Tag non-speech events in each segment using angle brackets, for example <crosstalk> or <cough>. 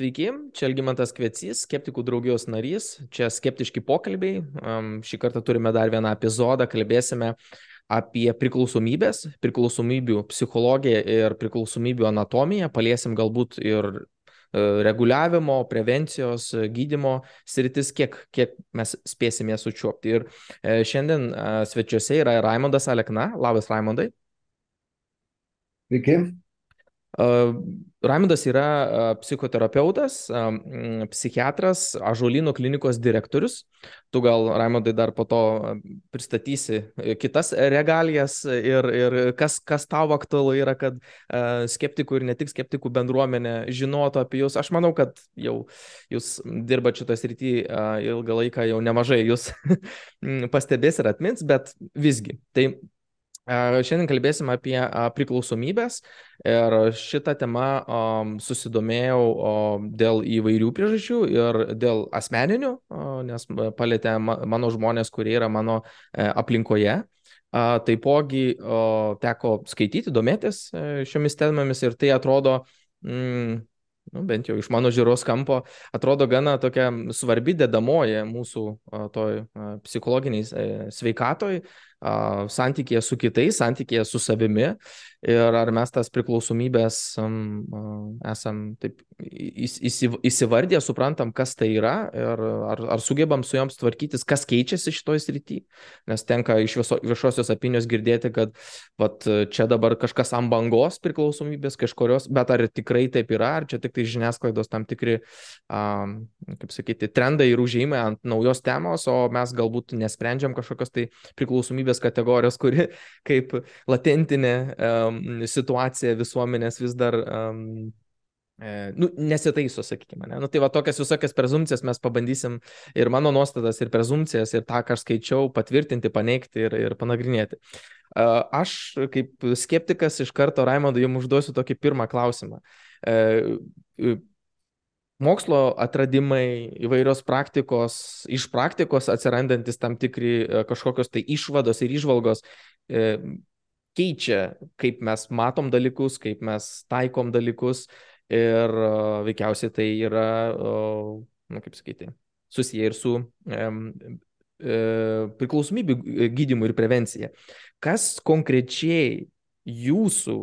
Sveiki, čia Elgimantas Kvecys, skeptikų draugijos narys, čia skeptiški pokalbiai. Šį kartą turime dar vieną epizodą, kalbėsime apie priklausomybės, priklausomybių psichologiją ir priklausomybių anatomiją, paliesim galbūt ir e, reguliavimo, prevencijos, gydimo sritis, kiek, kiek mes spėsime sučiuopti. Ir e, šiandien e, svečiuose yra Raimondas Alekna. Labas, Raimondai. Sveiki. Raimondas yra psichoterapeutas, psichiatras, Ažolino klinikos direktorius. Tu gal, Raimondai, dar po to pristatysi e, kitas regalijas ir, ir kas, kas tau aktualu yra, kad skeptikų ir ne tik skeptikų bendruomenė žinotų apie jūs. Aš manau, kad jau jūs dirbate šitą srity ilgą laiką, jau nemažai jūs <laughs> pastebės ir atmins, bet visgi. Tai Šiandien kalbėsim apie priklausomybės ir šitą temą susidomėjau dėl įvairių priežasčių ir dėl asmeninių, nes palėtė mano žmonės, kurie yra mano e, aplinkoje. Taipogi teko skaityti, domėtis e, šiomis temomis ir tai atrodo, mm, nu, bent jau iš mano žiūros kampo, atrodo gana tokia svarbi dedamoji mūsų toj psichologiniai e, sveikatoj, santykėje su kitais, santykėje su savimi. Ir ar mes tas priklausomybės esam taip įsivardę, suprantam, kas tai yra ir ar, ar sugebam su joms tvarkytis, kas keičiasi šitoj srity, nes tenka iš viso, viešosios opinijos girdėti, kad vat, čia dabar kažkas ant bangos priklausomybės kažkurios, bet ar tikrai taip yra, ar čia tik tai žiniasklaidos tam tikri, um, kaip sakyti, trendai ir užėjimai ant naujos temos, o mes galbūt nesprendžiam kažkokios tai priklausomybės kategorijos, kuri <laughs> kaip latentinė um, situacija visuomenės vis dar um, e, nu, nesitaiso, sakykime. Ne? Nu, tai va tokias visokias prezumcijas mes pabandysim ir mano nuostatas, ir prezumcijas, ir tą, ką aš skaičiau, patvirtinti, paneigti ir, ir panagrinėti. Uh, aš kaip skeptikas iš karto, Raimondui, jums užduosiu tokį pirmą klausimą. Mokslo atradimai, įvairios praktikos, iš praktikos atsirandantis tam tikri kažkokios tai išvados ir išvalgos keičia, kaip mes matom dalykus, kaip mes taikom dalykus ir veikiausiai tai yra, na kaip sakyti, susiję ir su priklausomybių gydymu ir prevencija. Kas konkrečiai jūsų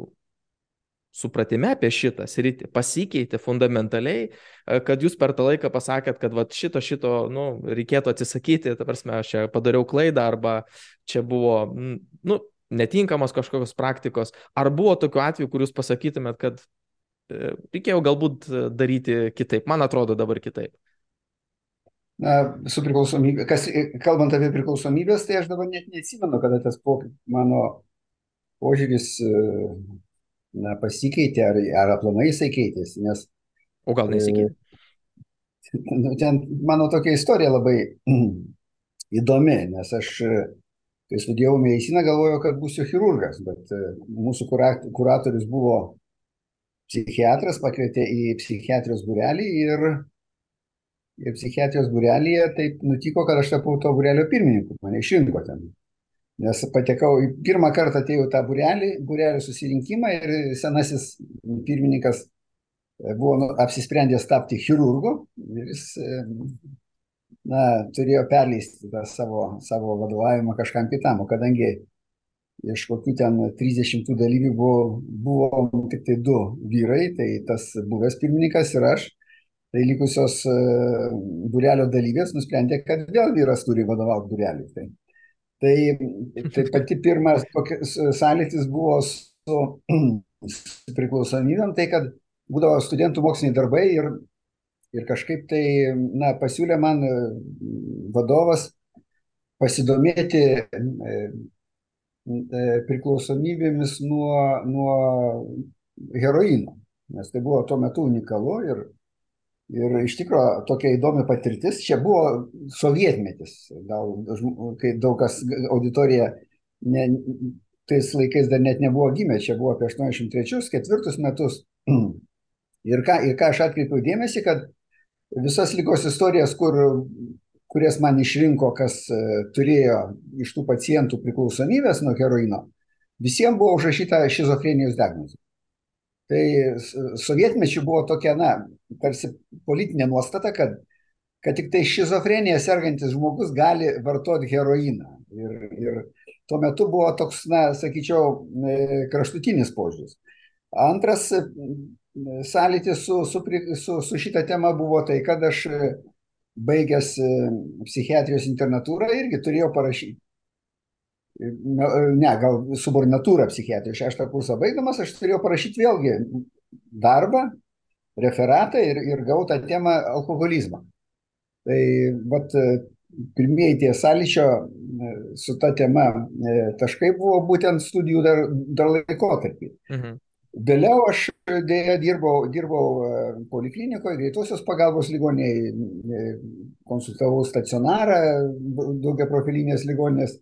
supratime apie šitą sritį pasikeitė fundamentaliai, kad jūs per tą laiką pasakėt, kad vat, šito, šito, nu, reikėtų atsisakyti, ta prasme, aš čia padariau klaidą arba čia buvo, nu, netinkamos kažkokios praktikos. Ar buvo tokiu atveju, kur jūs pasakytumėt, kad e, reikėjo galbūt e, daryti kitaip? Man atrodo dabar kitaip. Na, su priklausomybė, kas, e, kalbant apie priklausomybės, tai aš dabar net neatsimenu, kada tas mano požiūris na, pasikeitė, ar, ar aplamai jisai keitėsi, nes... O gal nesikeitė? <laughs> Nu, ten mano tokia istorija labai <clears throat> įdomi, nes aš kai studijavau mediciną, galvojau, kad būsiu chirurgas, bet e, mūsų kuratorius buvo psichiatras, pakvietė į psichiatrijos būrelį ir, ir psichiatrijos būrelėje taip nutiko, kad aš tapau to būrelio pirmininku, mane išrinko ten. Nes patekau, pirmą kartą atėjau tą būrelį, būrelio susirinkimą ir senasis pirmininkas e, buvo nu, apsisprendęs tapti chirurgu ir jis e, na, turėjo perleisti tą savo, savo vadovavimą kažkam kitam, o kadangi iš kokių ten 30 dalyvių buvo, buvo tik tai du vyrai, tai tas buvęs pirmininkas ir aš, tai likusios e, būrelio dalyvės nusprendė, kad vėl vyras turi vadovauti būreliui. Tai, tai, tai pati pirmas sąlytis buvo su, <clears throat> su priklausomybėm, tai kad būdavo studentų moksliniai darbai ir Ir kažkaip tai, na, pasiūlė man e, vadovas pasidomėti e, e, priklausomybėmis nuo, nuo heroino, nes tai buvo tuo metu unikalu ir, ir iš tikrųjų tokia įdomi patirtis. Čia buvo sovietmetis, gal kai daug kas auditorija ne, tais laikais dar net nebuvo gimę, čia buvo apie 83-4 metus. <clears throat> Ir ką, ir ką aš atkreipiau dėmesį, kad visas lygos istorijas, kur, kurias man išrinko, kas e, turėjo iš tų pacientų priklausomybės nuo heroino, visiems buvo užrašyta šizofrenijos diagnozė. Tai sovietmečių buvo tokia, na, tarsi politinė nuostata, kad, kad tik tai šizofrenija sergantis žmogus gali vartoti heroiną. Ir, ir tuo metu buvo toks, na, sakyčiau, kraštutinis požiūris. Antras sąlytis su, su, su, su šitą temą buvo tai, kad aš baigęs psichiatrijos internatūrą irgi turėjau parašyti. Ne, gal subordinatūrą psichiatrijos šeštą kursą baigdamas, aš turėjau parašyti vėlgi darbą, referatą ir, ir gavau tą temą alkoholizmą. Tai vat, pirmieji tie sąlyčio su ta tema taškai buvo būtent studijų dar, dar laikotarpį. Mhm. Vėliau aš dėja dirbau, dirbau poliklinikoje, greitosios pagalbos ligonėje, konsultavau stacionarą, daugia profilinės ligonės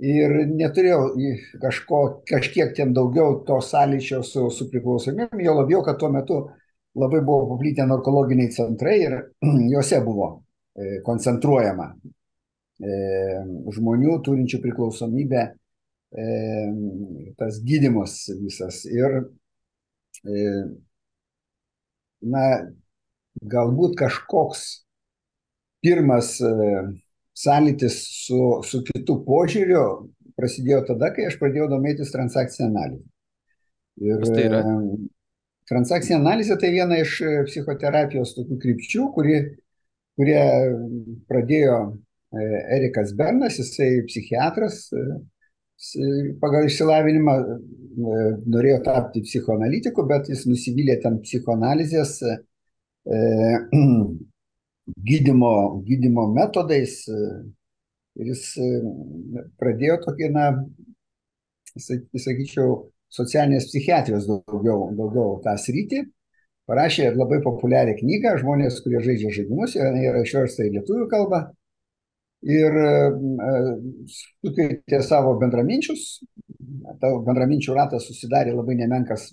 ir neturėjau kažko, kažkiek ten daugiau to sąlyčio su, su priklausomybėm, jo labiau, kad tuo metu labai buvo paplitę narkologiniai centrai ir <clears throat> juose buvo koncentruojama žmonių turinčių priklausomybę tas gydimas visas. Ir, na, galbūt kažkoks pirmas sąlytis su, su kitu požiūriu prasidėjo tada, kai aš pradėjau domėtis transakcinę analizę. Ir tai yra? Transakcinė analizė tai viena iš psichoterapijos tokių krypčių, kuri, kurie pradėjo Erikas Bernas, jisai psichiatras, pagal išsilavinimą norėjo tapti psichoanalitiku, bet jis nusivylė ten psichoanalizės e, <clears throat> gydimo, gydimo metodais ir jis pradėjo tokį, na, sakyčiau, socialinės psichiatrijos daugiau, daugiau tą sritį. Parašė labai populiarią knygą, žmonės, kurie žaidžia žaidimus, yra išversta į lietuvių kalbą ir sukvietė savo bendraminčius. Tavo bendraminčių ratas susidarė labai nemenkas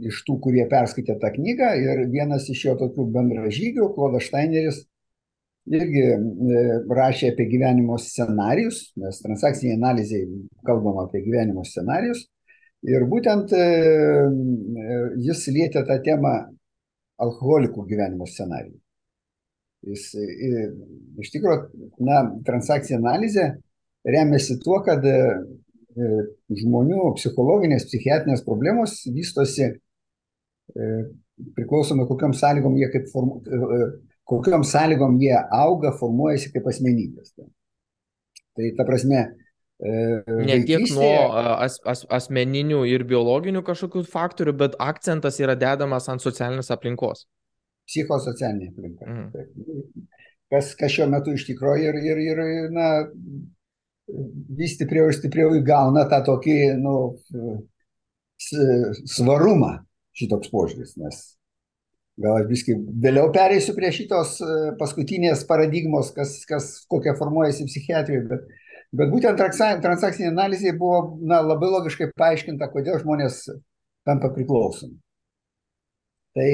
iš tų, kurie perskaitė tą knygą ir vienas iš jo tokių bendražygių, Klodas Steineris, irgi rašė apie gyvenimo scenarius, nes transakciniai analizai kalbama apie gyvenimo scenarius. Ir būtent jis lietė tą temą alkoholikų gyvenimo scenarijų. Jis iš tikrųjų, na, transakcija analizė remiasi tuo, kad žmonių psichologinės, psichiatrinės problemos vystosi priklausomai kokiam sąlygom jie kaip formu, kokiam sąlygom jie auga, formuojasi kaip asmenybės. Tai ta prasme. Ne tiek nuo as, as, asmeninių ir biologinių kažkokių faktorių, bet akcentas yra dedamas ant socialinės aplinkos psichosocialinė aplinka. Mhm. Kas, kas šiuo metu iš tikrųjų ir, ir, ir na, vis stipriau ir stipriau įgauna tą tokį nu, svarumą šitoks požiūris, nes gal aš viskai vėliau pereisiu prie šitos paskutinės paradigmos, kas, kas kokia formuojasi psichiatrijoje, bet, bet būtent transakcinė analizė buvo na, labai logiškai paaiškinta, kodėl žmonės tampa priklausomi. Tai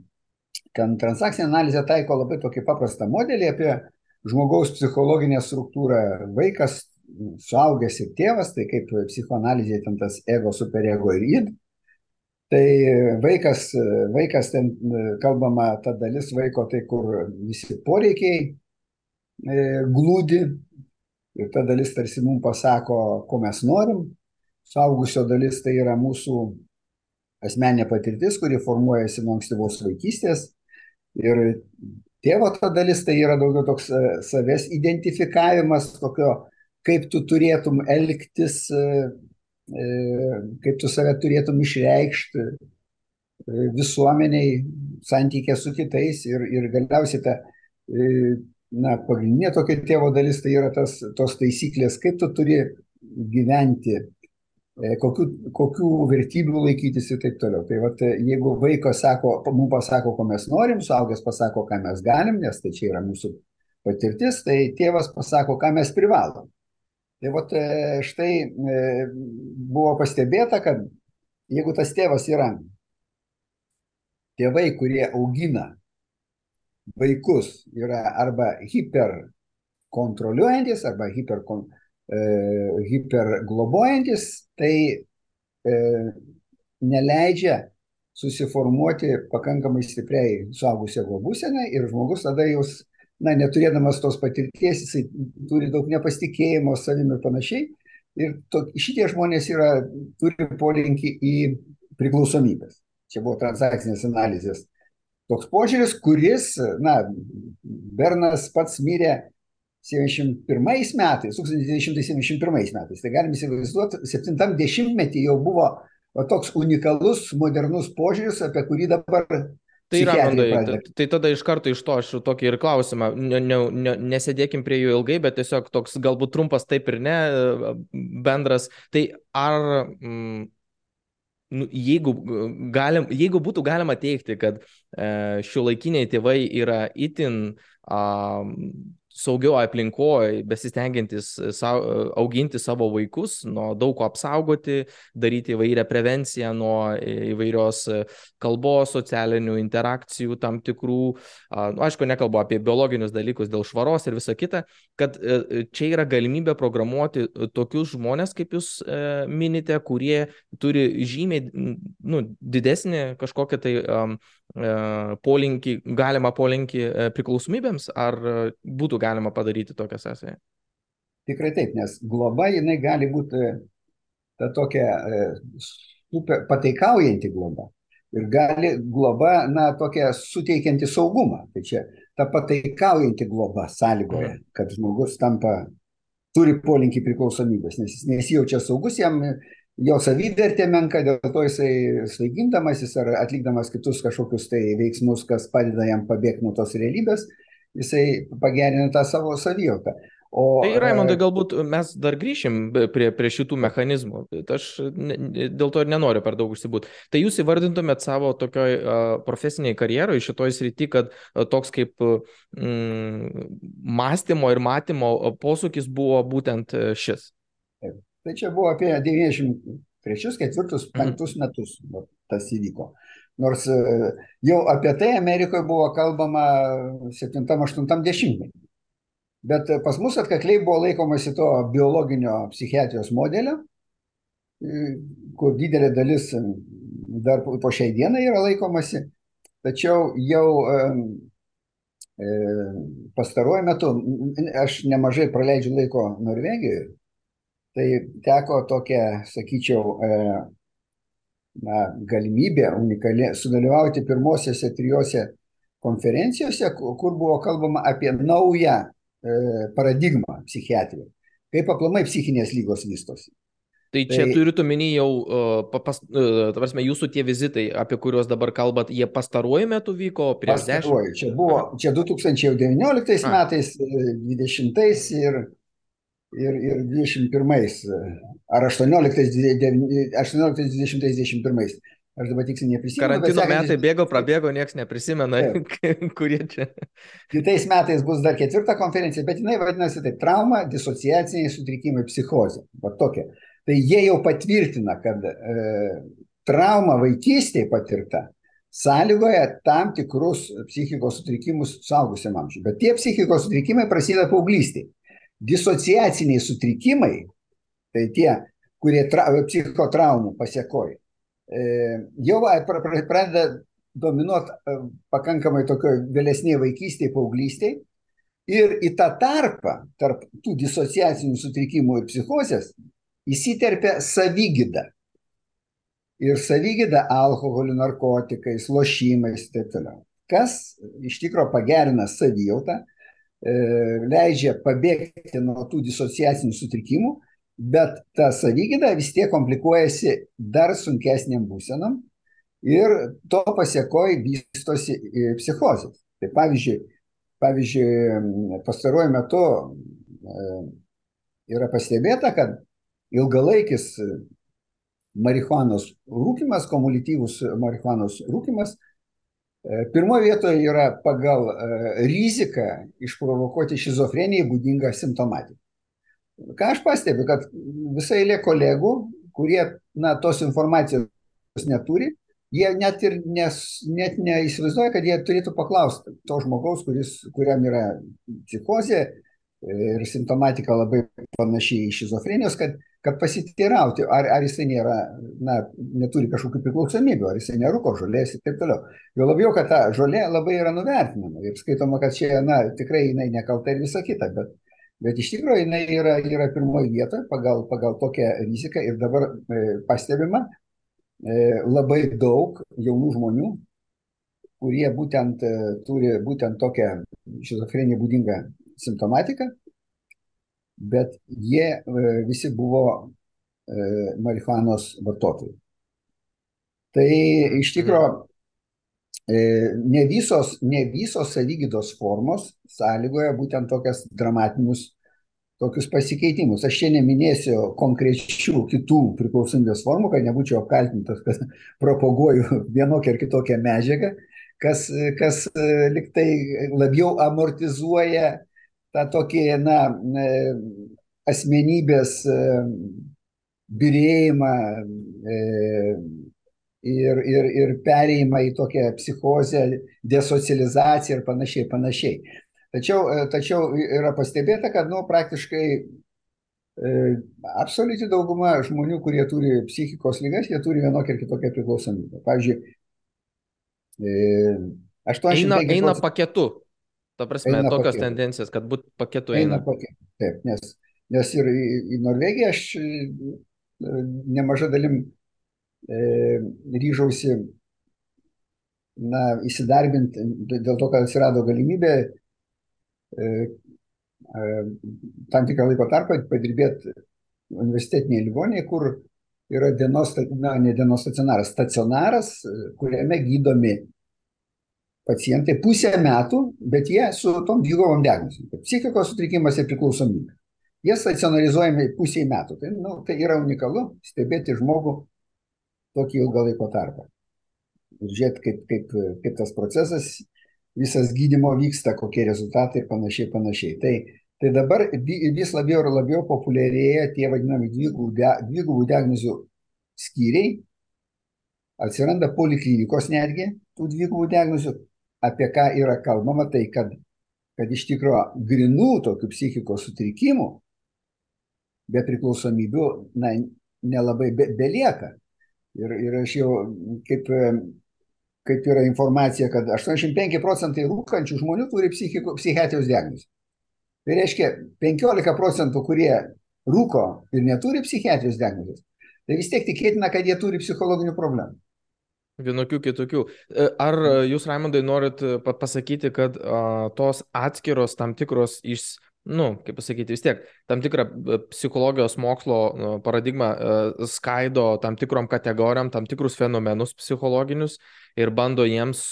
<clears throat> kad transakcinė analizė taiko labai tokį paprastą modelį apie žmogaus psichologinę struktūrą. Vaikas, suaugęs ir tėvas, tai kaip psichoanalizė ten tas ego, superego ir id. Tai vaikas, vaikas ten kalbama ta dalis vaiko, tai kur visi poreikiai e, glūdi ir ta dalis tarsi mums pasako, ko mes norim. Suaugusio dalis tai yra mūsų asmeninė patirtis, kuri formuojasi nuo ankstyvos vaikystės Ir tėvo ta dalis tai yra daugiau toks e, savęs identifikavimas, tokio, kaip tu turėtum elgtis, e, e, kaip tu save turėtum išreikšti visuomeniai, santykė su kitais ir, ir galiausiai ta, na, pagrindinė tokia tėvo dalis tai yra tas, tos taisyklės, kaip tu turi gyventi E, kokių, kokių vertybių laikytis ir taip toliau. Tai vat, jeigu vaikas sako, mums pasako, ko mes norim, suaugęs pasako, ką mes galim, nes tai čia yra mūsų patirtis, tai tėvas pasako, ką mes privalom. Tai vat, e, štai e, buvo pastebėta, kad jeigu tas tėvas yra tėvai, kurie augina vaikus, yra arba hiperkontroliuojantis, arba hiperkontroliuojantis, e, hiperglobojantis, tai e, neleidžia susiformuoti pakankamai stipriai suaugusio būsenai ir žmogus tada jūs, na, neturėdamas tos patirties, jisai turi daug nepasitikėjimo savimi ir panašiai. Ir to, šitie žmonės yra, turi polinkį į priklausomybės. Čia buvo transakcinės analizės toks požiūris, kuris, na, Bernas pats mirė 71 metais, 1971 metais. Tai galim įsivaizduoti, 70-metį jau buvo va, toks unikalus, modernus požiūris, apie kurį dabar Tai, Ramondai, tai, tada iš karto iš to aš tokį ir klausimą, ne, ne, ne, nesėdėkim prie jų ilgai, bet tiesiog toks galbūt trumpas taip ir ne, bendras. Tai ar mm, nu, jeigu, galim, jeigu būtų galima teikti, kad e, šiuolaikiniai tėvai yra itin um, saugiau aplinkoje, besistengiantis e, sa, e, auginti savo vaikus, nuo daug ko apsaugoti, daryti įvairią prevenciją nuo įvairios e, kalbos, socialinių interakcijų tam tikrų, nu, aišku, nekalbu apie biologinius dalykus dėl švaros ir visa kita, kad čia yra galimybė programuoti tokius žmonės, kaip jūs minite, kurie turi žymiai nu, didesnį kažkokią tai um, polinkį, galimą polinkį priklausomybėms, ar būtų galima padaryti tokią sąsają? Tikrai taip, nes globa jinai gali būti e, ta tokia e, super, pateikaujanti globa. Ir gali globa, na, tokia suteikianti saugumą. Tai čia ta pateikaujanti globa sąlygoja, mhm. kad žmogus tampa, turi polinkį priklausomybės, nes jis nesijaučia saugus, jam jo savivertė menka, dėl to jisai svaigindamasis ar atlikdamas kitus kažkokius tai veiksmus, kas padeda jam pabėgti nuo tos realybės, jisai pagerina tą savo savijautą. O, tai Raimondai, galbūt mes dar grįšim prie, prie šitų mechanizmų. Aš ne, dėl to ir nenoriu per daug užsibūti. Tai jūs įvardintumėt savo tokioj uh, profesiniai karjeroje šitoj srity, kad uh, toks kaip mm, mąstymo ir matymo posūkis buvo būtent šis. Tai čia buvo apie 93, 4, 5 metus tas įvyko. Nors e, jau apie tai Amerikoje buvo kalbama 7-8 dešimtmetį. Bet pas mus atkakliai buvo laikomasi to biologinio psichiatrijos modelio, e, kur didelė dalis dar po šiai dienai yra laikomasi. Tačiau jau e, pastaruoju metu, aš nemažai praleidžiu laiko Norvegijoje, tai teko tokia, sakyčiau, na, galimybė unikali sudalyvauti pirmosiose trijose konferencijose, kur buvo kalbama apie naują e, paradigmą psichiatrijoje, kaip aplamai psichinės lygos vystosi. Tai čia tai, turit omeny jau, uh, pas, uh, tavarsime, jūsų tie vizitai, apie kuriuos dabar kalbat, jie pastaruoju metu vyko prieš dešimt? Čia buvo, čia 2019 A. metais, 20 ir ir, ir 21 ar 18, 18 20, 21. Aš dabar tiksliai neprisimenu. Karantino sekantis... metai bėgo, prabėgo, niekas neprisimena, <laughs> kurie čia. Kitais metais bus dar ketvirta konferencija, bet jinai vadinasi taip - trauma, disociaciniai sutrikimai, psichozė. Va tokia. Tai jie jau patvirtina, kad e, trauma vaikystėje patirta sąlygoja tam tikrus psichikos sutrikimus suaugusiam amžiui. Bet tie psichikos sutrikimai prasideda paauglystėje disociaciniai sutrikimai, tai tie, kurie tra, psichotraumų pasiekoja, e, jau pradeda dominuoti e, pakankamai tokio vėlesnėje vaikystėje, paauglystėje. Ir į tą tarpą, tarp tų disociacinių sutrikimų ir psichozės, įsiterpia savygyda. Ir savygyda alkoholiu, narkotikais, lošimais ir taip toliau. Kas iš tikrųjų pagerina savijautą, leidžia pabėgti nuo tų disociacinių sutrikimų, bet ta savygyda vis tiek komplikuojasi dar sunkesniam būsenam ir to pasiekoj vystosi psichozės. Tai pavyzdžiui, pavyzdžiui pastaruoju metu e, yra pastebėta, kad ilgalaikis marihuanos rūkimas, kumulityvus marihuanos rūkimas E, Pirmoje vietoje yra pagal e, riziką išprovokuoti šizofrenijai būdinga simptomatika. Ką aš pastebiu, kad visai eilė kolegų, kurie na, tos informacijos neturi, jie net ir nes, net neįsivaizduoja, kad jie turėtų paklausti to žmogaus, kuris, kuriam yra psichozė ir simptomatika labai panašiai į šizofrenijos, kad kad pasiteirauti, ar, ar jisai nėra, na, neturi kažkokių priklausomybių, ar jisai nerūko žolės ir taip toliau. Jo labiau, kad ta žolė labai yra nuvertinama ir skaitoma, kad čia, na, tikrai jinai nekalta ir visa kita, bet, bet iš tikrųjų jinai yra, yra pirmoji vieta pagal, pagal tokią riziką ir dabar e, pastebima e, labai daug jaunų žmonių, kurie būtent e, turi būtent tokią šizofreniją būdingą simptomatiką bet jie e, visi buvo e, marihuanos vartotojai. Tai iš tikrųjų e, ne visos, ne visos savygydos formos sąlygoja būtent tokias dramatinius tokius pasikeitimus. Aš čia neminėsiu konkrečių kitų priklausomybės formų, kad nebūčiau apkaltintas, kad <laughs> propaguoju vienokią ar kitokią medžiagą, kas, kas liktai labiau amortizuoja tą tokį, na, e, asmenybės e, birėjimą e, ir, ir, ir perėjimą į tokią psichozę, desocializaciją ir panašiai, panašiai. Tačiau, tačiau yra pastebėta, kad, nu, praktiškai absoliuti dauguma žmonių, kurie turi psichikos lygas, jie turi vienokią ir kitokią priklausomybę. Pavyzdžiui, 85 eina, eina paketu. Ta prasme, eina tokios paketu. tendencijos, kad būt paketu eina. eina paketu. Taip, nes, nes ir į, į Norvegiją aš e, nemaža dalim e, ryžausi na, įsidarbinti dėl to, kad atsirado galimybė e, e, tam tikrą laiko tarpą padirbėti universitetinėje ligonėje, kur yra dienos, na, ne dienos stacionaras, stacionaras, kuriame gydomi pacientai pusę metų, bet jie su tom dvigubom diagnozėm. Psichikos sutrikimas ir priklausomybė. Jie stacionarizuojami pusiai metų. Tai, nu, tai yra unikalu stebėti žmogų tokį ilgą laiko tarpą. Ir žiūrėti, kaip, kaip, kaip tas procesas, visas gydimo vyksta, kokie rezultatai ir panašiai, panašiai. Tai, tai dabar vis labiau ir labiau populiarėja tie vadinami dvigubų diagnozių skyriai, atsiranda poliklinikos netgi tų dvigubų diagnozių, apie ką yra kalbama, tai kad, kad iš tikrųjų grinų tokių psichikos sutrikimų be priklausomybių na, nelabai be, belieka. Ir, ir aš jau, kaip, kaip yra informacija, kad 85 procentai rūkančių žmonių turi psichiko, psichiatrijos diagnozę. Tai reiškia, 15 procentų, kurie rūko ir neturi psichiatrijos diagnozės, tai vis tiek tikėtina, kad jie turi psichologinių problemų. Vienokių kitokių. E, ar jūs, Raimondai, norit e, pasakyti, kad a, tos atskiros tam tikros iš, nu, kaip pasakyti, vis tiek tam tikrą e, psichologijos mokslo paradigmą skaido tam tikrom kategorijom, tam tikrus fenomenus psichologinius ir bando jiems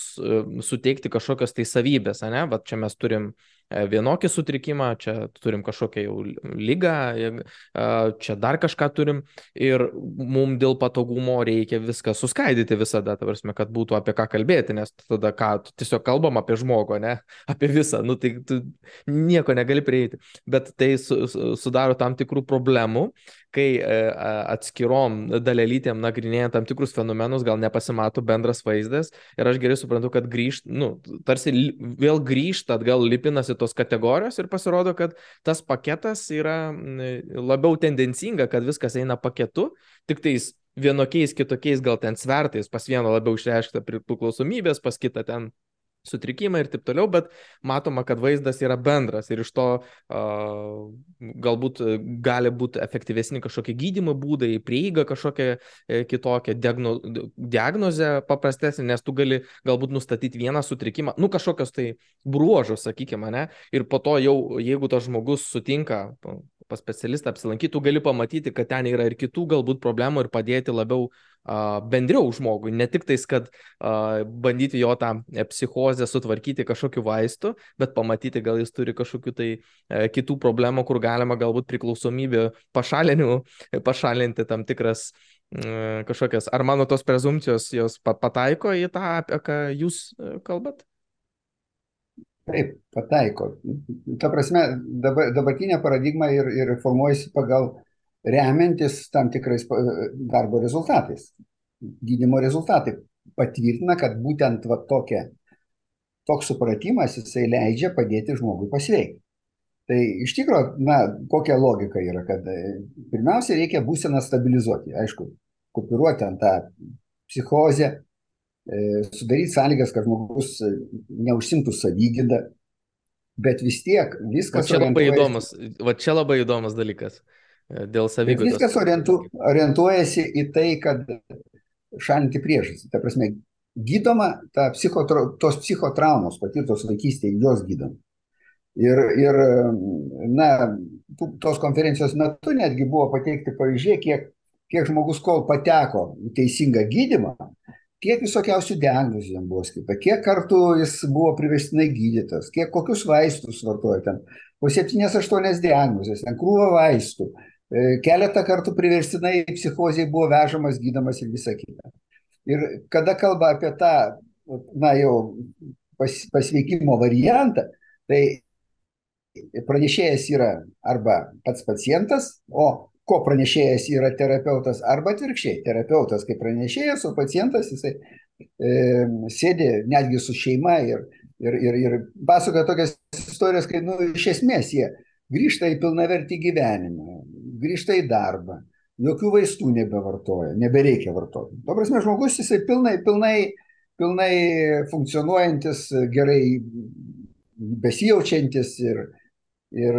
suteikti kažkokias tai savybės, ne? Va čia mes turim E, vienokį sutrikimą, čia turim kažkokią jau lygą, e, čia dar kažką turim ir mums dėl patogumo reikia viską suskaidyti visada, ta prasme, kad būtų apie ką kalbėti, nes tada ką, tiesiog kalbam apie žmogų, ne, <laughs> apie visą, nu tai tu nieko negali prieiti, bet tai su, su, sudaro tam tikrų problemų kai e, atskirom dalelytėm nagrinėjant tam tikrus fenomenus, gal nepasimato bendras vaizdas ir aš gerai suprantu, kad grįžt, nu, tarsi vėl grįžta atgal lipinasi tos kategorijos ir pasirodo, kad tas paketas yra labiau tendencinga, kad viskas eina paketu, tik tais vienokiais kitokiais gal ten svertais, pas vieną labiau išreiškta priklausomybės, pas kitą ten sutrikimai ir taip toliau, bet matoma, kad vaizdas yra bendras ir iš to uh, galbūt gali būti efektyvesni kažkokie gydymo būdai, prieiga kažkokia e, kitokia, diagno, diagnozė paprastesnė, nes tu gali galbūt nustatyti vieną sutrikimą, nu kažkokios tai bruožus, sakykime, ne, ir po to jau, jeigu tas žmogus sutinka pas specialistą apsilankyti, tu gali pamatyti, kad ten yra ir kitų galbūt problemų ir padėti labiau uh, bendriau žmogui, ne tik tais, kad uh, bandyti jo tą e, psichozę sutvarkyti kažkokiu vaistu, bet pamatyti, gal jis turi kažkokių tai uh, kitų problemų, kur galima galbūt priklausomybę pašalinti tam tikras uh, kažkokias, ar mano tos prezumcijos jos pataiko į tą, apie ką jūs kalbat? Taip, pataiko. Ta prasme, dabar, dabartinė paradigma ir, ir formuojasi pagal remiantis tam tikrais darbo rezultatais. Gydimo rezultatai patvirtina, kad būtent va tokia, toks supratimas jisai leidžia padėti žmogui pasveikti. Tai iš tikrųjų, na, kokia logika yra, kad e, pirmiausia reikia būseną stabilizuoti, aišku, kopiruoti ant tą psichozę, e, sudaryti sąlygas, kad žmogus e, neužsimtų savygydą, bet vis tiek viskas... Va čia labai įdomus, va čia labai įdomus dalykas dėl savygydos. Viskas orientu, orientuojasi į tai, kad šalinti priežastį. Ta prasme, gydoma ta psicho, tos psichotraumos patirtos vaikystėje, jos gydoma. Ir, ir na, tos konferencijos metu netgi buvo pateikti pavyzdžiai, kiek, kiek žmogus kol pateko į teisingą gydimą, kiek visokiausių diagnozių jam buvo skirta, kiek kartų jis buvo priverstinai gydytas, kiek kokius vaistus vartojo ten, po 7-8 diagnozės, ten krūva vaistų, e, keletą kartų priverstinai psichozijai buvo vežamas, gydamas ir visa kita. Ir kada kalba apie tą, na jau pas, pasveikimo variantą, tai pranešėjas yra arba pats pacientas, o ko pranešėjas yra terapeutas, arba atvirkščiai. Terapeutas kaip pranešėjas, o pacientas jisai e, sėdi netgi su šeima ir, ir, ir, ir pasakoja tokias istorijas, kai nu, iš esmės jie grįžta į pilnavertį gyvenimą, grįžta į darbą, jokių vaistų nebevartoja, nebereikia vartoti. Tuo prasme, žmogus jisai pilnai, pilnai, pilnai funkcionuojantis, gerai besijaučiantis ir, ir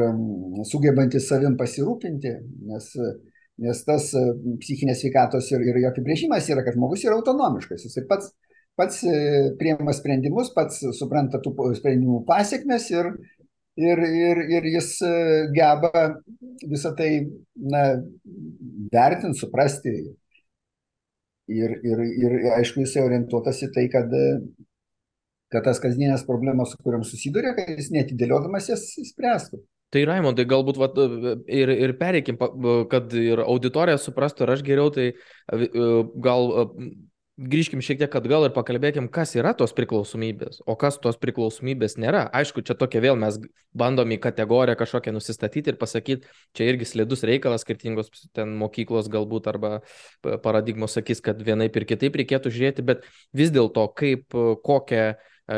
sugebantis savim pasirūpinti, nes, nes tas e, psichinės sveikatos ir, ir jo apibrėžimas yra, kad žmogus yra autonomiškas, jisai pats, pats e, priema sprendimus, pats supranta tų sprendimų pasiekmes ir, ir, ir, ir jis e, geba visą tai na, vertinti, suprasti. Ir, ir, ir aišku, jisai orientuotas į tai, kad, kad tas kasdienės problemos, su kuriam susiduria, kad jis netidėliodamas jas spręstų. Tai Raimondai, galbūt vat, ir, ir pereikim, kad ir auditorija suprastų, ir aš geriau, tai gal grįžkim šiek tiek atgal ir pakalbėkim, kas yra tos priklausomybės, o kas tos priklausomybės nėra. Aišku, čia tokia vėl mes bandom į kategoriją kažkokią nusistatyti ir pasakyti, čia irgi slidus reikalas, skirtingos ten mokyklos galbūt arba paradigmos sakys, kad vienaip ir kitaip reikėtų žiūrėti, bet vis dėlto kaip kokią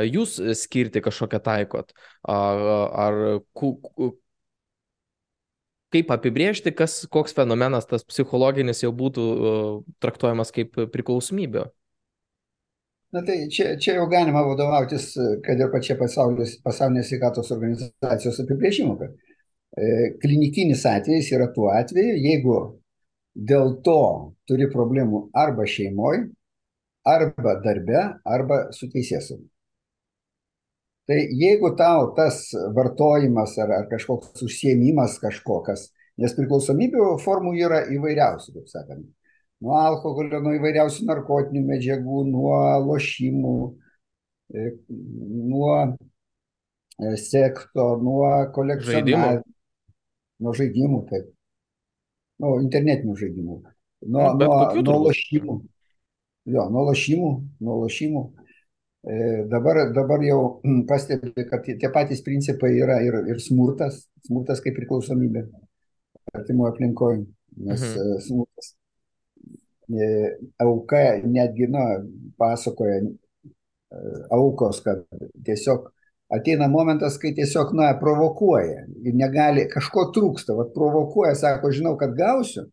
jūs skirti kažkokią taikot? Ar kaip apibriežti, kas, koks fenomenas tas psichologinis jau būtų traktuojamas kaip priklausomybė? Na tai čia, čia jau galima vadovautis, kad ir pačia pasaulinės sveikatos organizacijos apibrėžimu, kad e, klinikinis atvejis yra tuo atveju, jeigu dėl to turi problemų arba šeimoje, arba darbe, arba su teisėsauga. Tai jeigu tau tas vartojimas ar, ar kažkoks užsiemimas kažkokas, nes priklausomybių formų yra įvairiausių, kaip sakant, nuo alkoholio, nuo įvairiausių narkotinių medžiagų, nuo lošimų, e, nuo e, sekto, nuo kolekcionavimo, nuo žaidimų, taip, nuo internetinių žaidimų, nuo, nuo, nuo lošimų. Jo, nuo lošimų, nuo lošimų. E, dabar, dabar jau pastebi, kad tie patys principai yra ir, ir smurtas, smurtas kaip priklausomybė artimoje aplinkoje, nes mhm. E, smurtas e, auka netgi, na, pasakoja aukos, kad tiesiog ateina momentas, kai tiesiog, na, provokuoja ir negali, kažko trūksta, vad provokuoja, sako, žinau, kad gausiu,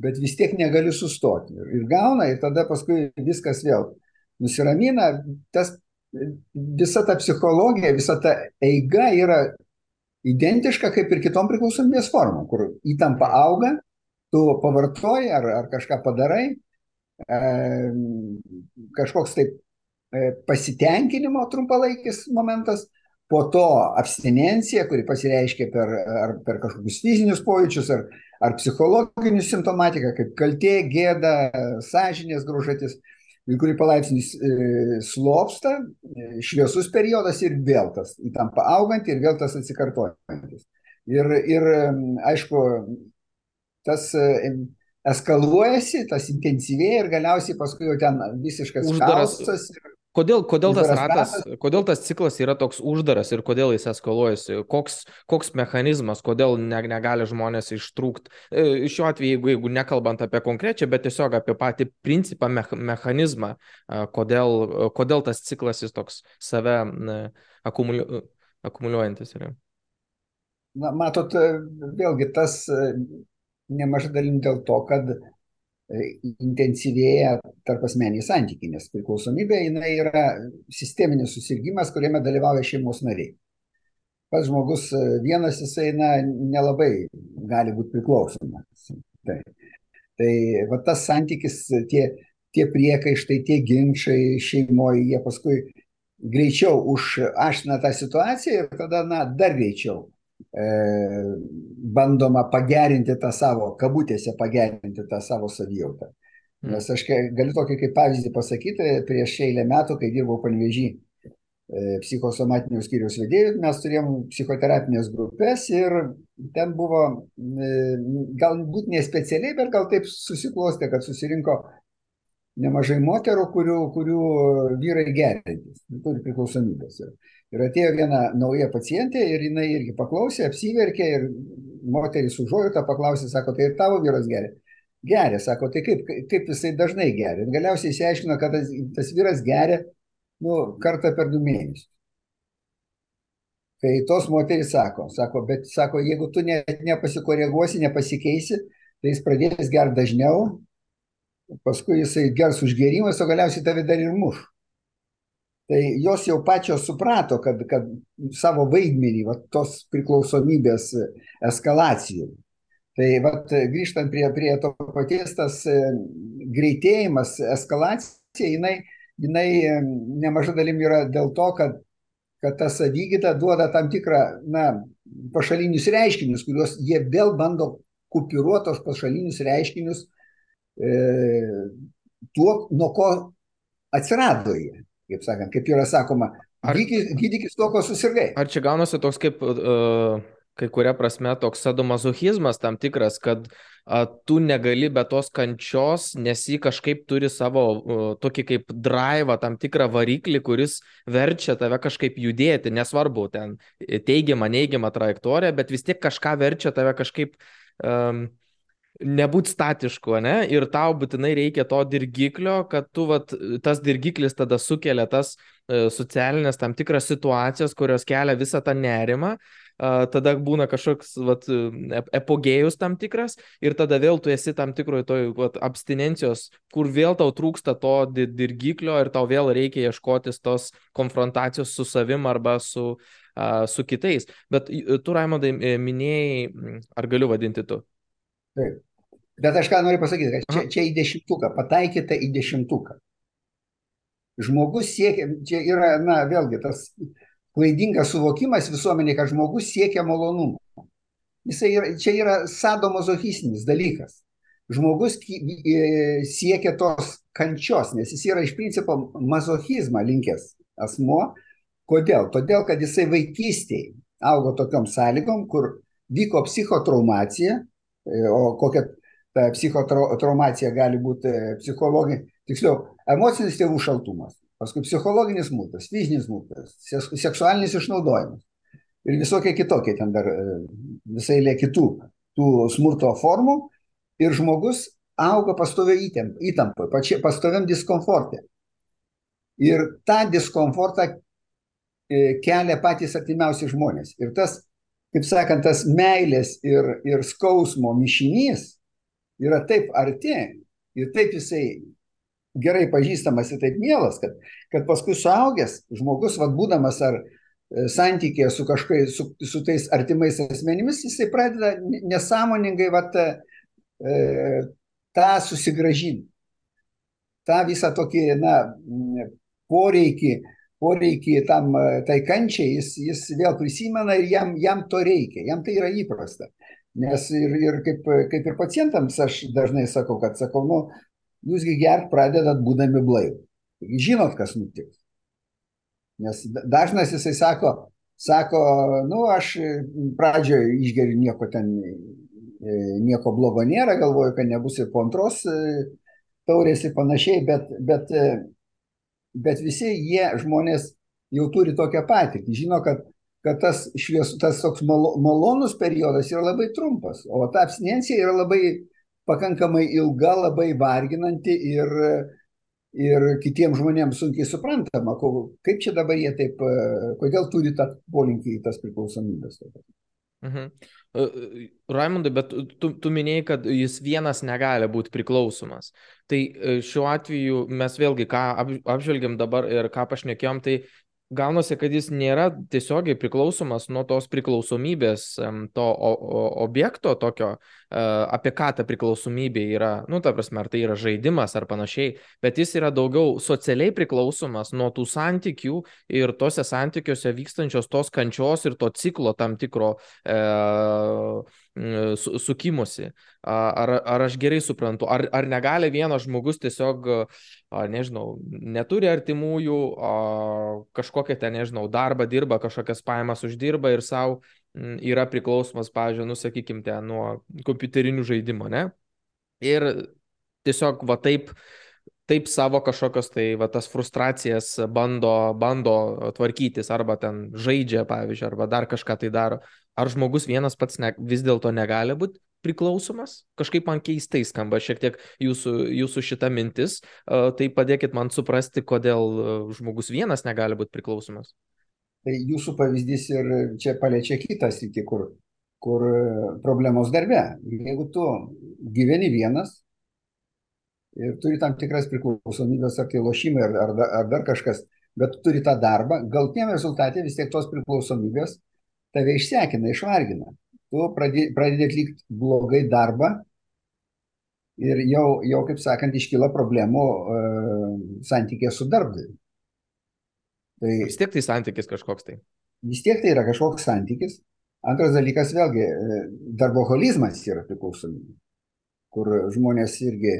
bet vis tiek negaliu sustoti. Ir gauna, ir tada paskui viskas vėl nusiramina, tas visa ta psichologija, visa ta eiga yra identiška kaip ir kitom priklausomybės formom, kur įtampa auga, tu pavartoji ar, ar kažką padarai, e, kažkoks taip e, pasitenkinimo trumpalaikis momentas, po to abstinencija, kuri pasireiškia per, ar per kažkokius fizinius pojūčius, ar, ar psichologinius simptomatiką, kaip kaltė, gėda, sąžinės grūžatis kuri palaipsniui e, slopsta, e, šviesus periodas ir vėl tas įtampa auganti ir vėl tas atsikartojantis. Ir, ir aišku, tas e, eskaluojasi, tas intensyvėja ir galiausiai paskui jau ten visiškas uždaras. Chaosas. Kodėl, kodėl, tas ratas, kodėl tas ciklas yra toks uždaras ir kodėl jis eskaluojasi? Koks, koks mechanizmas, kodėl ne, negali žmonės ištrūkti? E, šiuo atveju, jeigu, jeigu nekalbant apie konkrečią, bet tiesiog apie patį principą, me, mechanizmą, kodėl, kodėl tas ciklas jis toks save akumuliu, akumuliuojantis yra. Na, matot, vėlgi tas nemažai dalim dėl to, kad intensyvėja tarp asmeniai santykiai, nes priklausomybė jinai yra sisteminis susirgymas, kuriame dalyvauja šeimos nariai. Pats žmogus vienas jisai na, nelabai gali būti priklausomas. Tai, tai va tas santykis, tie, tie priekaištai, tie ginčiai šeimoje, jie paskui greičiau užaština tą situaciją ir tada na, dar greičiau e, bandoma pagerinti tą savo, kabutėse pagerinti tą savo savijautą. Mm. Nes aš galiu tokį kaip pavyzdį pasakyti, prieš eilę metų, kai dirbau panvežį e, psichosomatinių skyrius vedėjų, mes turėjom psichoterapinės grupės ir ten buvo, e, galbūt ne specialiai, bet gal taip susiklostė, kad susirinko nemažai moterų, kurių, kurių vyrai gerintis, turi priklausomybės. Ir, ir atėjo viena nauja pacientė ir jinai irgi paklausė, apsiverkė ir moteris užuojutą paklausė, sako, tai ir tavo vyras geria. Geria, sako, tai kaip, kaip jisai dažnai geria. Ir galiausiai išsiaiškino, kad tas, tas vyras geria nu, kartą per du mėnesius. Kai tos moteris sako, sako, bet sako, jeigu tu ne, nepasikoreguosi, nepasikeisi, tai jis pradės gerti dažniau, paskui jisai gers užgėrimas, o galiausiai tave dar ir muš. Tai jos jau pačios suprato, kad, kad savo vaidmenį, va, tos priklausomybės eskalacijų. Tai va, grįžtant prie, prie to paties, tas e, greitėjimas, eskalacija, jinai, jinai e, nemaža dalim yra dėl to, kad, kad ta savygyta duoda tam tikrą, na, pašalinius reiškinius, kuriuos jie vėl bando kupiruotos pašalinius reiškinius E, tuo, nuo ko atsirado jie, kaip sakant, kaip yra sakoma, ar, gydykis, gydykis to, ko susirgai. Ar čia gaunasi toks kaip, uh, kai kuria prasme, toks sadomazochizmas tam tikras, kad uh, tu negali be tos kančios, nes jį kažkaip turi savo uh, tokį kaip drive, tam tikrą variklį, kuris verčia tave kažkaip judėti, nesvarbu, ten teigiama, neigiama trajektorija, bet vis tiek kažką verčia tave kažkaip um, nebūti statišku, ne? Ir tau būtinai reikia to dirgiklio, kad tu, vat, tas dirgiklis tada sukelia tas e, socialinės tam tikras situacijas, kurios kelia visą tą nerimą, tada būna kažkoks vat, epogėjus tam tikras ir tada vėl tu esi tam tikroje toj vat, abstinencijos, kur vėl tau trūksta to dirgiklio ir tau vėl reikia ieškotis tos konfrontacijos su savim arba su, su kitais. Bet tu, Raimondai, minėjai, ar galiu vadinti tu? Taip. Bet aš ką noriu pasakyti, kad čia, čia į dešimtuką, pataikyta į dešimtuką. Žmogus siekia, čia yra, na, vėlgi tas klaidingas suvokimas visuomenė, kad žmogus siekia malonumo. Jisai yra, čia yra sadomazochistinis dalykas. Žmogus siekia tos kančios, nes jis yra iš principo mazochizmą linkęs asmo. Kodėl? Todėl, kad jisai vaikystėje augo tokiom sąlygom, kur vyko psichotraumacija, e, o kokia ta psichotraumacija gali būti psichologinė, tiksliau, emocinis tėvų šaltumas, paskui psichologinis smurtas, fizinis smurtas, seksualinis išnaudojimas ir visokie kitokie ten dar e, visai lė kitų tų smurto formų ir žmogus auga pastovio įtampoje, pastoviam diskomfortė. Ir tą diskomfortą e, kelia patys artimiausi žmonės. Ir tas, kaip sakant, tas meilės ir, ir skausmo mišinys yra taip arti ir taip jisai gerai pažįstamas ir taip mielas, kad, kad paskui suaugęs žmogus, vad būdamas ar e, santykėje su kažkai, su, su tais artimais asmenimis, jisai pradeda nesąmoningai vat, e, tą susigražinti. Ta visą tokį, na, poreikį, poreikį tam, tai kančiai, jis, jis vėl prisimena ir jam, jam to reikia, jam tai yra įprasta. Nes ir, ir kaip, kaip ir pacientams aš dažnai sakau, kad sakau, nu, jūsgi gert pradedat būdami blaivų. Žinot, kas nutiks. Nes dažnas jisai sako, sako, nu, aš pradžioje išgeriu nieko ten, e, nieko blogo nėra, galvoju, kad nebus ir po antros e, taurės ir panašiai, bet, bet, e, bet visi jie žmonės jau turi tokią patirtį. Žino, kad kad tas švies, tas toks malonus periodas yra labai trumpas, o ta abstinencija yra labai pakankamai ilga, labai varginanti ir, ir kitiems žmonėms sunkiai suprantama, kaip čia dabar jie taip, kodėl turi tą polinkį į tas priklausomybės. Mhm. Raimondai, bet tu, tu minėjai, kad jis vienas negali būti priklausomas. Tai šiuo atveju mes vėlgi, ką apžvelgiam dabar ir ką pašnekėjom, tai gaunasi, kad jis nėra tiesiogiai priklausomas nuo tos priklausomybės, to objekto tokio, e, apie ką ta priklausomybė yra, nu, ta prasme, ar tai yra žaidimas ar panašiai, bet jis yra daugiau socialiai priklausomas nuo tų santykių ir tose santykiuose vykstančios tos kančios ir to ciklo tam tikro e, sukimusi. Ar, ar aš gerai suprantu, ar, ar negali vienas žmogus tiesiog, nežinau, neturi artimųjų, kažkokią ten, nežinau, darbą dirba, kažkokias pajamas uždirba ir savo yra priklausomas, pavyzdžiui, nusakykim, ten nuo kompiuterinių žaidimų, ne? Ir tiesiog va taip taip savo kažkokios tai va tas frustracijas bando, bando tvarkytis arba ten žaidžia, pavyzdžiui, arba dar kažką tai daro. Ar žmogus vienas pats ne, vis dėlto negali būti priklausomas? Kažkaip man keistai skamba šiek tiek jūsų, jūsų šita mintis, tai padėkit man suprasti, kodėl žmogus vienas negali būti priklausomas. Tai jūsų pavyzdys ir čia paliečia kitą sritį, kur, kur problemos darbe. Jeigu tu gyveni vienas, ir turi tam tikras priklausomybės, ar tai lošimai, ar, ar, ar dar kažkas, bet turi tą darbą, galtiniam rezultatė vis tiek tos priklausomybės tave išsekina, išvargina. Tu pradedi, atlikti blogai darbą ir jau, jau kaip sakant, iškyla problemų e, santykė su darbdaviu. Tai, vis tiek tai santykis kažkoks tai. Vis tiek tai yra kažkoks santykis. Antras dalykas, vėlgi, e, darboholizmas yra priklausomybė, kur žmonės irgi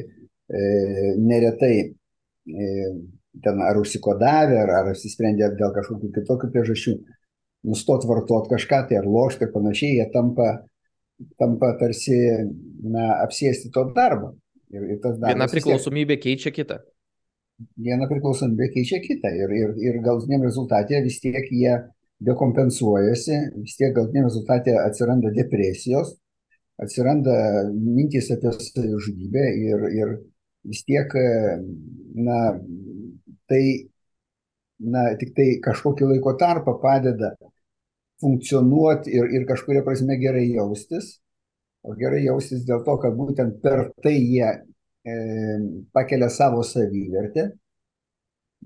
E, neretai e, ten ar užsikodavę, ar, ar apsisprendę dėl kažkokių kitokių priežasčių nustot vartot kažką tai ar lošti ir panašiai, jie tampa, tampa tarsi na, apsėsti to darbo. Ir, ir. Viena priklausomybė tiek, keičia kitą. Viena priklausomybė keičia kitą. Ir, ir, ir galutiniam rezultatė vis tiek jie dekompensuojasi, vis tiek galutiniam rezultatė atsiranda depresijos, atsiranda mintys apie savižudybę ir, ir vis tiek, na, tai, na, tik tai kažkokį laiko tarpą padeda funkcionuoti ir, ir kažkuria prasme gerai jaustis, o gerai jaustis dėl to, kad būtent per tai jie e, pakelia savo savivertę,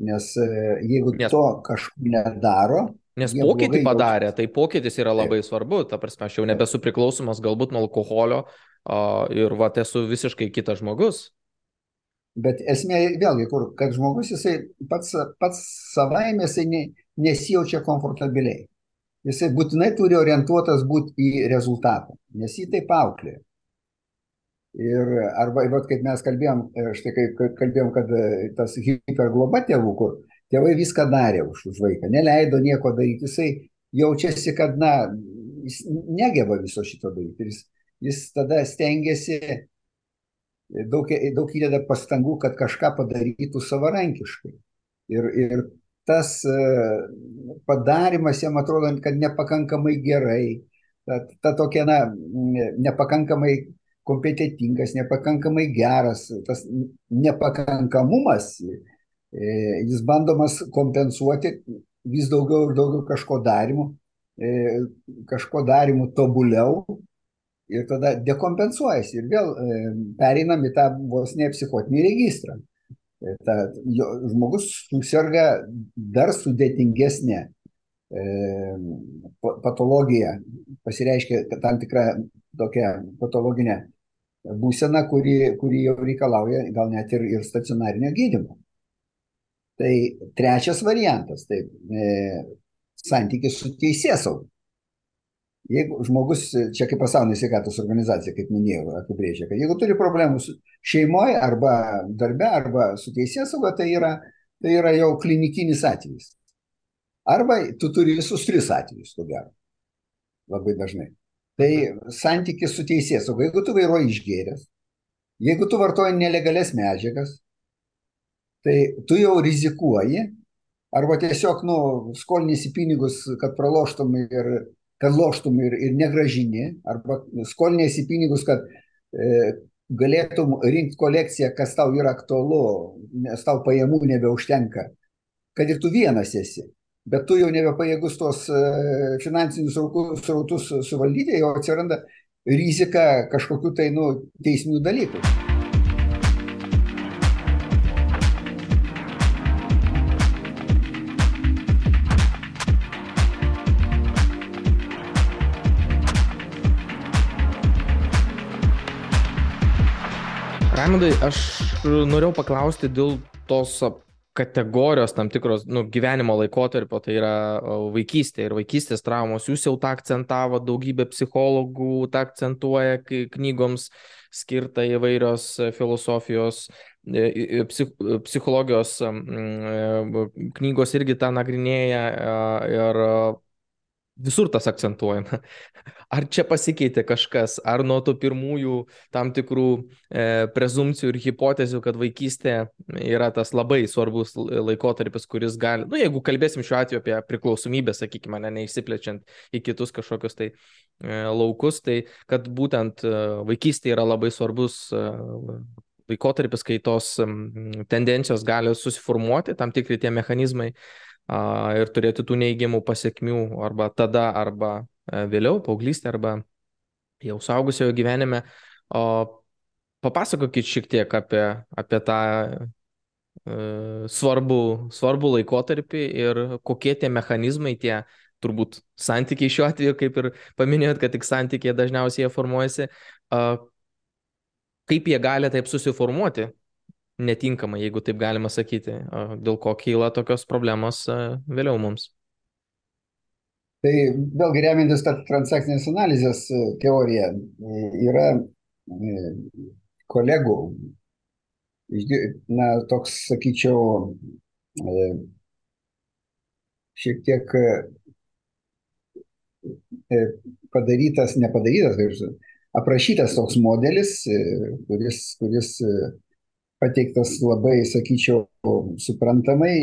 nes e, jeigu nes, to kažkur nedaro, Nes pokytį padarė, tai pokytis yra labai Taip. svarbu, ta prasme, aš jau nebesu priklausomas galbūt nuo alkoholio o, ir va, esu visiškai kitas žmogus. Bet esmė vėlgi, kur, kad žmogus jisai pats, pats savaime jisai ne, nesijaučia komfortabiliai. Jisai būtinai turi orientuotas būti į rezultatą, nes jį taip auklė. Ir arba, vat, kaip mes kalbėjom, e, štai kaip kalbėjom, kad e, tas hipergloba tėvų, kur tėvai viską darė už, už vaiką, neleido nieko daryti, jisai jaučiasi, kad, na, jis negeba viso šito daryti. Jis, jis tada stengiasi daug, daug įdeda pastangų, kad kažką padarytų savarankiškai. Ir, ir tas e, padarimas jam atrodo, kad nepakankamai gerai, ta, ta tokia, na, nepakankamai kompetitingas, nepakankamai geras, tas nepakankamumas, e, jis bandomas kompensuoti vis daugiau ir daugiau kažko darimų, e, kažko darimų tobuliau, ir tada dekompensuojasi ir vėl e, pereinam į tą vos ne psichotinį registrą. E, ta, jo, žmogus susirga dar sudėtingesnė e, patologija, pasireiškia tam tikra tokia patologinė būsena, kuri, kuri jau reikalauja gal net ir, ir stacionarinio gydimo. Tai trečias variantas, tai e, santykis su teisėsauga. Jeigu žmogus, čia kaip pasaulinė sveikatos organizacija, kaip minėjau, apibrėžia, kad jeigu turi problemų šeimoje arba darbe arba su teisėsauga, tai yra, tai yra jau klinikinis atvejis. Arba tu turi visus tris atvejus, ko gero. Labai dažnai. Tai santykis su teisėsauga, jeigu tu vairuoji išgėręs, jeigu tu vartoji nelegales medžiagas, tai tu jau rizikuoji, arba tiesiog, nu, skoliniesi pinigus, kad praloštum ir kad loštum ir, ir negražini, arba skoliniesi pinigus, kad e, galėtum rinkti kolekciją, kas tau yra aktualu, nes tau pajamų nebeužtenka, kad ir tu vienas esi. bet tu jau nebepajėgus tuos e, finansinius srautus suvaldyti, jau atsiranda rizika kažkokiu tai nu, teisinių dalykų. Raimondai, aš norėjau paklausti dėl tos kategorijos tam tikros nu, gyvenimo laikotarpio, tai yra vaikystė ir vaikystės traumos. Jūs jau tą akcentavo, daugybė psichologų tą akcentuoja, knygoms skirta įvairios filosofijos, e, psich, psichologijos e, knygos irgi tą nagrinėja ir visur tas akcentuojama. Ar čia pasikeitė kažkas, ar nuo tų pirmųjų tam tikrų e, prezumcijų ir hipotezių, kad vaikystė yra tas labai svarbus laikotarpis, kuris gali, na, nu, jeigu kalbėsim šiuo atveju apie priklausomybę, sakykime, ne, neišsiplečiant į kitus kažkokius tai e, laukus, tai kad būtent e, vaikystė yra labai svarbus e, laikotarpis, kai tos tendencijos gali susiformuoti, tam tikri tie mechanizmai ir turėti tų neįgimų pasiekmių arba tada, arba e, vėliau, paauglystė, arba jau saugusiojo gyvenime. O papasakokit šiek tiek apie, apie tą e, svarbų, svarbų laikotarpį ir kokie tie mechanizmai, tie turbūt santykiai šiuo atveju, kaip ir paminėjot, kad tik santykiai dažniausiai jie formuojasi, kaip jie gali taip susiformuoti netinkamai, jeigu taip galima sakyti, dėl ko kyla tokios problemos vėliau mums. Tai vėlgi remintis tą transakcinės analizės e, teoriją, e, yra e, kolegų, na, toks, sakyčiau, šiek tiek padarytas, nepadarytas, aprašytas toks modelis, kuris, kuris pateiktas labai, sakyčiau, suprantamai,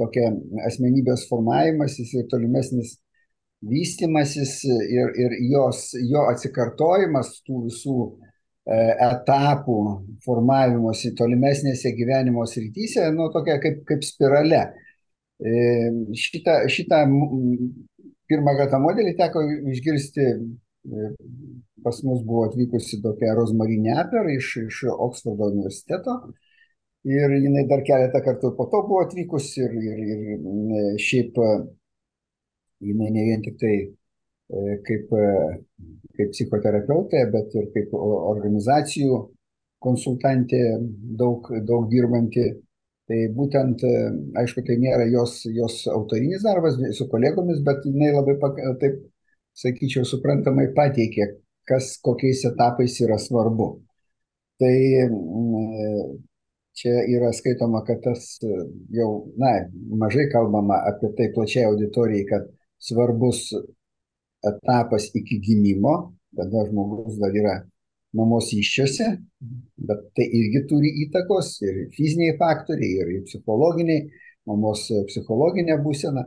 tokia asmenybės formavimasis ir tolimesnis vystimasis ir, ir jos, jo atsikartojimas tų visų e, etapų formavimosi tolimesnėse gyvenimo srityse, nu, tokia kaip, kaip spirale. E, šitą, šitą pirmą kartą modelį teko išgirsti pas mus buvo atvykusi tokia Rozmarinė Aper iš, iš Oksfordo universiteto. Ir jinai dar keletą kartų po to buvo atvykusi ir, ir, ir šiaip jinai ne vien tik tai e, kaip, kaip psichoterapeutė, bet ir kaip organizacijų konsultantė daug, daug dirbanti. Tai būtent, aišku, tai nėra jos, jos autorinis darbas su kolegomis, bet jinai labai taip sakyčiau, suprantamai pateikė, kas kokiais etapais yra svarbu. Tai čia yra skaitoma, kad tas jau, na, mažai kalbama apie tai plačiai auditorijai, kad svarbus etapas iki gimimo, kada žmogus dar yra mamos iščiose, bet tai irgi turi įtakos ir fiziniai faktoriai, ir psichologiniai, mamos psichologinė būsena.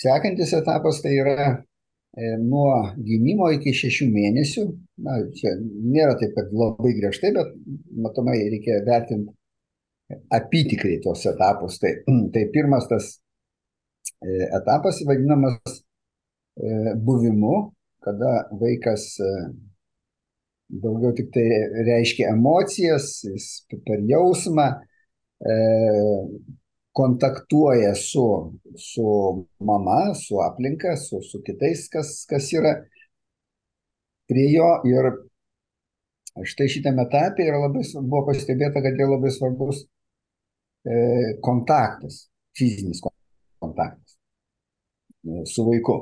Sekantis etapas tai yra E, nuo gimimo iki šešių mėnesių. Na, čia nėra taip, kad labai griežtai, bet matomai reikia vertinti apitikriai tos etapus. Tai, <clears throat> tai pirmas tas e, etapas vadinamas e, buvimu, kada vaikas daugiau tik tai reiškia emocijas, jis per jausmą, kontaktuoja su, su mama, su aplinka, su, su kitais, kas, kas yra prie jo. Ir štai šitame etape labai, buvo pastebėta, kad yra labai svarbus e, kontaktas, fizinis kontaktas e, su vaiku.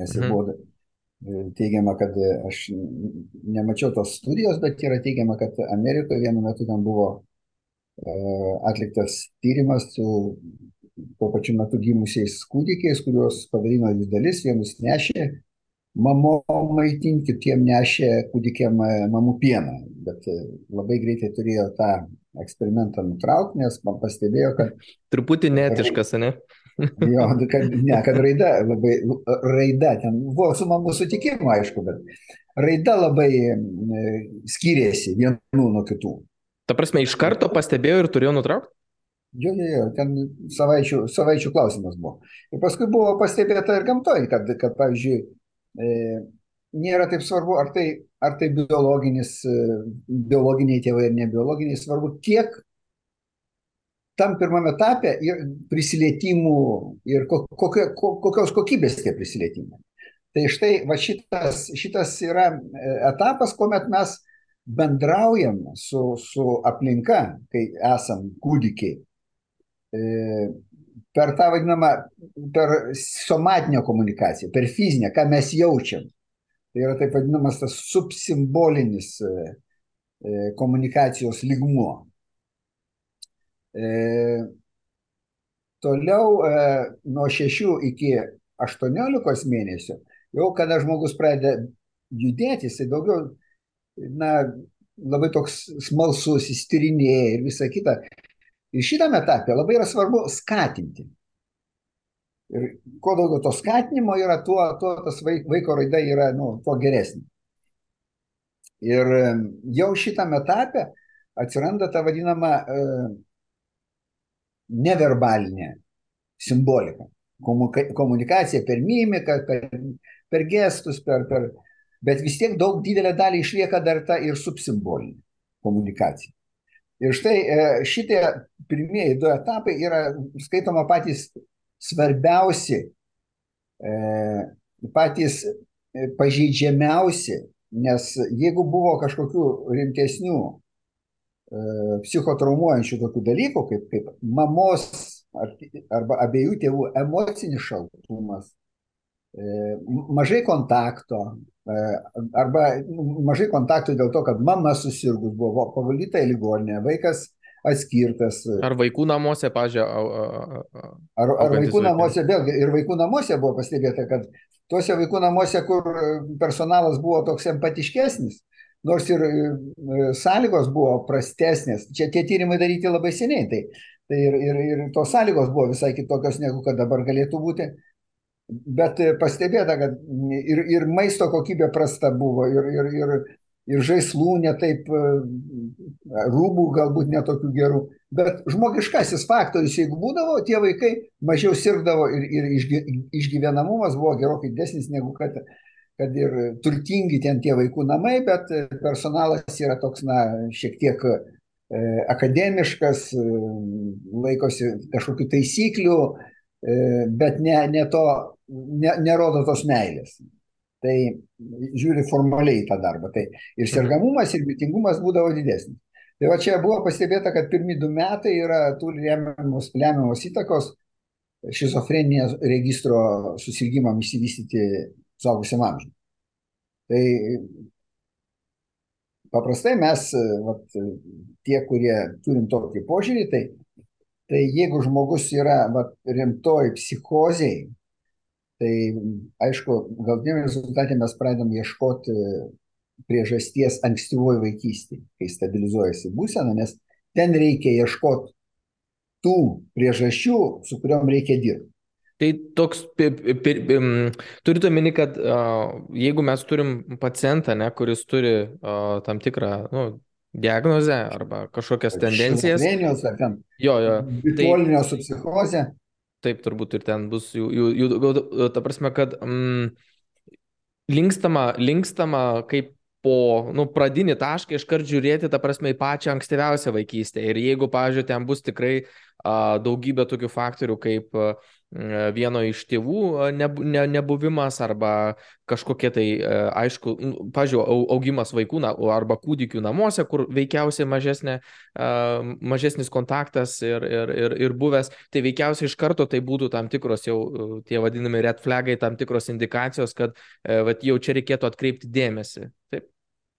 Nes mhm. buvo e, teigiama, kad aš nemačiau tos studijos, bet yra teigiama, kad Amerikoje vienu metu ten buvo E, atliktas tyrimas su tuo pačiu metu gimusiais kūdikiais, kuriuos padarino vis dalis, vienus nešė mamom maitinti, kitiem nešė kūdikiam e, mamų pieną. Bet e, labai greitai turėjo tą eksperimentą nutraukti, nes man pastebėjo, kad... Truputį netiškas, ne? <laughs> jo, kad, ne, kad raida labai, raida ten buvo su mamų sutikimu, aišku, bet raida labai skiriasi vienų nuo kitų. Ta prasme, iš karto pastebėjo ir turėjo nutraukti? Jo, jo, jo, ten savaičių, savaičių klausimas buvo. Ir paskui buvo pastebėta ir gamtoje, kad, kad pavyzdžiui, e, nėra taip svarbu, ar tai, ar tai biologinis, e, biologiniai tėvai ar nebiologiniai, svarbu, kiek tam pirmame etape ir prisilietimų ir kokio, kokios kokybės tie prisilietimai. Tai štai va šitas, šitas yra e, etapas, kuomet mes bendraujam su, su aplinka, kai esam kūdikiai E, per tą vadinamą, per somatinę komunikaciją, per fizinę, ką mes jaučiam. Tai yra taip vadinamas tas subsimbolinis e, e, komunikacijos lygmuo. Toliau nuo 6 iki 18 mėnesių, jau kada žmogus pradeda judėti, jisai daugiau, na, labai toks smalsus, įstyrinėja ir visa kita. Ir šitame etape labai yra svarbu skatinti. Ir kuo daugiau to skatinimo yra, tuo, tuo tas vaiko raida yra, nu, tuo geresnė. Ir jau šitame etape atsiranda ta vadinama e, neverbalinė simbolika. Komunikacija per mimiką, per, per gestus, per, per, bet vis tiek daug didelė dalį išlieka dar ta ir subsimbolinė komunikacija. Ir štai e, šitie pirmieji du etapai yra skaitoma patys svarbiausi, e, patys e, pažeidžiamiausi, nes jeigu buvo kažkokių rimtesnių psichotraumuojančių tokių dalykų, kaip, kaip mamos ar, arba abiejų tėvų emocinis šaltumas, mažai kontakto, E, arba nu, mažai kontaktų dėl to, kad mama susirgus buvo pavalyta į ligoninę, vaikas atskirtas. Ar vaikų namuose, pažiūrėjau. Ar, ar vaikų namuose, vėlgi, ir vaikų namuose buvo pastebėta, kad tuose vaikų namuose, kur personalas buvo toks empatiškesnis, nors ir e, sąlygos buvo prastesnės, čia tie tyrimai daryti labai seniai, tai, tai ir, ir, ir tos sąlygos buvo visai kitokios, negu kad dabar galėtų būti. Bet e, pastebėta, kad ir, ir maisto kokybė prasta buvo, ir, ir, ir, ir žaislų netaip, e, rūbų galbūt netokių gerų. Bet žmogiškasis faktorius, jeigu būdavo, tie vaikai mažiau sirgdavo ir, ir išgyvenamumas buvo gerokai didesnis negu kad, kad ir turtingi ten tie vaikų namai, bet personalas yra toks, na, šiek tiek e, akademiškas, laikosi kažkokių taisyklių, bet ne, ne to ne, nerodo tos meilės. Tai žiūri formaliai tą darbą. Tai ir sergamumas, ir mirtingumas būdavo didesnis. Tai va čia buvo pastebėta, kad pirmi du metai yra turi lemiamos, lemiamos įtakos šizofrenijos registro susirgymam išsivystyti suaugusiam amžiui. Tai paprastai mes, vat, tie, kurie turim tokį požiūrį, tai, tai jeigu žmogus yra vat, rimtoj psichozijai, Tai aišku, galtiniam rezultatė mes pradedam ieškoti priežasties ankstyvoji vaikystė, kai stabilizuojasi būsena, nes ten reikia ieškoti tų priežasčių, su kuriuom reikia dirbti. Tai toks, turite omeny, kad jeigu mes turim pacientą, ne, kuris turi tam tikrą nu, diagnozę arba kažkokias tendencijas. Jo, jo. Bipolinio tai, su psichoze taip turbūt ir ten bus jų, jų, jų ta prasme, kad mm, linkstama, linkstama kaip po nu, pradinį tašką iškart žiūrėti, ta prasme, į pačią ankstyviausią vaikystę. Ir jeigu, pavyzdžiui, ten bus tikrai daugybė tokių faktorių, kaip vieno iš tėvų nebuvimas arba kažkokie tai, aišku, nu, pažiūrėjau, augimas vaikų arba kūdikių namuose, kur veikiausiai mažesnė, mažesnis kontaktas ir, ir, ir, ir buvęs, tai veikiausiai iš karto tai būtų tam tikros jau tie vadinami red flagai, tam tikros indikacijos, kad vat, jau čia reikėtų atkreipti dėmesį. Taip.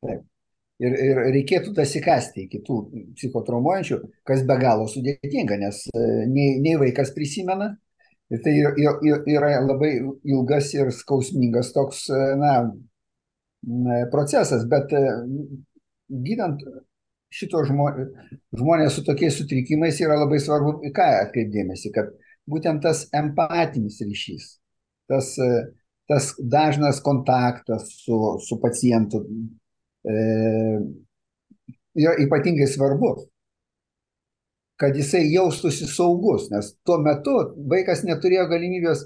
Taip. Ir, ir reikėtų dasikasti iki tų psichotraumuojančių, kas be galo sudėtinga, nes nei, nei vaikas prisimena, Ir tai yra labai ilgas ir skausmingas toks, na, procesas, bet e, gydant šito žmonės, žmonės su tokiais sutrikimais yra labai svarbu, ką atkreipdėmėsi, kad būtent tas empatinis ryšys, tas, e, tas dažnas kontaktas su, su pacientu e, yra ypatingai svarbus. kad jisai jaustųsi saugus, nes tuo metu vaikas neturėjo galimybės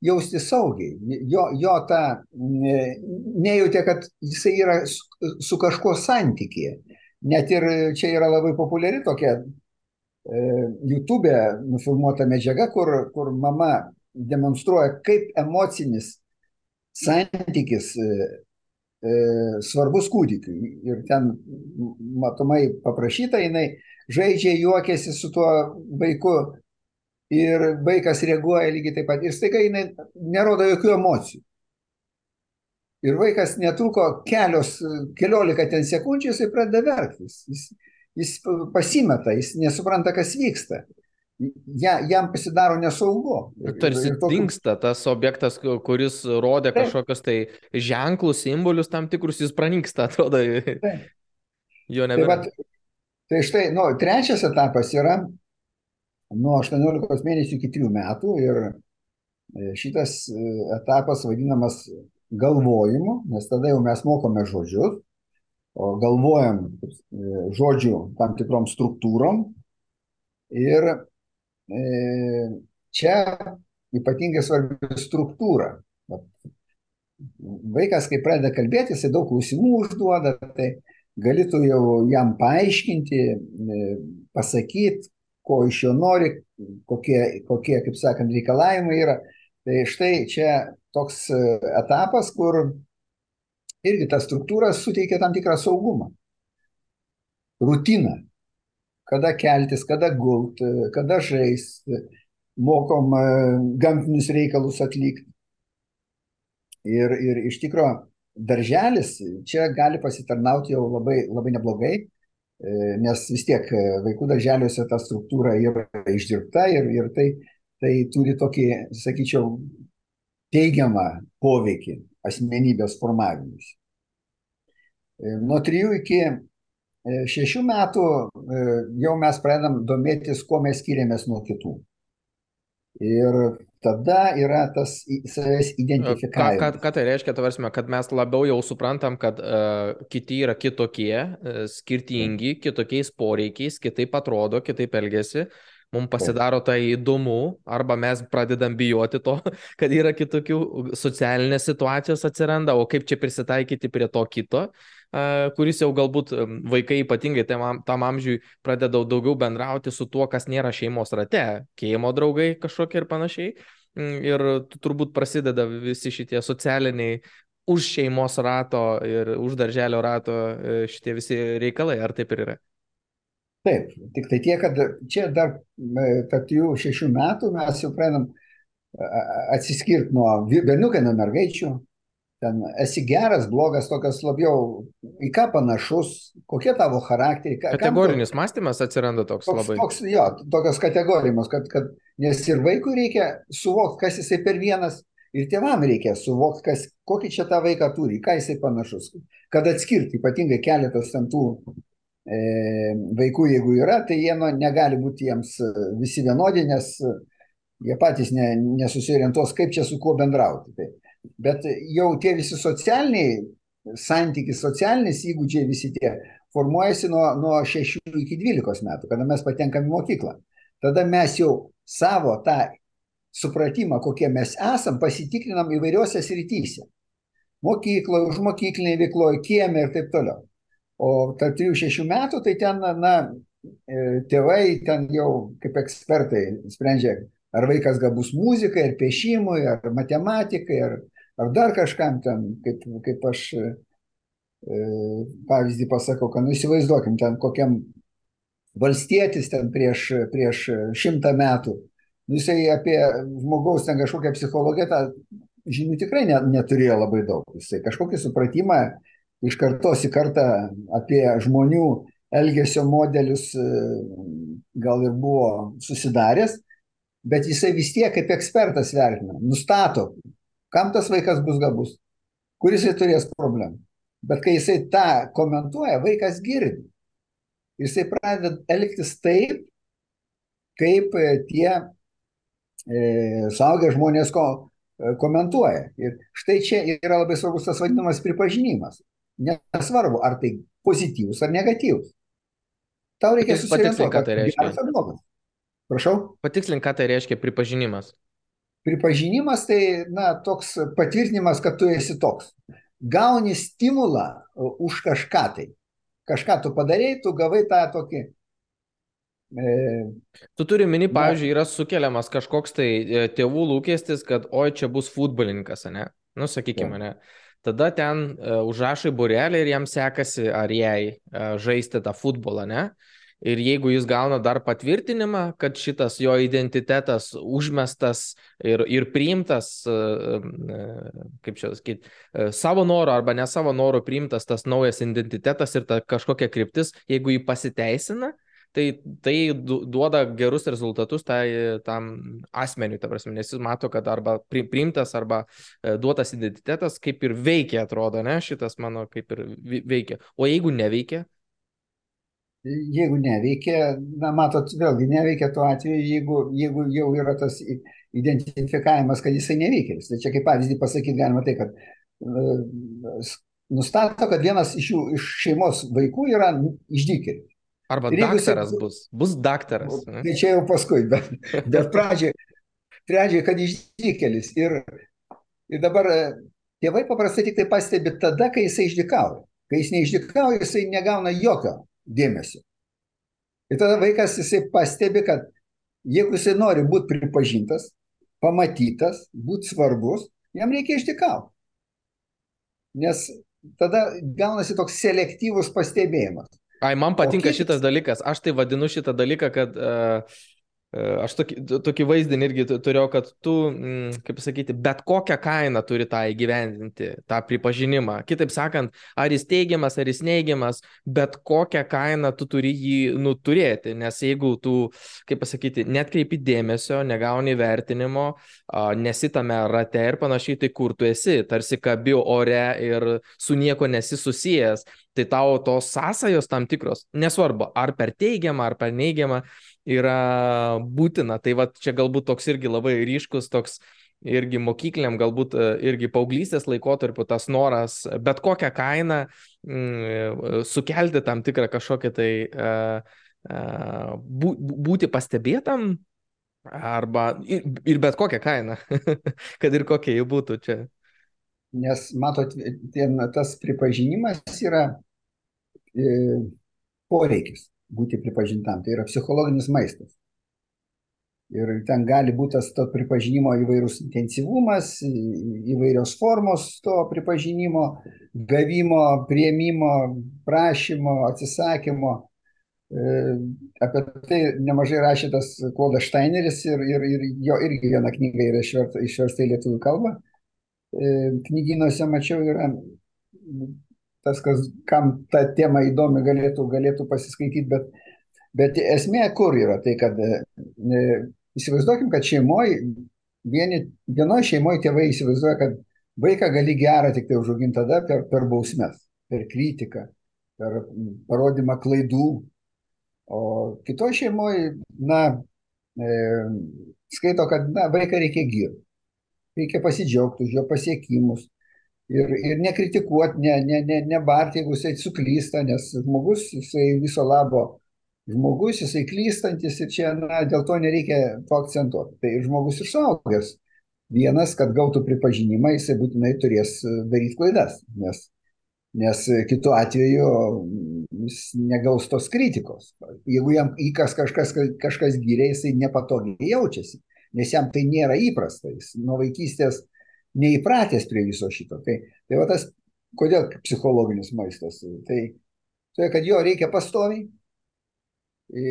jausti saugiai. Jo, jo ta nejautė, kad jisai yra su, su kažkuo santykėje. Net ir čia yra labai populiari tokia e, YouTube nufilmuota medžiaga, kur, kur mama demonstruoja, kaip emocinis santykis e, svarbus kūdikiui. Ir ten matomai paprašyta, jinai žaidžia, juokiasi su tuo vaiku ir vaikas reaguoja lygiai taip pat. Ir staiga jinai nerodo jokių emocijų. Ir vaikas netruko kelios, keliolika ten sekundžių, jisai pradeda verktis. Jis, jis pasimeta, jis nesupranta, kas vyksta. Ja, jam pasidaro nesaugu. Tarsi tokiu... dinksta tas objektas, kuris rodė Taip. kažkokius tai ženklus, simbolius tam tikrus, jis pranyksta, <laughs> atrodo. Taip. Jo nebėra. Tai, va, tai štai, nu, trečias etapas yra nuo 18 mėnesių iki 3 metų ir e, šitas e, etapas vadinamas galvojimu, nes tada jau mes mokome žodžius, o galvojam e, žodžių tam tikrom struktūrom ir čia ypatingai svarbi struktūra. Vaikas, kai pradeda kalbėti, jisai daug klausimų užduoda, tai galėtų jau jam paaiškinti, pasakyti, ko iš jo nori, kokie, kokie kaip sakant, reikalavimai yra. Tai štai čia toks e, etapas, kur irgi ta struktūra suteikia tam tikrą saugumą. Rutiną. Kada keltis, kada gult, kada žaist, mokom e, gamtinius reikalus atlikti. Ir, ir iš tikrųjų darželis čia gali pasitarnauti jau labai, labai neblogai, E, nes vis tiek e, vaikų darželiuose ta struktūra yra išdirbta ir, ir tai, tai turi tokį, sakyčiau, teigiamą poveikį asmenybės formavimus. Nuo 3 iki 6 metų jau mes pradedam domėtis, kuo mes skiriamės nuo kitų. Ir tada yra tas savęs identifikavimas. Ką, ką, ką tai reiškia, tavarsime, kad mes labiau jau suprantam, kad uh, kiti yra kitokie, uh, skirtingi, kitokiais poreikiais, kitaip atrodo, kitaip elgesi. Mums pasidaro tai įdomu, arba mes pradedam bijoti to, <laughs> kad yra kitokių socialinės situacijos atsiranda, o kaip čia prisitaikyti prie to kito. Uh, kuris jau galbūt vaikai ypatingai tam, tam amžiui pradeda daugiau bendrauti su tuo, kas nėra šeimos rate, kėjimo draugai kažkokie ir panašiai. Mm, ir turbūt prasideda visi šitie socialiniai už šeimos rato ir už darželio rato e, šitie visi reikalai, ar taip ir yra? Taip, tik tai tiek, kad čia dar tarp jų šešių metų mes jau pradedam atsiskirti nuo berniukai, nuo mergaičių, ten esi geras, blogas, tokias labiau į ką panašus, kokie tavo charakteriai. Kategorinis tu, mąstymas atsiranda toks, toks labai. Toks, jo, tokios kategorijos, kad, kad nes ir vaikui reikia suvokti, kas jisai per vienas, ir tėvam reikia suvokti, kas, kokį čia tą vaiką turi, ką jisai panašus. Kad atskirti, ypatingai keletas ten tų e, vaikų, jeigu yra, tai jie nu, negali būti jiems e, visi vienodi, nes jie patys ne, nesusiorientuos, kaip čia su kuo bendrauti. Tai Bet jau tie visi socialiniai santykiai, socialinis įgūdžiai visi tie formuojasi nuo, nuo 6 iki 12 metų, kada mes patenkam į mokyklą. Tada mes jau savo tą supratimą, kokie mes esam, pasitikrinam įvairiuose srityse. Mokykloje, už mokyklinėje veikloje, kieme ir taip toliau. O tarp 3-6 metų tai ten, na, e, tėvai ten jau kaip ekspertai sprendžia, ar vaikas gabus muzikai, ar piešimui, ar matematikai, ar, ar dar kažkam ten, kaip, kaip aš e, pavyzdį pasakau, kad nu įsivaizduokim ten kokiam valstietis ten prieš, prieš šimtą metų, nu, jisai apie žmogaus ten kažkokią psichologiją tą žinių tikrai ne, neturėjo labai daug. Jisai kažkokį supratimą iš kartos į kartą apie žmonių elgesio modelius e, gal ir buvo susidaręs, bet jisai vis tiek kaip ekspertas vertina, nustato, kam tas vaikas bus gabus, kuris jisai turės problemų. Bet kai jisai tą komentuoja, vaikas girdi. Jisai pradeda elgtis taip, kaip e, tie e, suaugę žmonės ko, e, komentuoja. Ir štai čia yra labai svarbus tas vadinamas pripažinimas. Nesvarbu, ar tai pozityvus ar negatyvus. tau reikia susiorientuoti, ką tai reiškia. Prašau. Patikslink, ką tai reiškia pripažinimas. Pripažinimas tai, na, toks patvirtinimas, kad tu esi toks. Gauni stimulą uh, už kažką tai. Kažką tu padarėjai, tu gavai tą tokį. E, Tu turi mini, pavyzdžiui, yra sukeliamas kažkoks tai e, tėvų lūkestis, kad oi, čia bus futbolininkas, ne? Nu, sakykime, ne. Tada ten uh, užrašai burelį ir jam sekasi ar jai uh, žaisti tą futbolą, ne? Ir jeigu jis gauna dar patvirtinimą, kad šitas jo identitetas užmestas ir, ir priimtas, uh, uh, kaip čia sakyti, uh, savo noro arba ne savo noro priimtas tas naujas identitetas ir ta kažkokia kryptis, jeigu jį pasiteisina, tai tai du- duoda gerus rezultatus tai tam asmeniui, ta prasme, nes jis mato, kad arba pri- priimtas, arba e, duotas identitetas kaip ir veikia, atrodo, ne, šitas mano kaip ir veikia. O jeigu neveikia, jeigu neveikia, na, matot, vėlgi neveikia tuo atveju, jeigu, jeigu jau yra tas identifikavimas, kad jisai neveikia. Tai čia kaip pavyzdį pasakyti galima tai, kad e, nustato, kad vienas iš jų iš šeimos vaikų yra išdykėlis. arba jeigu jisai- daktaras bus, bus daktaras. ne? Tai čia jau paskui, bet, bet pradžiai, pradžiai, kad išdykėlis. Ir, ir dabar e, tėvai paprastai tik tai pastebi tada, kai jisai išdykauja. Kai jis neišdykauja, jisai negauna jokio dėmesio. Ir tada vaikas jisai pastebi, kad jeigu jisai nori būti pripažintas, pamatytas, būti svarbus, jam reikia išdykauti. Nes tada gaunasi toks selektyvus pastebėjimas. Ai, man patinka kitas- šitas dalykas. Aš tai vadinu šitą dalyką, kad uh, aš tokį, tokį vaizdinį irgi tu- turėjau, kad tu, mm, kaip sakyti, bet kokią kainą turi tą įgyvendinti, tą pripažinimą. Kitaip sakant, ar jis teigiamas, ar jis neigiamas, bet kokią kainą tu turi jį nuturėti. Nes jeigu tu, kaip pasakyti, netkreipi dėmesio, negauni vertinimo, uh, nesitame rate ir panašiai, tai kur tu esi, tarsi kabi ore ir su nieko nesi susijęs tai tau tos sąsajos tam tikros, nesvarbu, ar per teigiamą, ar per neigiamą, yra būtina. Tai va čia galbūt toks irgi labai ryškus, toks irgi mokykliniam, galbūt e, irgi paauglystės laikotarpiu tas noras bet kokią kainą mm, sukelti tam tikrą kažkokią tai uh, uh, bū, būti pastebėtam. Arba ir, ir bet kokią kainą, <laughs> kad ir kokia jį būtų čia. Nes, matot, ten tas pripažinimas yra e, poreikis būti pripažintam. Tai yra psichologinis maistas. Ir ten gali būti tas to pripažinimo įvairūs intensyvumas, įvairios formos to pripažinimo, gavimo, prieimimo, prašymo, atsisakymo. E, Apie tai nemažai rašė tas Klodas Steineris ir, ir, ir jo irgi viena knyga yra išversta į lietuvių kalbą. E, Knyginuose mačiau yra tas, kas, kam ta tema įdomi, galėtų, galėtų pasiskaityti, bet, bet esmė kur yra, tai kad e, įsivaizduokim, kad šeimoje, vienoje šeimoje tėvai įsivaizduoja, kad vaiką gali gerą tik tai užauginti tada per, per bausmes, per kritiką, per parodymą klaidų, o kitoje šeimoje, na, e, skaito, kad na, vaiką reikia girti, reikia pasidžiaugti už jo pasiekimus, ir, ir nekritikuoti, ne, ne, ne, nebarti, jeigu jisai suklysta, nes žmogus, jisai viso labo žmogus, jisai klystantis ir čia, na, dėl to nereikia to akcentuoti. Tai žmogus ir suaugęs. Vienas, kad gautų pripažinimą, jisai būtinai turės e, daryti klaidas, nes, nes kitu atveju jis negaus tos kritikos. Jeigu jam įkas kažkas, kažkas gyrė, jisai nepatogiai jaučiasi, nes jam tai nėra įprasta. Jis nuo vaikystės neįpratęs prie viso šito. Tai, tai va tas, kodėl psichologinis maistas? Tai, tai kad jo reikia pastoviai, e,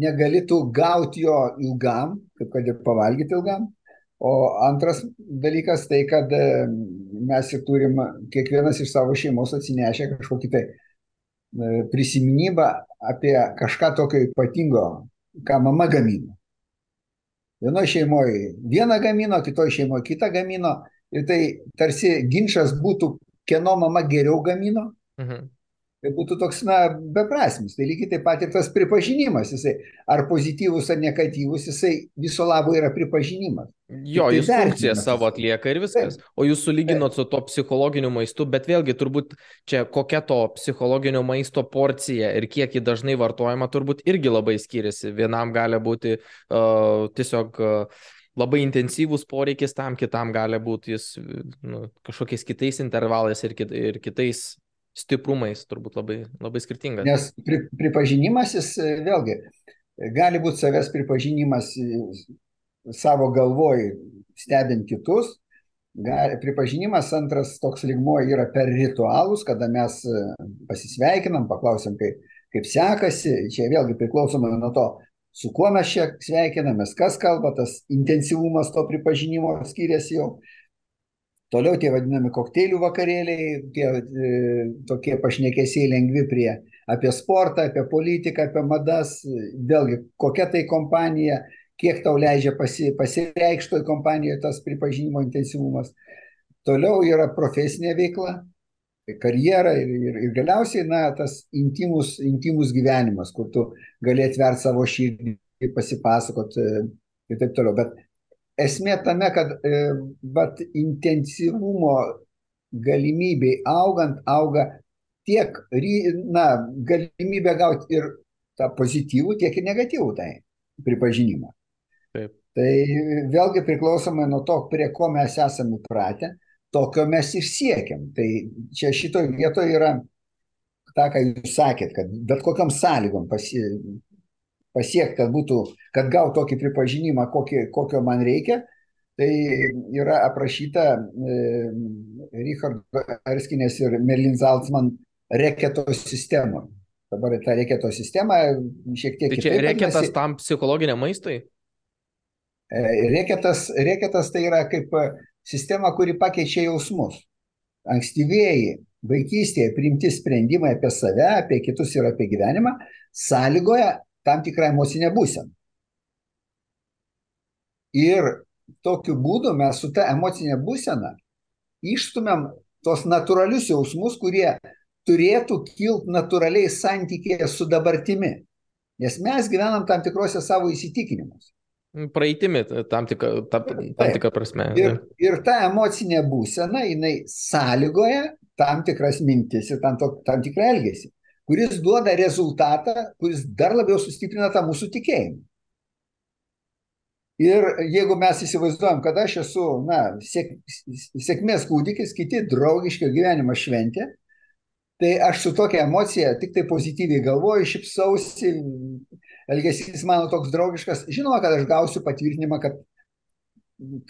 negali tu gauti jo ilgam, kaip kad ir pavalgyti ilgam. O antras dalykas tai, kad e, mes ir turim kiekvienas iš savo šeimos atsinešę kažkokį tai e, prisiminimą apie kažką tokio ypatingo, ką mama gamino. Vienoje šeimoje vieną gamino, kitoje šeimoje kitą gamino. Ir tai tarsi ginčas būtų, kieno mama geriau gamino. Mhm. Tai būtų toks, na, beprasmis. Tai lygiai taip pat ir tas pripažinimas, jisai ar pozityvus, ar negatyvus, jisai viso labo yra pripažinimas. Jo, tai jis funkciją savo atlieka ir viskas. Taip. O jūs sulyginot su to psichologiniu maistu, bet vėlgi turbūt čia kokia to psichologinio maisto porcija ir kiek jį dažnai vartojama, turbūt irgi labai skiriasi. Vienam gali būti uh, tiesiog uh, labai intensyvus poreikis tam, kitam gali būti jis nu, kažkokiais kitais intervalais ir, kit, ir kitais stiprumais turbūt labai, labai skirtingas. Nes pri, pripažinimas jis vėlgi gali būti savęs pripažinimas savo galvoj stebint kitus. Gali, pripažinimas antras toks ligmuo yra per ritualus, kada mes pasisveikinam, paklausim, kaip, kaip sekasi. Čia vėlgi priklausomai nuo to, su kuo mes čia sveikinamės, kas kalba, tas intensyvumas to pripažinimo skiriasi jau. Toliau tie vadinami kokteilių vakarėliai, tie e, tokie pašnekėsiai lengvi prie apie sportą, apie politiką, apie madas, vėlgi kokia tai kompanija, kiek tau leidžia pasi, pasireikšti toj kompanijoje tas pripažinimo intensyvumas. Toliau yra profesinė veikla, karjera ir, ir, ir galiausiai, na, tas intimus, intimus gyvenimas, kur tu gali atverti savo širdį, pasipasakot e, ir taip toliau. Bet esmė tame, kad e, vat, intensyvumo galimybei augant, auga tiek, na, galimybė gauti ir tą pozityvų, tiek ir negatyvų tai pripažinimą. Taip. Tai vėlgi priklausomai nuo to, prie ko mes esame įpratę, tokio mes ir siekiam. Tai čia šitoje vietoje yra tą, ką jūs sakėt, kad bet kokiam sąlygom pasi, pasiekti, kad būtų, kad gautų tokį pripažinimą, kokį, kokio man reikia, tai yra aprašyta e, Richardo Erskinės ir Merlin Zaltzman reketo sistemoje. Dabar tą reketo sistemą šiek tiek. Tai čia reketas tam psichologiniam maistui? E, reketas, reketas tai yra kaip sistema, kuri pakeičia jausmus. Ankstyvieji vaikystėje priimti sprendimai apie save, apie kitus ir apie gyvenimą sąlygoja tam tikrą emocinę būseną. Ir tokiu būdu mes su ta emocinė būsena išstumėm tos natūralius jausmus, kurie turėtų kilti natūraliai santykėje su dabartimi. Nes mes gyvenam tam tikrose savo įsitikinimus. Praeitimi tam tikrą tam, tam tikrą prasme. Ir, ir ta emocinė būsena, jinai sąlygoja tam tikras mintis ir tam, to, tam tikrą elgesį, kuris duoda rezultatą, kuris dar labiau sustiprina tą mūsų tikėjimą. Ir jeigu mes įsivaizduojam, kad aš esu, na, sėk, sėkmės kūdikis, kiti draugiško gyvenimo šventė, tai aš su tokia emocija tik tai pozityviai galvoju, šipsausi, elgesys mano toks draugiškas, žinoma, kad aš gausiu patvirtinimą, kad,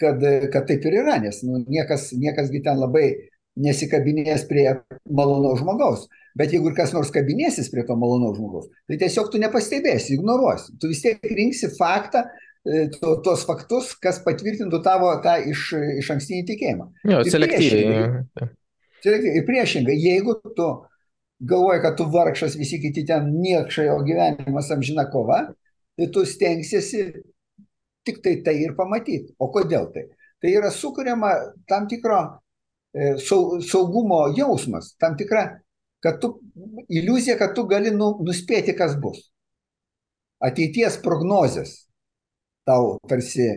kad, kad taip ir yra, nes nu, niekas, niekasgi ten labai nesikabinės prie malonaus žmogaus. Bet jeigu ir kas nors kabinėsis prie to malonaus žmogaus, tai tiesiog tu nepastebėsi, ignoruosi. Tu vis tiek rinksi faktą, e, to, tos faktus, kas patvirtintų tavo tą iš, iš ankstinį tikėjimą. Jo, selektyviai. Ir priešingai, jeigu tu galvoji, kad tu vargšas, visi kiti ten niekšai, o gyvenimas amžina kova, tai tu stengsiesi tik tai tai ir pamatyti. O kodėl tai? Tai yra sukuriama tam tikro saugumo jausmas, tam tikra, kad tu, iliuzija, kad tu gali nu, nuspėti, kas bus. Ateities prognozės tau tarsi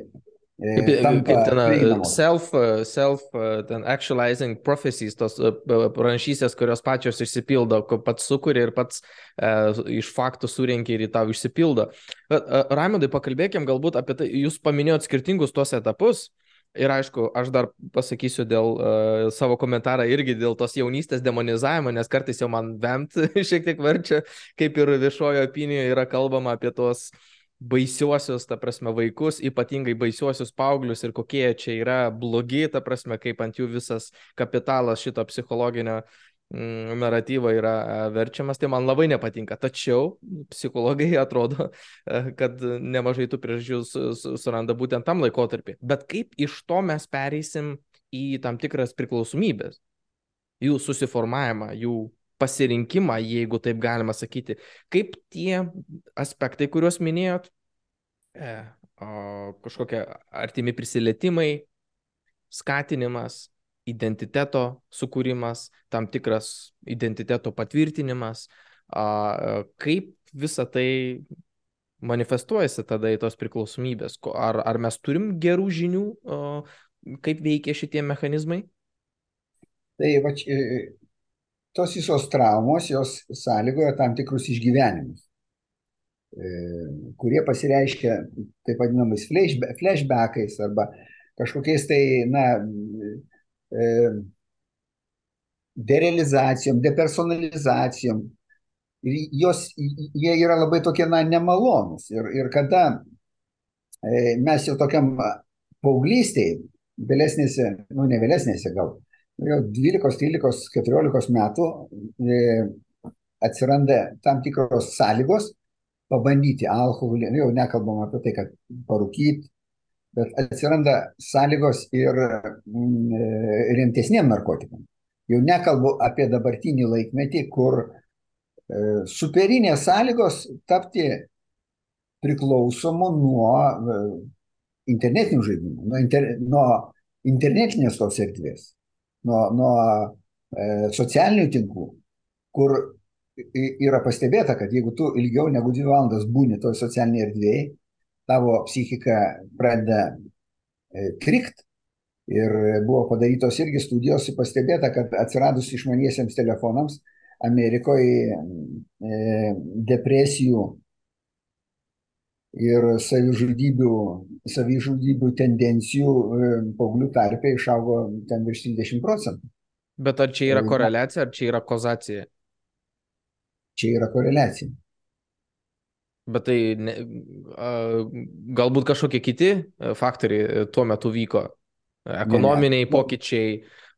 Kaip, kaip ten self, self ten actualizing prophecies, tos pranašysės, kurios pačios išsipildo, pats sukūrė ir pats uh, iš faktų surinkia ir į tau išsipildo. Bet, Raimondai, pakalbėkim galbūt apie tai, jūs paminėjot skirtingus tuos etapus. Ir aišku, aš dar pasakysiu dėl uh, savo komentarą irgi dėl tos jaunystės demonizavimo, nes kartais jau man vemt <laughs> šiek tiek verčia, kaip ir viešojo opinijoje yra kalbama apie uh, baisiuosius, ta prasme, vaikus, ypatingai baisiuosius paauglius ir kokie čia yra blogi, ta prasme, kaip ant jų visas kapitalas šito psichologinio mm, naratyvo yra e, verčiamas, tai man labai nepatinka. Tačiau psichologai <laughs> atrodo, e, kad nemažai tų priežasčių suranda būtent tam laikotarpį. Bet kaip iš to mes pereisim į tam tikras priklausomybės, jų susiformavimą, jų pasirinkimą, jeigu taip galima sakyti. Kaip tie aspektai, kuriuos minėjot, e, o, kažkokie artimi prisilietimai, skatinimas identiteto sukūrimas, tam tikras identiteto patvirtinimas, kaip visa tai manifestuojasi tada į tos priklausomybės? Ar, ar mes turim gerų žinių, kaip veikia šitie mechanizmai? Tai va, tos visos traumos, jos sąlygoja tam tikrus išgyvenimus, e, kurie pasireiškia taip vadinamais flashbackais arba kažkokiais tai, na, e, derealizacijom, depersonalizacijom, ir jos, jie yra labai tokie, na, nemalonus. Ir, ir kada mes jau tokiam paauglystėje, vėlesnėse, nu ne vėlesnėse gal, jau 12, 13, 14 metų e, atsiranda tam tikros sąlygos pabandyti alkoholį, jau nekalbam apie tai, kad parūkyti, bet atsiranda sąlygos ir mm, e, rimtesniem narkotikam. Jau nekalbu apie dabartinį laikmetį, kur E, superinės sąlygos tapti priklausomu nuo e, internetinių žaidimų, nuo, inter, nuo internetinės tos erdvės, nuo, nuo e, socialinių tinklų, kur yra pastebėta, kad jeigu tu ilgiau negu dvi valandas būni toj socialinėje erdvėje, tavo psichika pradeda e, krikt. Ir buvo padarytos irgi studijos, pastebėta, kad atsiradus išmaniesiems telefonams, Amerikoje e, depresijų ir savižudybių, savižudybių tendencijų e, paauglių tarpe išaugo ten virš 30 procentų. Bet ar čia yra koreliacija, ar čia yra kozacija? Čia yra koreliacija. Bet tai ne, galbūt kažkokie kiti faktoriai tuo metu vyko. Ekonominiai ne, ne. pokyčiai,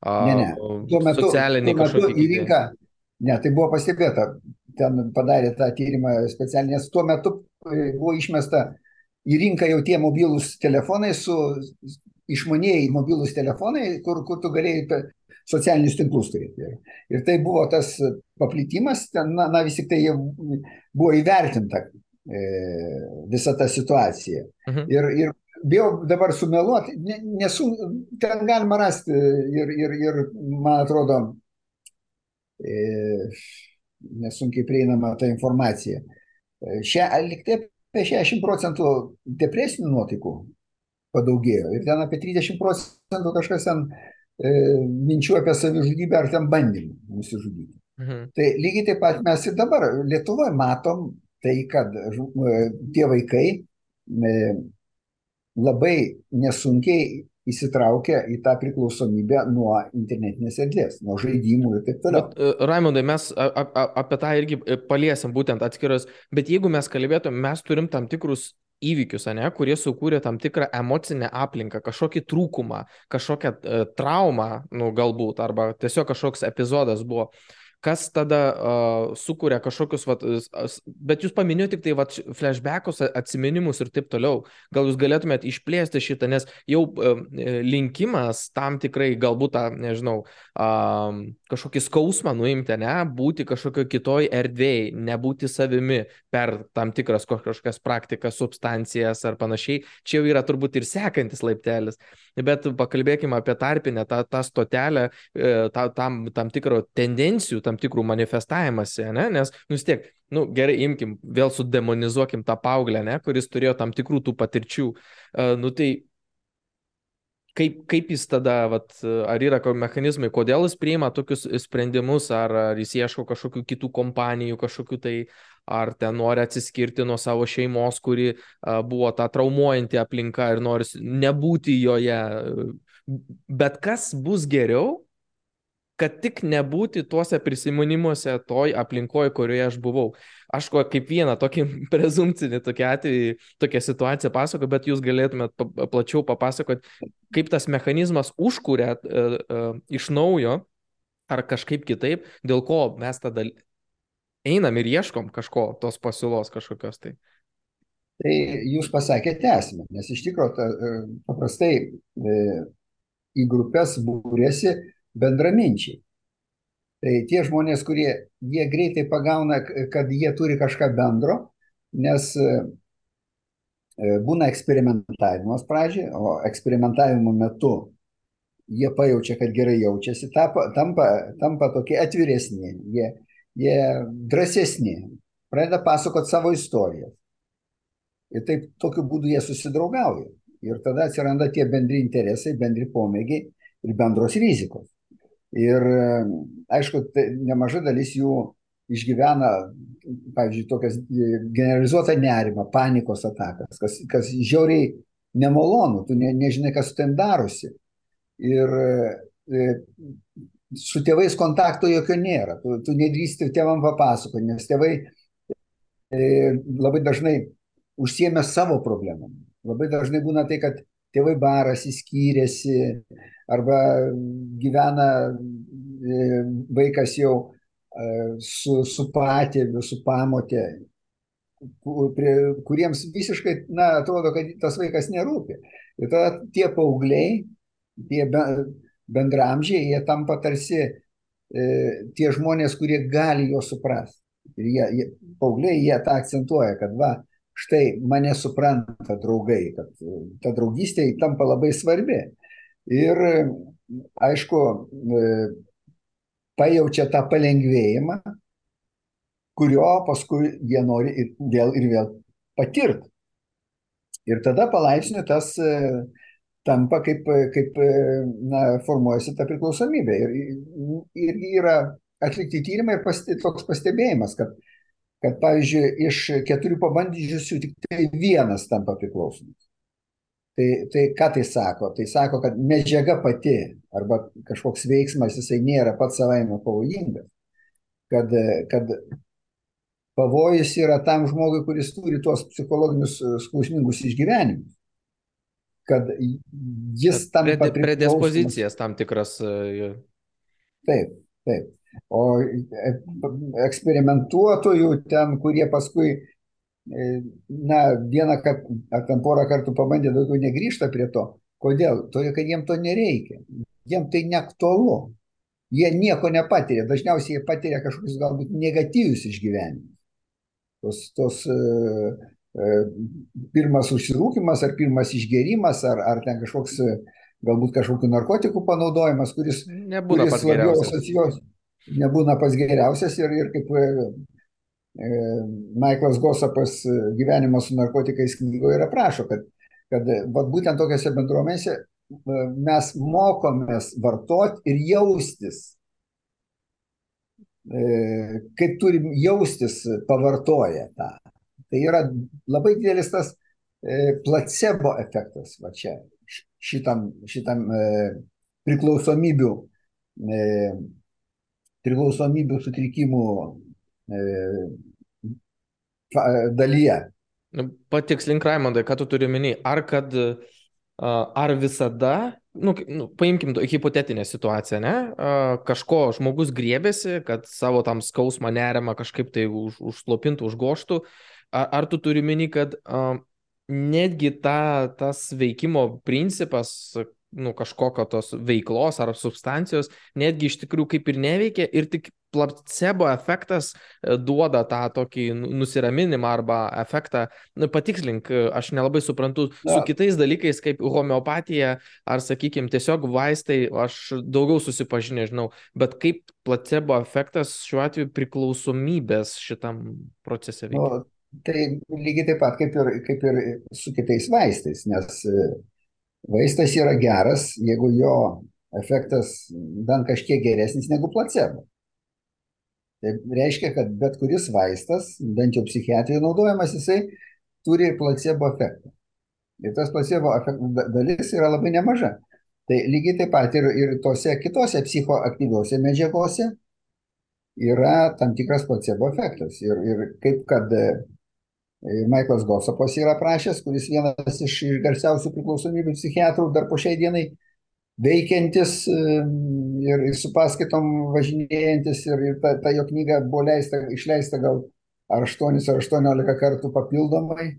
ne, ne. Tuo metu, socialiniai tuo metu kažkokie. Į rinką, Ne, tai buvo pastebėta, ten padarė tą tyrimą specialiai, nes tuo metu e, buvo išmesta į rinką jau tie mobilūs telefonai su išmanėjai mobilūs telefonai, kur, kur tu galėjai socialinius tinklus turėti. Ir, ir tai buvo tas paplitimas, ten, na, na vis tik tai buvo įvertinta e, visa ta situacija. Mhm. Ir, ir bijau dabar sumeluoti, nesu, ten galima rasti ir, ir, ir man atrodo, E, nesunkiai prieinama ta informacija. E, šia, liktai apie 60 procentų depresinių nuotaikų padaugėjo ir ten apie 30 procentų kažkas ten e, minčių apie savižudybę ar ten bandymų nusižudyti. Mhm. Tai lygiai taip pat mes ir dabar Lietuvoje matom tai, kad e, tie vaikai e, labai nesunkiai įsitraukia į tą priklausomybę nuo internetinės erdvės, nuo žaidimų ir taip toliau. Bet, e, Raimondai, mes apie tą irgi e, paliesim būtent atskiras, bet jeigu mes kalbėtum, mes turim tam tikrus įvykius, ne, kurie sukūrė tam tikrą emocinę aplinką, kažkokį trūkumą, kažkokią uh, traumą, nu, galbūt, arba tiesiog kažkoks epizodas buvo. Uh, kas tada uh, sukuria kažkokius, vat, bet jūs paminėjote tik tai vat, flashbackus, atsiminimus ir taip toliau. Gal jūs galėtumėte išplėsti šitą, nes jau uh, linkimas tam tikrai galbūt tą, nežinau, uh, kažkokį skausmą nuimti, ne, būti kažkokio kitoj erdvėjai, nebūti savimi per tam tikras kažkokias praktikas, substancijas ar panašiai. Čia jau yra turbūt ir sekantis laiptelis. Bet pakalbėkime apie tarpinę, tą, tą stotelę, e, tą, tam, tam tikro tendencijų, tam tikrų manifestajimąsi, ne? nes nu, vis tiek, nu, gerai, imkim, vėl sudemonizuokim tą paauglę, ne? kuris turėjo tam tikrų tų patirčių. Uh, nu, tai kaip, kaip jis tada, vat, ar yra mechanizmai, kodėl jis priima tokius sprendimus, ar, ar jis ieško kažkokių kitų kompanijų, kažkokių tai, ar ten nori atsiskirti nuo savo šeimos, kuri a, buvo ta traumuojanti aplinka ir nori nebūti joje. Bet kas bus geriau, kad tik nebūti tuose prisiminimuose toj aplinkoje, kurioje aš buvau. Aš kaip vieną tokį <laughs> prezumcinį tokį atvejį, tokią situaciją pasakoju, bet jūs galėtumėt plačiau papasakoti, kaip tas mechanizmas užkūrė uh, uh, iš naujo ar kažkaip kitaip, dėl ko mes tada einam ir ieškom kažko, tos pasiūlos kažkokios tai. Tai jūs pasakėte esmę, nes iš tikrųjų e, paprastai į grupės būrėsi bendraminčiai. Tai tie žmonės, kurie jie greitai pagauna, kad jie turi kažką bendro, nes e, būna eksperimentavimas pradžiai, o eksperimentavimo metu jie pajaučia, kad gerai jaučiasi, tampa, tampa, tampa tokie atviresni, jie, jie drąsesni, pradeda pasakoti savo istoriją. Ir taip tokiu būdu jie susidraugauja. Ir tada atsiranda tie bendri interesai, bendri pomėgiai ir bendros rizikos. Ir aišku, tai nemaža dalis jų išgyvena, pavyzdžiui, tokias generalizuotą nerimą, panikos atakas, kas, kas žiauriai nemalonu, tu ne, nežinai, kas ten darosi. Ir e, su tėvais kontakto jokio nėra, tu, tu nedrįsti tėvam papasakoti, nes tėvai e, labai dažnai užsiemė savo problemom. Labai dažnai būna tai, kad tėvai barasi, skyrėsi, arba gyvena e, vaikas jau su, su patėviu, su pamotė, kuriems visiškai, na, atrodo, kad tas vaikas nerūpi. Ir tada tie paaugliai, tie bendramžiai, jie tampa tarsi e, tie žmonės, kurie gali jo suprasti. Ir jie, jie, paaugliai, jie tą akcentuoja, kad va, štai mane supranta draugai, kad ta draugystė tampa labai svarbi. Ir aišku, e, pajaučia tą palengvėjimą, kurio paskui jie nori ir vėl ir vėl patirti. Ir tada palaipsniui tas e, tampa kaip, kaip e, na, formuojasi ta priklausomybė. Ir, ir yra atlikti tyrimai ir pasti, toks pastebėjimas, kad, kad pavyzdžiui, iš keturių pabandžiusių tik tai vienas tampa priklausomas. Tai, tai ką tai sako? Tai sako, kad medžiaga pati arba kažkoks veiksmas jisai nėra pats savaime pavojingas. Kad, kad pavojus yra tam žmogui, kuris turi tuos psichologinius e, skausmingus išgyvenimus. Kad jis tam Predi, predispozicijas tam tikras. E, taip, taip. O e, eksperimentuotojų ten, kurie paskui E, na, vieną ar ten porą kartų pabandė, daugiau negrįžta prie to. Kodėl? Todėl, kad jiem to nereikia. Jiem tai neaktualu. Jie nieko nepatiria. Dažniausiai jie patiria kažkokius galbūt negatyvius išgyvenimus. Tos, tos uh, pirmas užsirūkimas ar pirmas išgerimas ar, ar ten kažkoks galbūt kažkokių narkotikų panaudojimas, kuris, nebūna kuris labiau asocijuos, nebūna pats geriausias ir, ir kaip E, Michaelas Gosapas e, gyvenimo su narkotikais knygoje ir aprašo, kad, kad vat, būtent tokiuose bendruomenėse e, mes mokomės vartoti ir jaustis, kaip turim jaustis pavartoję tą. Tai yra labai didelis tas placebo efektas va čia šitam, šitam priklausomybių, priklausomybių sutrikimų dalyje. Nu, patikslink, Raimondai, ką tu turi minį. Ar kad, ar visada, nu, nu, paimkim hipotetinę situaciją, ne? Kažko žmogus griebėsi, kad savo tam skausmą nerimą kažkaip tai už, užslopintų, užgoštų. Ar, ar tu turi minį, kad netgi ta, tas veikimo principas, nu, kažkokio tos veiklos ar substancijos netgi iš tikrųjų kaip ir neveikia ir tik placebo efektas e, duoda tą tokį nu, nusiraminimą arba efektą. Nu, patikslink, e, aš nelabai suprantu Na. su kitais dalykais kaip homeopatija ar, sakykime, tiesiog vaistai, aš daugiau susipažinę žinau, bet kaip placebo efektas šiuo atveju priklausomybės šitam procese veikia. O, tai lygiai taip pat kaip ir, kaip ir su kitais vaistais, nes e, vaistas yra geras, jeigu jo efektas bent kažkiek geresnis negu placebo. Tai reiškia, kad bet kuris vaistas, bent jau psichiatrijoje naudojamas, jisai turi placebo efektą. Ir tas placebo dalis yra labai nemaža. Tai lygiai taip pat ir, ir tose kitose psichoaktyviuose medžiagose yra tam tikras placebo efektas. Ir, ir kaip kad Michaelas Gosapas yra prašęs, kuris vienas iš garsiausių priklausomybių psichiatrų dar po šiai dienai veikiantis ir su paskaitom važinėjantis ir, ir ta, ta jo knyga buvo leista, išleista gal ar 8 ar 18 kartų papildomai.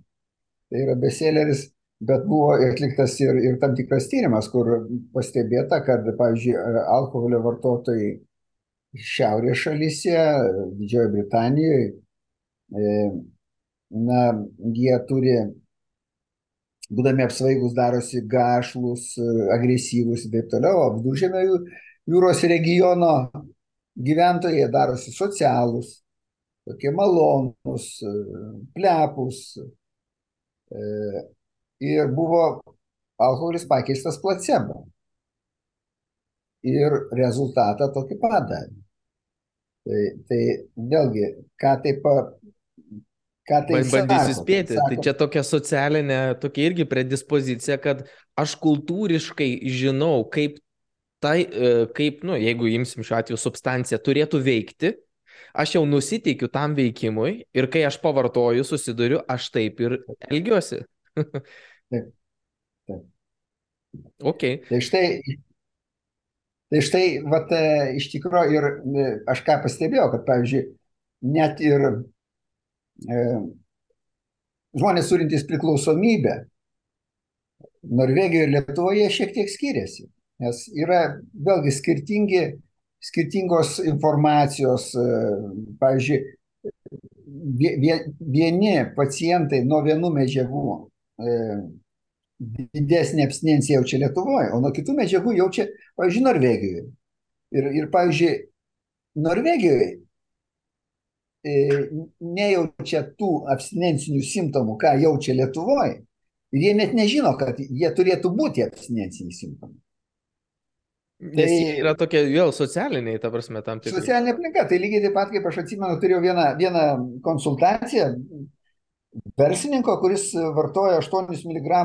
Tai yra beseleris, bet buvo atliktas ir, ir tam tikras tyrimas, kur pastebėta, kad, pavyzdžiui, alkoholio vartotojai šiaurės šalyse, Didžiojo Britanijoje, na, jie turi būdami apsvaigus, darosi gašlus, agresyvus ir taip toliau. O viduržėmio jūros regiono gyventojai darosi socialūs, tokie malonūs, plepus. Ir buvo alkoholis pakeistas placebo. Ir rezultatą tokį padarė. Tai, tai vėlgi, ką tai pa, ką tai bandysiu spėti. Tai, čia tokia socialinė, tokia irgi predispozicija, kad aš kultūriškai žinau, kaip tai, e, kaip, nu, jeigu imsim šiuo atveju substanciją, turėtų veikti, aš jau nusiteikiu tam veikimui ir kai aš pavartoju, susiduriu, aš taip ir elgiuosi. taip. taip. Okay. Tai štai, tai štai, vat, e, iš tikrųjų ir e, aš ką pastebėjau, kad, pavyzdžiui, net ir žmonės turintys priklausomybę Norvegijoje ir Lietuvoje šiek tiek skiriasi, nes yra vėlgi skirtingi, skirtingos informacijos, e, pavyzdžiui, vieni pacientai nuo vienų medžiagų e, didesnė abstinencija jaučia Lietuvoje, o nuo kitų medžiagų jaučia, pavyzdžiui, Norvegijoje. Ir, ir pavyzdžiui, Norvegijoje E, nejaučia tų abstinencinių simptomų, ką jaučia Lietuvoje, ir jie net nežino, kad jie turėtų būti abstinenciniai simptomai. Nes tai yra tokie vėl socialiniai, ta prasme, tam tikrai. Socialinė aplinka, tai lygiai taip pat, kaip aš atsimenu, turėjau vieną, vieną konsultaciją verslininko, kuris vartoja 8 mg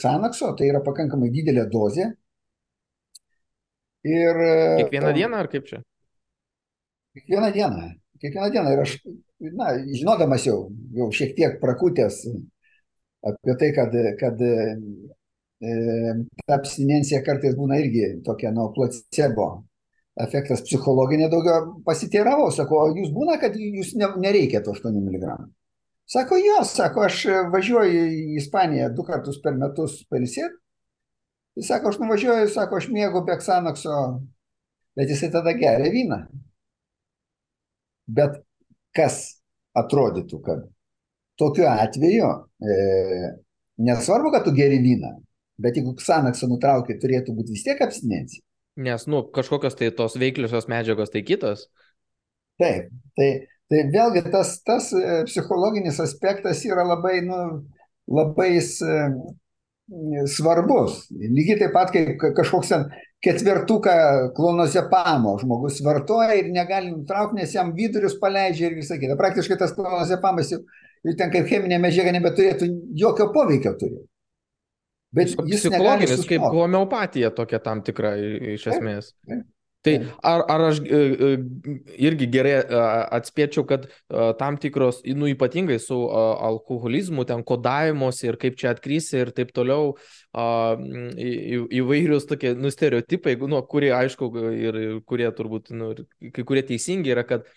Xanaxo, tai yra pakankamai didelė dozė. Ir, Kiekvieną dieną ar kaip čia? Kiekvieną dieną kiekvieną dieną ir aš, na, žinodamas jau, jau šiek tiek prakutęs apie tai, kad, kad e, ta abstinencija kartais būna irgi tokia, nu, placebo efektas psichologinė daugiau pasiteiravau, sako, o jūs būna, kad jūs ne, nereikia to 8 mg. Sako, jo, sako, aš važiuoju į Ispaniją du kartus per metus pailsėti. Jis sako, aš nuvažiuoju, sako, aš mėgau Beksanakso, bet jisai tada geria vyną. Bet kas atrodytų, kad tokiu atveju e, nesvarbu, kad tu geri vyną, bet jeigu Xanaxą nutraukia, turėtų būti vis tiek abstinencija. Nes, nu, kažkokios tai tos veikliosios medžiagos tai kitos. Taip, tai, tai vėlgi tas, tas e, psichologinis aspektas yra labai, nu, labai e, svarbus. Lygiai taip pat, kaip kažkoks ten ketvertuką klonozepamo žmogus vartoja ir negali nutraukti, nes jam vidurius paleidžia ir visą kitą. Praktiškai tas klonozepamas jau, jau ten kaip cheminė medžiaga nebeturėtų jokio poveikio turėti. Bet jis psichologinis, kaip homeopatija tokia tam tikra iš esmės. Taip, taip. Tai ar, ar aš e, e, irgi gerai e, atspėčiau, kad tam tikros, nu ypatingai su alkoholizmu, ten kodavimus ir kaip čia atkrysi ir taip toliau, į, įvairius tokie nu, stereotipai, nu, kurie aišku ir kurie turbūt, nu, kai kurie teisingi yra, kad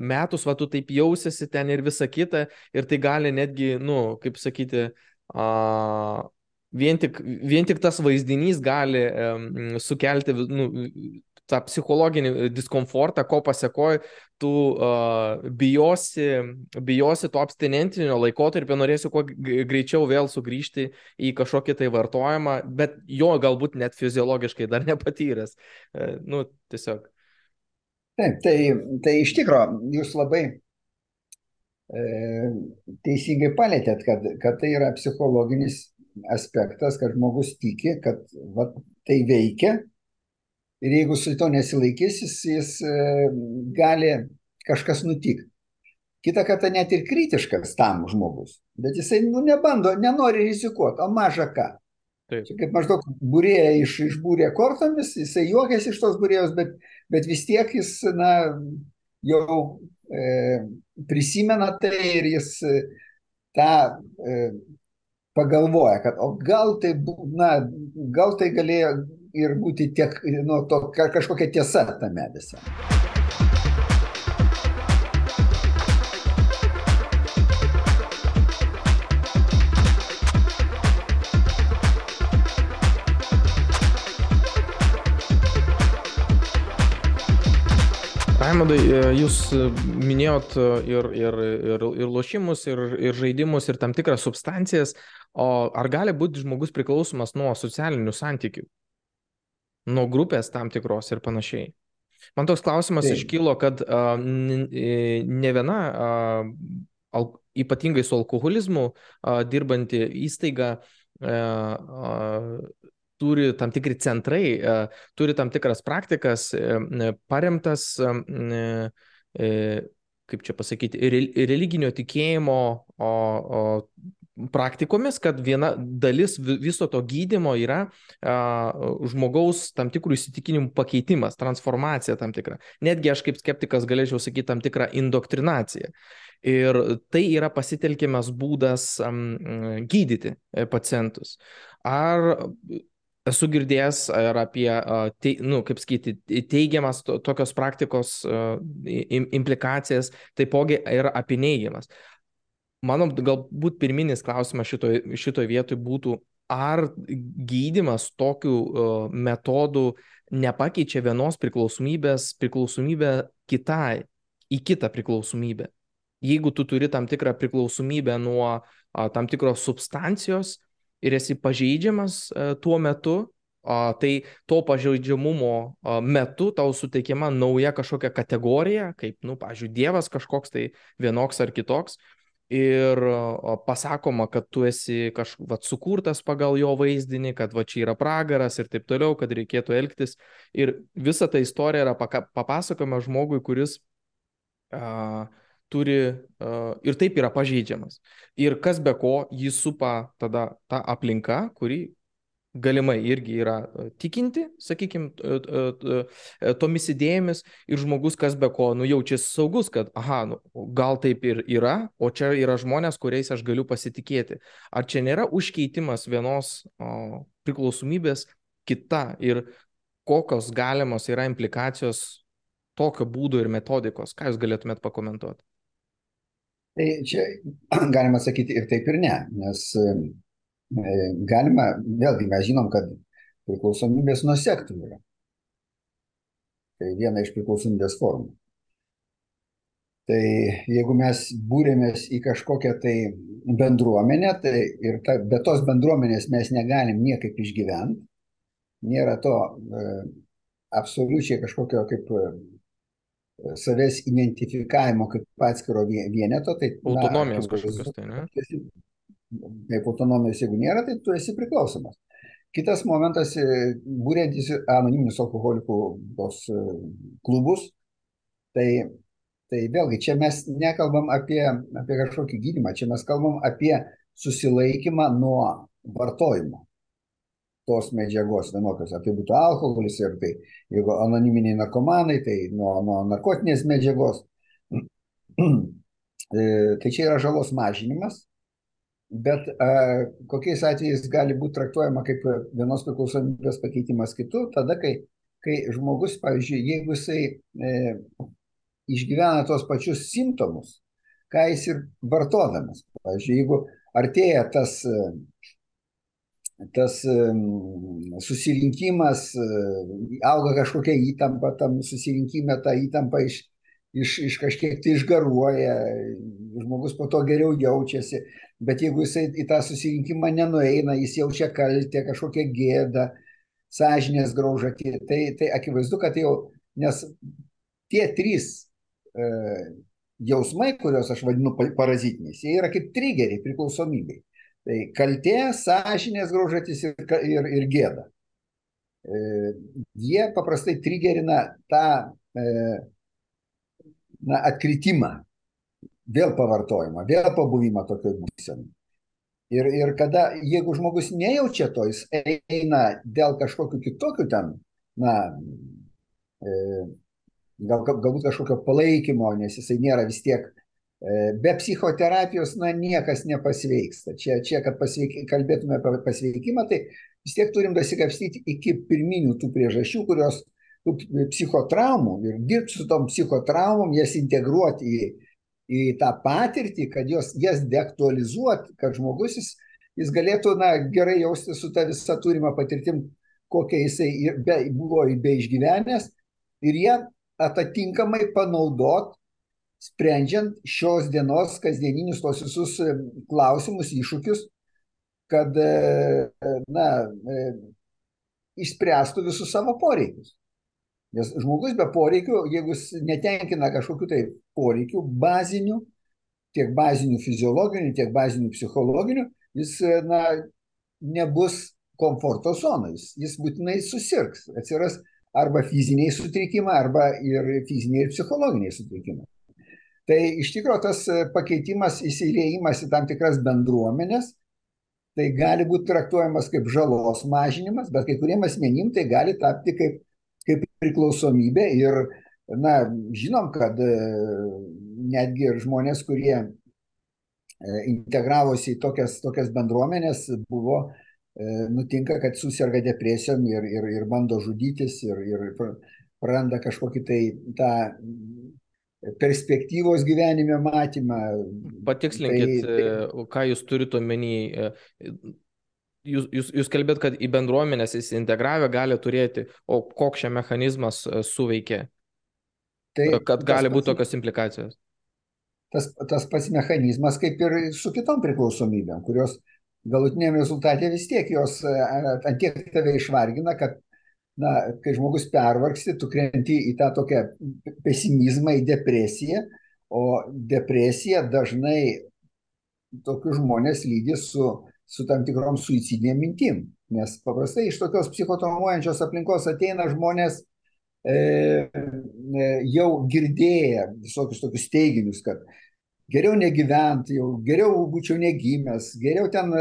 metus va tu taip jausiasi ten ir visa kita ir tai gali netgi, nu, kaip sakyti, a, vien tik, vien tik tas vaizdinys gali um, sukelti nu, tą psichologinį e, diskomfortą, ko pasiekoji, tu uh, bijosi, bijosi to abstinentinio laikotarpio, norėsi kuo greičiau vėl sugrįžti į kažkokį tai vartojimą, bet jo galbūt net fiziologiškai dar <laughs> nepatyręs. Uh, nu, tiesiog. Taip, tai, tai iš tikrųjų jūs labai e, teisingai palėtėt, kad, kad tai yra psichologinis aspektas, kad žmogus tiki, kad va, tai veikia Ir jeigu su to nesilaikys, jis, jis e, gali kažkas nutikti. Kita kartą net ir kritiškas tam žmogus, bet jisai nu, nebando, nenori rizikuoti, o maža ką. Taip. Čia kaip maždaug būrėja iš, išbūrė kortomis, jisai juokėsi iš tos būrėjos, bet, bet vis tiek jis na, jau e, prisimena tai ir jis e, tą e, pagalvoja, kad o gal tai, na, gal tai galėjo ir būti tiek, nu, to, kažkokia tiesa tame visame. Raimondai, jūs minėjot ir, ir, ir, ir lošimus, ir, ir žaidimus, ir tam tikras substancijas, o ar gali būti žmogus priklausomas nuo socialinių santykių, nuo grupės tam tikros ir panašiai? Man toks klausimas Taip. iškilo, kad uh, ne viena uh, al, ypatingai su alkoholizmu uh, dirbanti įstaiga uh, uh, turi tam tikri centrai, uh, turi tam tikras praktikas uh, paremtas, uh, kaip čia pasakyti, religinio tikėjimo o, o, praktikomis, kad viena dalis viso to gydimo yra a, žmogaus tam tikrų įsitikinimų pakeitimas, transformacija tam tikra. Netgi aš kaip skeptikas galėčiau sakyti tam tikrą indoktrinaciją. Ir tai yra pasitelkiamas būdas um, gydyti e, pacientus. Ar esu girdėjęs ir apie, te, nu, kaip sakyti, teigiamas to, tokios praktikos implikacijas, taipogi ir apie neigiamas mano galbūt pirminis klausimas šitoj, šitoj vietoj būtų, ar gydimas tokiu uh, metodu nepakeičia vienos priklausomybės priklausomybę kitai, į kitą priklausomybę. Jeigu tu turi tam tikrą priklausomybę nuo a, tam tikros substancijos ir esi pažeidžiamas a, tuo metu, a, tai to pažeidžiamumo a, metu tau suteikiama nauja kažkokia kategorija, kaip, nu, pažiūrėjau, Dievas kažkoks tai vienoks ar kitoks, ir pasakoma, kad tu esi kažkaip sukurtas pagal jo vaizdinį, kad va čia yra pragaras ir taip toliau, kad reikėtų elgtis. Ir visa ta istorija yra papasakoma žmogui, kuris a, turi a, ir taip yra pažeidžiamas. Ir kas be ko jį supa tada ta aplinka, kuri galimai irgi yra e, tikinti, sakykime, tomis idėjomis ir žmogus, kas be ko, nu jaučiasi saugus, kad, aha, nu, gal taip ir yra, o čia yra žmonės, kuriais aš galiu pasitikėti. Ar čia nėra užkeitimas vienos o, priklausomybės kita ir kokios galimos yra implikacijos tokio būdo ir metodikos? Ką jūs galėtumėt pakomentuoti? Tai čia <clears throat> galima sakyti ir taip ir ne, nes E, galima, vėlgi mes žinom, kad priklausomybės nuo sektų yra. Tai viena iš priklausomybės formų. Tai jeigu mes būrėmės į kažkokią tai bendruomenę, tai ir ta, be tos bendruomenės mes negalim niekaip išgyventi, nėra to e, absoliučiai kažkokio kaip e, savęs identifikavimo kaip atskiro vieneto. Tai, Autonomijos kažkokios tai, ne? Kaip autonomijos, jeigu nėra, tai tu esi priklausomas. Kitas momentas, e, būrėtis anoniminius alkoholikų tos e, klubus, tai, tai vėlgi čia mes nekalbam apie, apie kažkokį gydimą, čia mes kalbam apie susilaikymą nuo vartojimo tos medžiagos vienokios, ar tai būtų alkoholis, ir tai jeigu anoniminiai narkomanai, tai nuo, nuo narkotinės medžiagos. <clears throat> E, tai čia yra žalos mažinimas, bet a, kokiais atvejais gali būti traktuojama kaip vienos priklausomybės pakeitimas kitų, tada, kai, kai žmogus, pavyzdžiui, jeigu jisai e, išgyvena tos pačius simptomus, ką jis ir vartodamas. Pavyzdžiui, jeigu artėja tas, tas susirinkimas, auga kažkokia įtampa tam susirinkime, ta įtampa iš, iš, iš kažkiek tai išgaruoja, žmogus po to geriau jaučiasi, bet jeigu jisai į tą susirinkimą nenueina, jis jaučia kaltę, kažkokią gėdą, sąžinės graužatį, tai, tai akivaizdu, kad jau, nes tie trys e, jausmai, kuriuos aš vadinu parazitiniais, jie yra kaip trigeriai priklausomybei. Tai kaltė, sąžinės graužatis ir, ir, ir gėda. E, jie paprastai trigerina tą e, na, atkritimą, vėl pavartojimą, vėl pabuvimą tokioje būsenoje. Ir, ir kada, jeigu žmogus nejaučia to, jis eina dėl kažkokių kitokių ten, na, e, gal, galbūt kažkokio palaikymo, nes jisai nėra vis tiek, e, be psichoterapijos, na, niekas nepasveiksta. Čia, čia kad pasveik, kalbėtume apie pasveikimą, tai vis tiek turim dasikapstyti iki pirminių tų priežasčių, kurios tų psichotraumų ir dirbti su tom psichotraumom, jas integruoti į, į tą patirtį, kad jos, jas deaktualizuoti, kad žmogus jis, jis galėtų na, gerai jausti su ta visa turima patirtim, kokia jisai be, buvo be išgyvenęs ir jie atitinkamai panaudot, sprendžiant šios dienos kasdieninius tos visus klausimus, iššūkius, kad, na, išspręstų visus savo poreikius. Nes žmogus be poreikių, jeigu jis netenkina kažkokiu tai poreikių bazinių, tiek bazinių fiziologinių, tiek bazinių psichologinių, jis, na, nebus komforto zonais, jis būtinai susirgs, atsiras arba fiziniai sutrikimai, arba ir fiziniai ir psichologiniai sutrikimai. Tai iš tikrųjų tas pakeitimas, įsiliejimas į tam tikras bendruomenės, tai gali būti traktuojamas kaip žalos mažinimas, bet kai kuriem asmenim tai gali tapti kaip priklausomybė ir, na, žinom, kad netgi ir žmonės, kurie integravosi į tokias, tokias bendruomenės, buvo nutinka, kad susirga depresijom ir, ir, ir bando žudytis ir, ir praranda kažkokį tai tą perspektyvos gyvenime matymą. Patikslinkit, tai, ką jūs turite omeny. Jūs, jūs, jūs kalbėt, kad į bendruomenės įsiintegravę gali turėti, o koks čia mechanizmas suveikia, tai, kad gali būti tokios implikacijos? Tas, tas pats mechanizmas kaip ir su kitom priklausomybėm, kurios galutiniam rezultate vis tiek jos ant tiek tave išvargina, kad, na, kai žmogus pervargsti, tu krenti į tą tokią pesimizmą, į depresiją, o depresija dažnai tokius žmonės lydi su, su tam tikrom suicidinėm mintim. Nes paprastai iš tokios psichotraumuojančios aplinkos ateina žmonės e, e, jau girdėję visokius tokius teiginius, kad geriau negyventi, jau geriau būčiau negimęs, geriau ten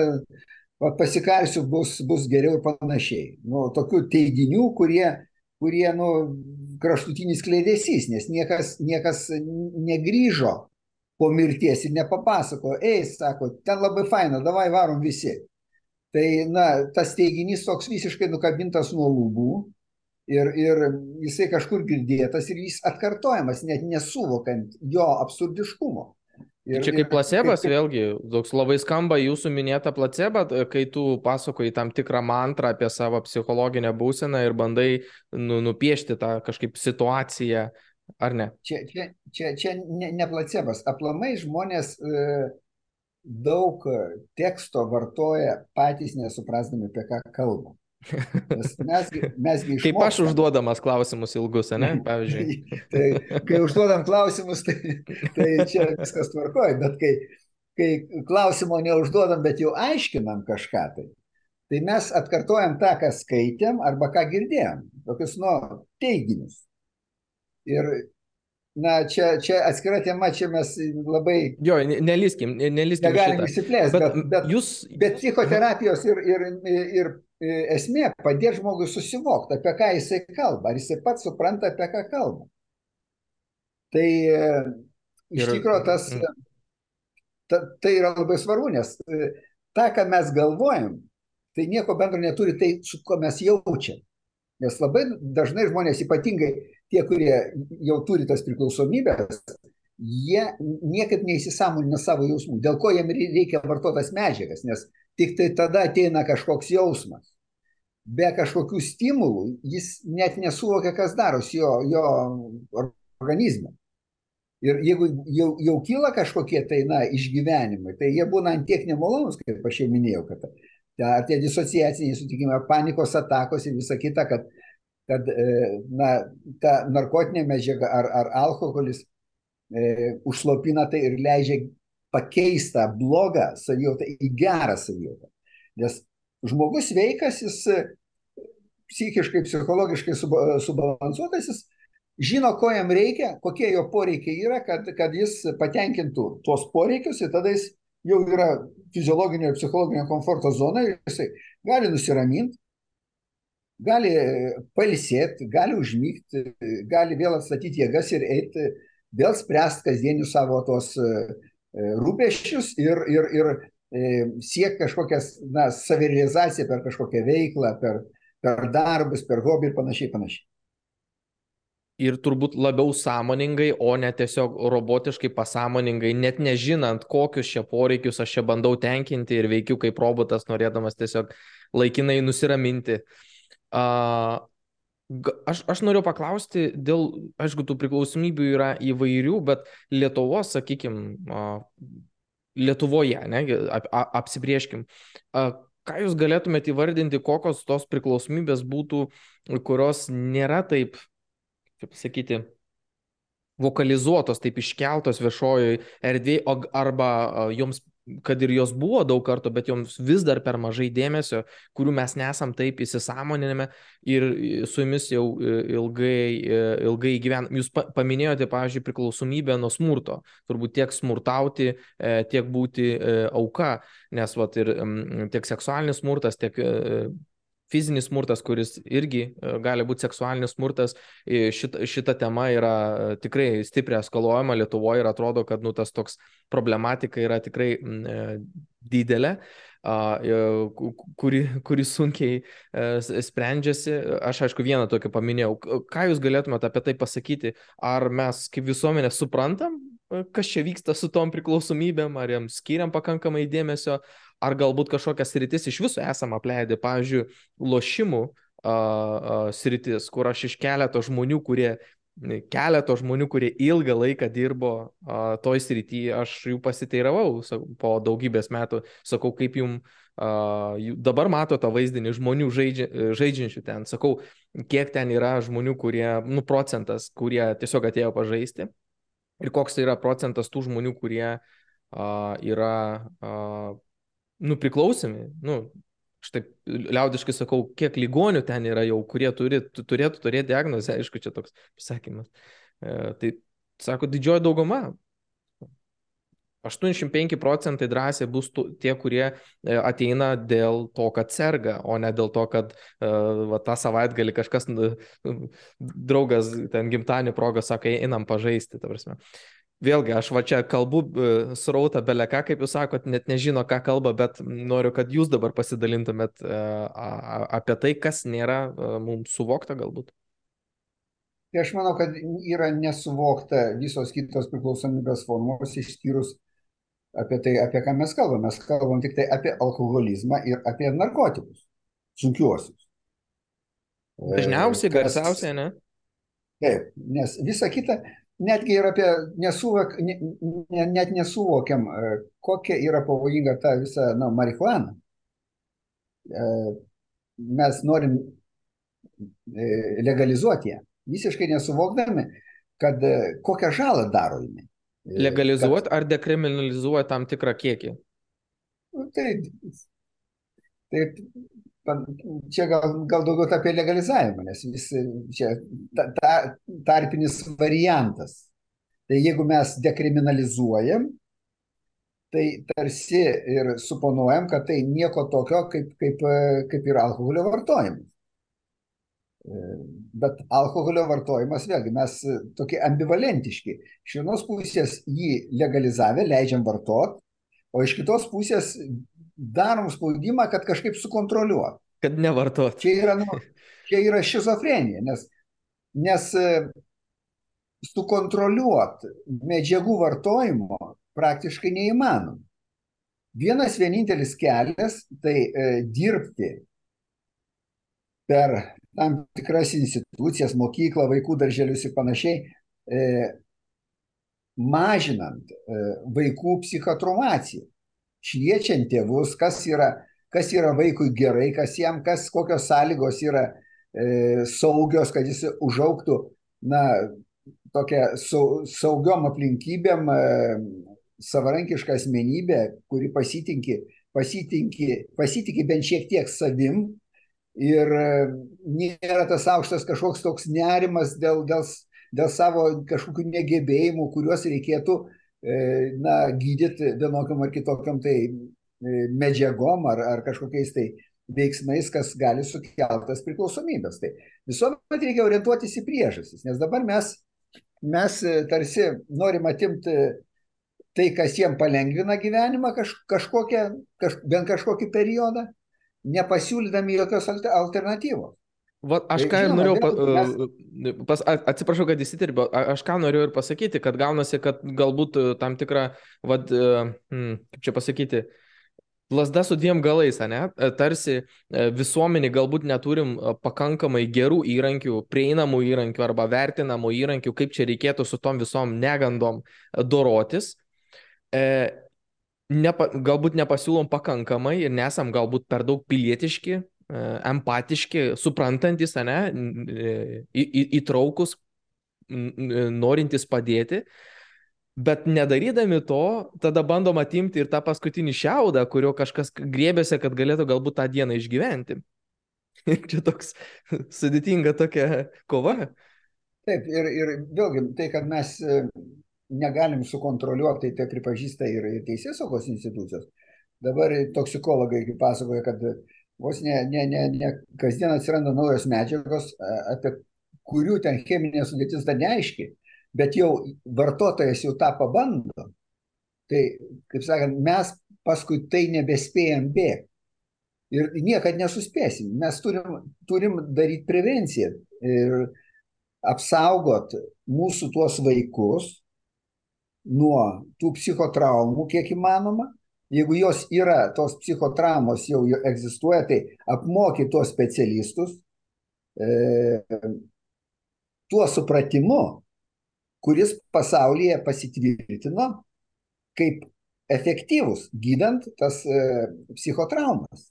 pasikarsiu, bus, bus geriau ir panašiai. Nu, tokių teiginių, kurie, kurie nu, kraštutinis kleidesys, nes niekas, niekas negryžo po mirties ir nepapasako, ei, sako, ten labai faina, davai varom visi. Tai, na, tas teiginys toks visiškai nukabintas nuo lūbų ir, ir jisai kažkur girdėtas ir jis atkartojamas, net nesuvokant jo absurdiškumo. Ir, čia kaip placebas, kaip, vėlgi, toks labai skamba jūsų minėta placeba, kai tu pasakoji tam tikrą mantrą apie savo psichologinę būseną ir bandai nu, nupiešti tą kažkaip situaciją, ar ne? Čia, čia, čia, čia ne, ne placebas, aplamai žmonės e, daug teksto vartoja patys nesuprasdami, apie ką kalba. Mes, mesgi, mesgi Kaip aš užduodamas klausimus ilgus, ne, pavyzdžiui. <laughs> tai, kai užduodam klausimus, tai, tai čia viskas tvarkoja, bet kai, kai klausimo neužduodam, bet jau aiškinam kažką, tai, tai mes atkartojam tą, ką skaitėm arba ką girdėjom, tokius, nu, teiginius. Ir Na, čia, čia atskira tema, čia mes labai... Jo, nelyskim, nelyskim. Negalim išsiplėsti, bet, bet, bet, jūs... bet psichoterapijos ir, ir, ir esmė padėti žmogui susivokti, apie ką jisai kalba, ar jisai pats supranta, apie ką kalba. Tai iš ir... tikrųjų tas, ta, tai yra labai svarbu, nes tą, ką mes galvojam, tai nieko bendro neturi tai, su ko mes jaučiam. Nes labai dažnai žmonės, ypatingai tie, kurie jau turi tas priklausomybės, jie niekaip neįsisamonina savo jausmų, dėl ko jiem reikia vartotas medžiagas, nes tik tai tada ateina kažkoks jausmas. Be kažkokių stimulų jis net nesuvokia, kas darosi jo, jo organizme. Ir jeigu jau, jau kyla kažkokie tai, na, išgyvenimai, tai jie būna antiek nemalonus, kaip aš jau minėjau, kad ar tie disociaciniai sutikimai, panikos atakos ir visa kita, kad, kad na, ta narkotinė medžiaga ar, ar alkoholis e, užslopina tai ir leidžia pakeisti blogą savijautą į gerą savijautą. Nes žmogus veikas, jis psichiškai, psichologiškai subalansuotas, jis žino, ko jam reikia, kokie jo poreikiai yra, kad, kad jis patenkintų tuos poreikius ir tada jis jau yra fiziologinio ir psichologinio komforto zona ir jisai gali nusiraminti, gali pailsėti, gali užmygti, gali vėl atstatyti jėgas ir eiti, vėl spręsti kasdienius savo tos e, rūpeščius ir, ir, ir e, siekti kažkokias, na, savirealizaciją per kažkokią veiklą, per, per darbus, per hobį ir panašiai, panašiai ir turbūt labiau sąmoningai, o ne tiesiog robotiškai pasąmoningai, net nežinant, kokius čia poreikius aš čia bandau tenkinti ir veikiu kaip robotas, norėdamas tiesiog laikinai nusiraminti. Uh, Aš, aš noriu paklausti, dėl, aišku, tų priklausomybių yra įvairių, bet Lietuvos, sakykime, Lietuvoje, ne, ap, apsibrieškim, ką jūs galėtumėte įvardinti, kokios tos priklausomybės būtų, kurios nėra taip, kaip sakyti, vokalizuotos, taip iškeltos viešojoje erdvėje, arba joms kad ir jos buvo daug kartų, bet joms vis dar per mažai dėmesio, kurių mes nesam taip įsisamoninime ir su jumis jau e, ilgai, e, ilgai gyvenam. Jūs paminėjote, pavyzdžiui, priklausomybę nuo smurto. Turbūt tiek smurtauti, e, tiek būti auka, nes vat, ir tiek seksualinis smurtas, tiek fizinis smurtas, kuris irgi e, gali būti seksualinis smurtas, šita, šita tema yra e, tikrai stipriai eskaluojama Lietuvoje ir atrodo, kad nu, tas toks problematika yra tikrai e, didelė kuri, kuri sunkiai sprendžiasi. Aš aišku vieną tokį paminėjau. Ką jūs galėtumėte apie tai pasakyti? Ar mes kaip visuomenė suprantam, kas čia vyksta su tom priklausomybėm, ar jiems skiriam pakankamai dėmesio, ar galbūt kažkokias sritis iš viso esam apleidę, pavyzdžiui, lošimų a, a, sritis, kur aš iš keleto žmonių, kurie keleto žmonių, kurie ilgą laiką dirbo a, toj srityje, aš jų pasiteiravau po daugybės metų, sakau, kaip jum a, dabar mato tą vaizdinį žmonių žaidžia, žaidžiančių ten, sakau, kiek ten yra žmonių, kurie, nu, procentas, kurie tiesiog atėjo pažaisti ir koks tai yra procentas tų žmonių, kurie a, yra a, nu, priklausomi, nu, aš taip liaudiškai sakau, kiek ligonių ten yra jau, kurie turi, turėtų turėti diagnozę, aišku, čia toks pasakymas. E, tai sako, didžioji dauguma. 85 procentai drąsiai bus tu, tie, kurie e, ateina dėl to, kad serga, o ne dėl to, kad uh, va, tą savaitgalį kažkas, draugas ten gimtadienį progą sako, einam pažaisti. Ta prasme. uh, vėlgi, aš va čia kalbu e, srautą beleką, kaip jūs sakot, net nežino, ką kalba, bet noriu, kad jūs dabar pasidalintumėt e, apie tai, kas nėra e, mums suvokta galbūt. Tai aš manau, kad yra nesuvokta visos kitos priklausomybės formos išskyrus apie tai, apie ką mes kalbame. Mes kalbam tik tai apie alkoholizmą ir apie narkotikus, sunkiuosius. Dažniausiai, garsiausiai, ne? Taip, nes visa kita, netgi ir apie nesuvok, ne, ne, net nesuvokiam, e, kokia yra pavojinga ta visa na, marihuana. E, mes norim e, legalizuoti ją, visiškai nesuvokdami, kad kokią žalą daro jinai. Legalizuoti kad... ar dekriminalizuoti tam tikrą kiekį? Nu, tai, tai čia gal, gal daugiau apie legalizavimą, nes vis čia ta, ta, tarpinis variantas. Tai jeigu mes dekriminalizuojam, tai tarsi ir suponuojam, kad tai nieko tokio kaip, kaip, kaip ir alkoholio vartojimas. Bet alkoholio vartojimas, vėlgi, mes tokie ambivalentiški. Iš vienos pusės jį legalizavę, leidžiam vartoti, o iš kitos pusės darom spaudimą, kad kažkaip sukontroliuot. Kad nevartot. Čia yra, nu, čia yra šizofrenija, nes, nes e, sukontroliuot medžiagų vartojimo praktiškai neįmanoma. Vienas vienintelis kelias tai e, dirbti per tam tikras institucijas, mokyklą, vaikų darželius ir panašiai, e, mažinant e, vaikų psichotraumaciją. Šviečiant tėvus, kas yra, kas yra vaikui gerai, kas jam, kas, kokios sąlygos yra e, saugios, kad jis užauktų, na, tokia sau, saugiom aplinkybėm savarankišką asmenybę, kuri pasitinki, pasitinki, pasitinki bent šiek tiek savim ir e, nėra tas aukštas kažkoks toks nerimas dėl, dėl, dėl savo kažkokių negebėjimų, kuriuos reikėtų E, na, gydyti vienokiam ar kitokiam tai e, medžiagom ar, ar kažkokiais tai veiksmais, kas gali sukeltas priklausomybės. Tai visuomet reikia orientuotis į priežastis, nes dabar mes, mes tarsi norim atimti tai, kas jiem palengvina gyvenimą kaž, kažkokią, kaž, bent kažkokį periodą, nepasiūlydami jokios alternatyvos. Va, aš tai, ką ir norėjau, pa, mes... pas, atsiprašau, kad įsiterbiau, aš ką norėjau ir pasakyti, kad gaunasi, kad galbūt tam tikrą, vad, hmm, kaip čia pasakyti, lasda su dviem galais, ne? Tarsi visuomenį galbūt neturim pakankamai gerų įrankių, prieinamų įrankių arba vertinamų įrankių, kaip čia reikėtų su tom visom negandom dorotis. Nepa, galbūt nepasiūlom pakankamai ir nesam galbūt per daug pilietiški, empatiški, suprantantis, ne, į, į, įtraukus, norintys padėti. Bet nedarydami to, tada bandom atimti ir tą paskutinį šiaudą, kurio kažkas griebėsi, kad galėtų galbūt tą dieną išgyventi. <laughs> Čia toks <laughs> sudėtinga tokia kova. Taip, ir, ir vėlgi tai, kad mes e, negalim sukontroliuoti, tai tai pripažįsta ir, teisės saugos institucijos. Dabar toksikologai pasakoja, kad vos ne, ne, ne, ne kasdien atsiranda naujos medžiagos, apie kurių ten cheminė sudėtis dar neaiški, bet jau vartotojas jau tą pabando, tai, kaip sakant, mes paskui tai nebespėjam bėgti. Ir niekad nesuspėsim. Mes turim, turim daryti prevenciją ir apsaugot mūsų tuos vaikus nuo tų psichotraumų, kiek įmanoma. Jeigu jos yra, tos psichotraumos jau egzistuoja, tai apmokyti tuos specialistus, e, tuo supratimu, kuris pasaulyje pasitvirtino kaip efektyvus gydant tas e, psichotraumas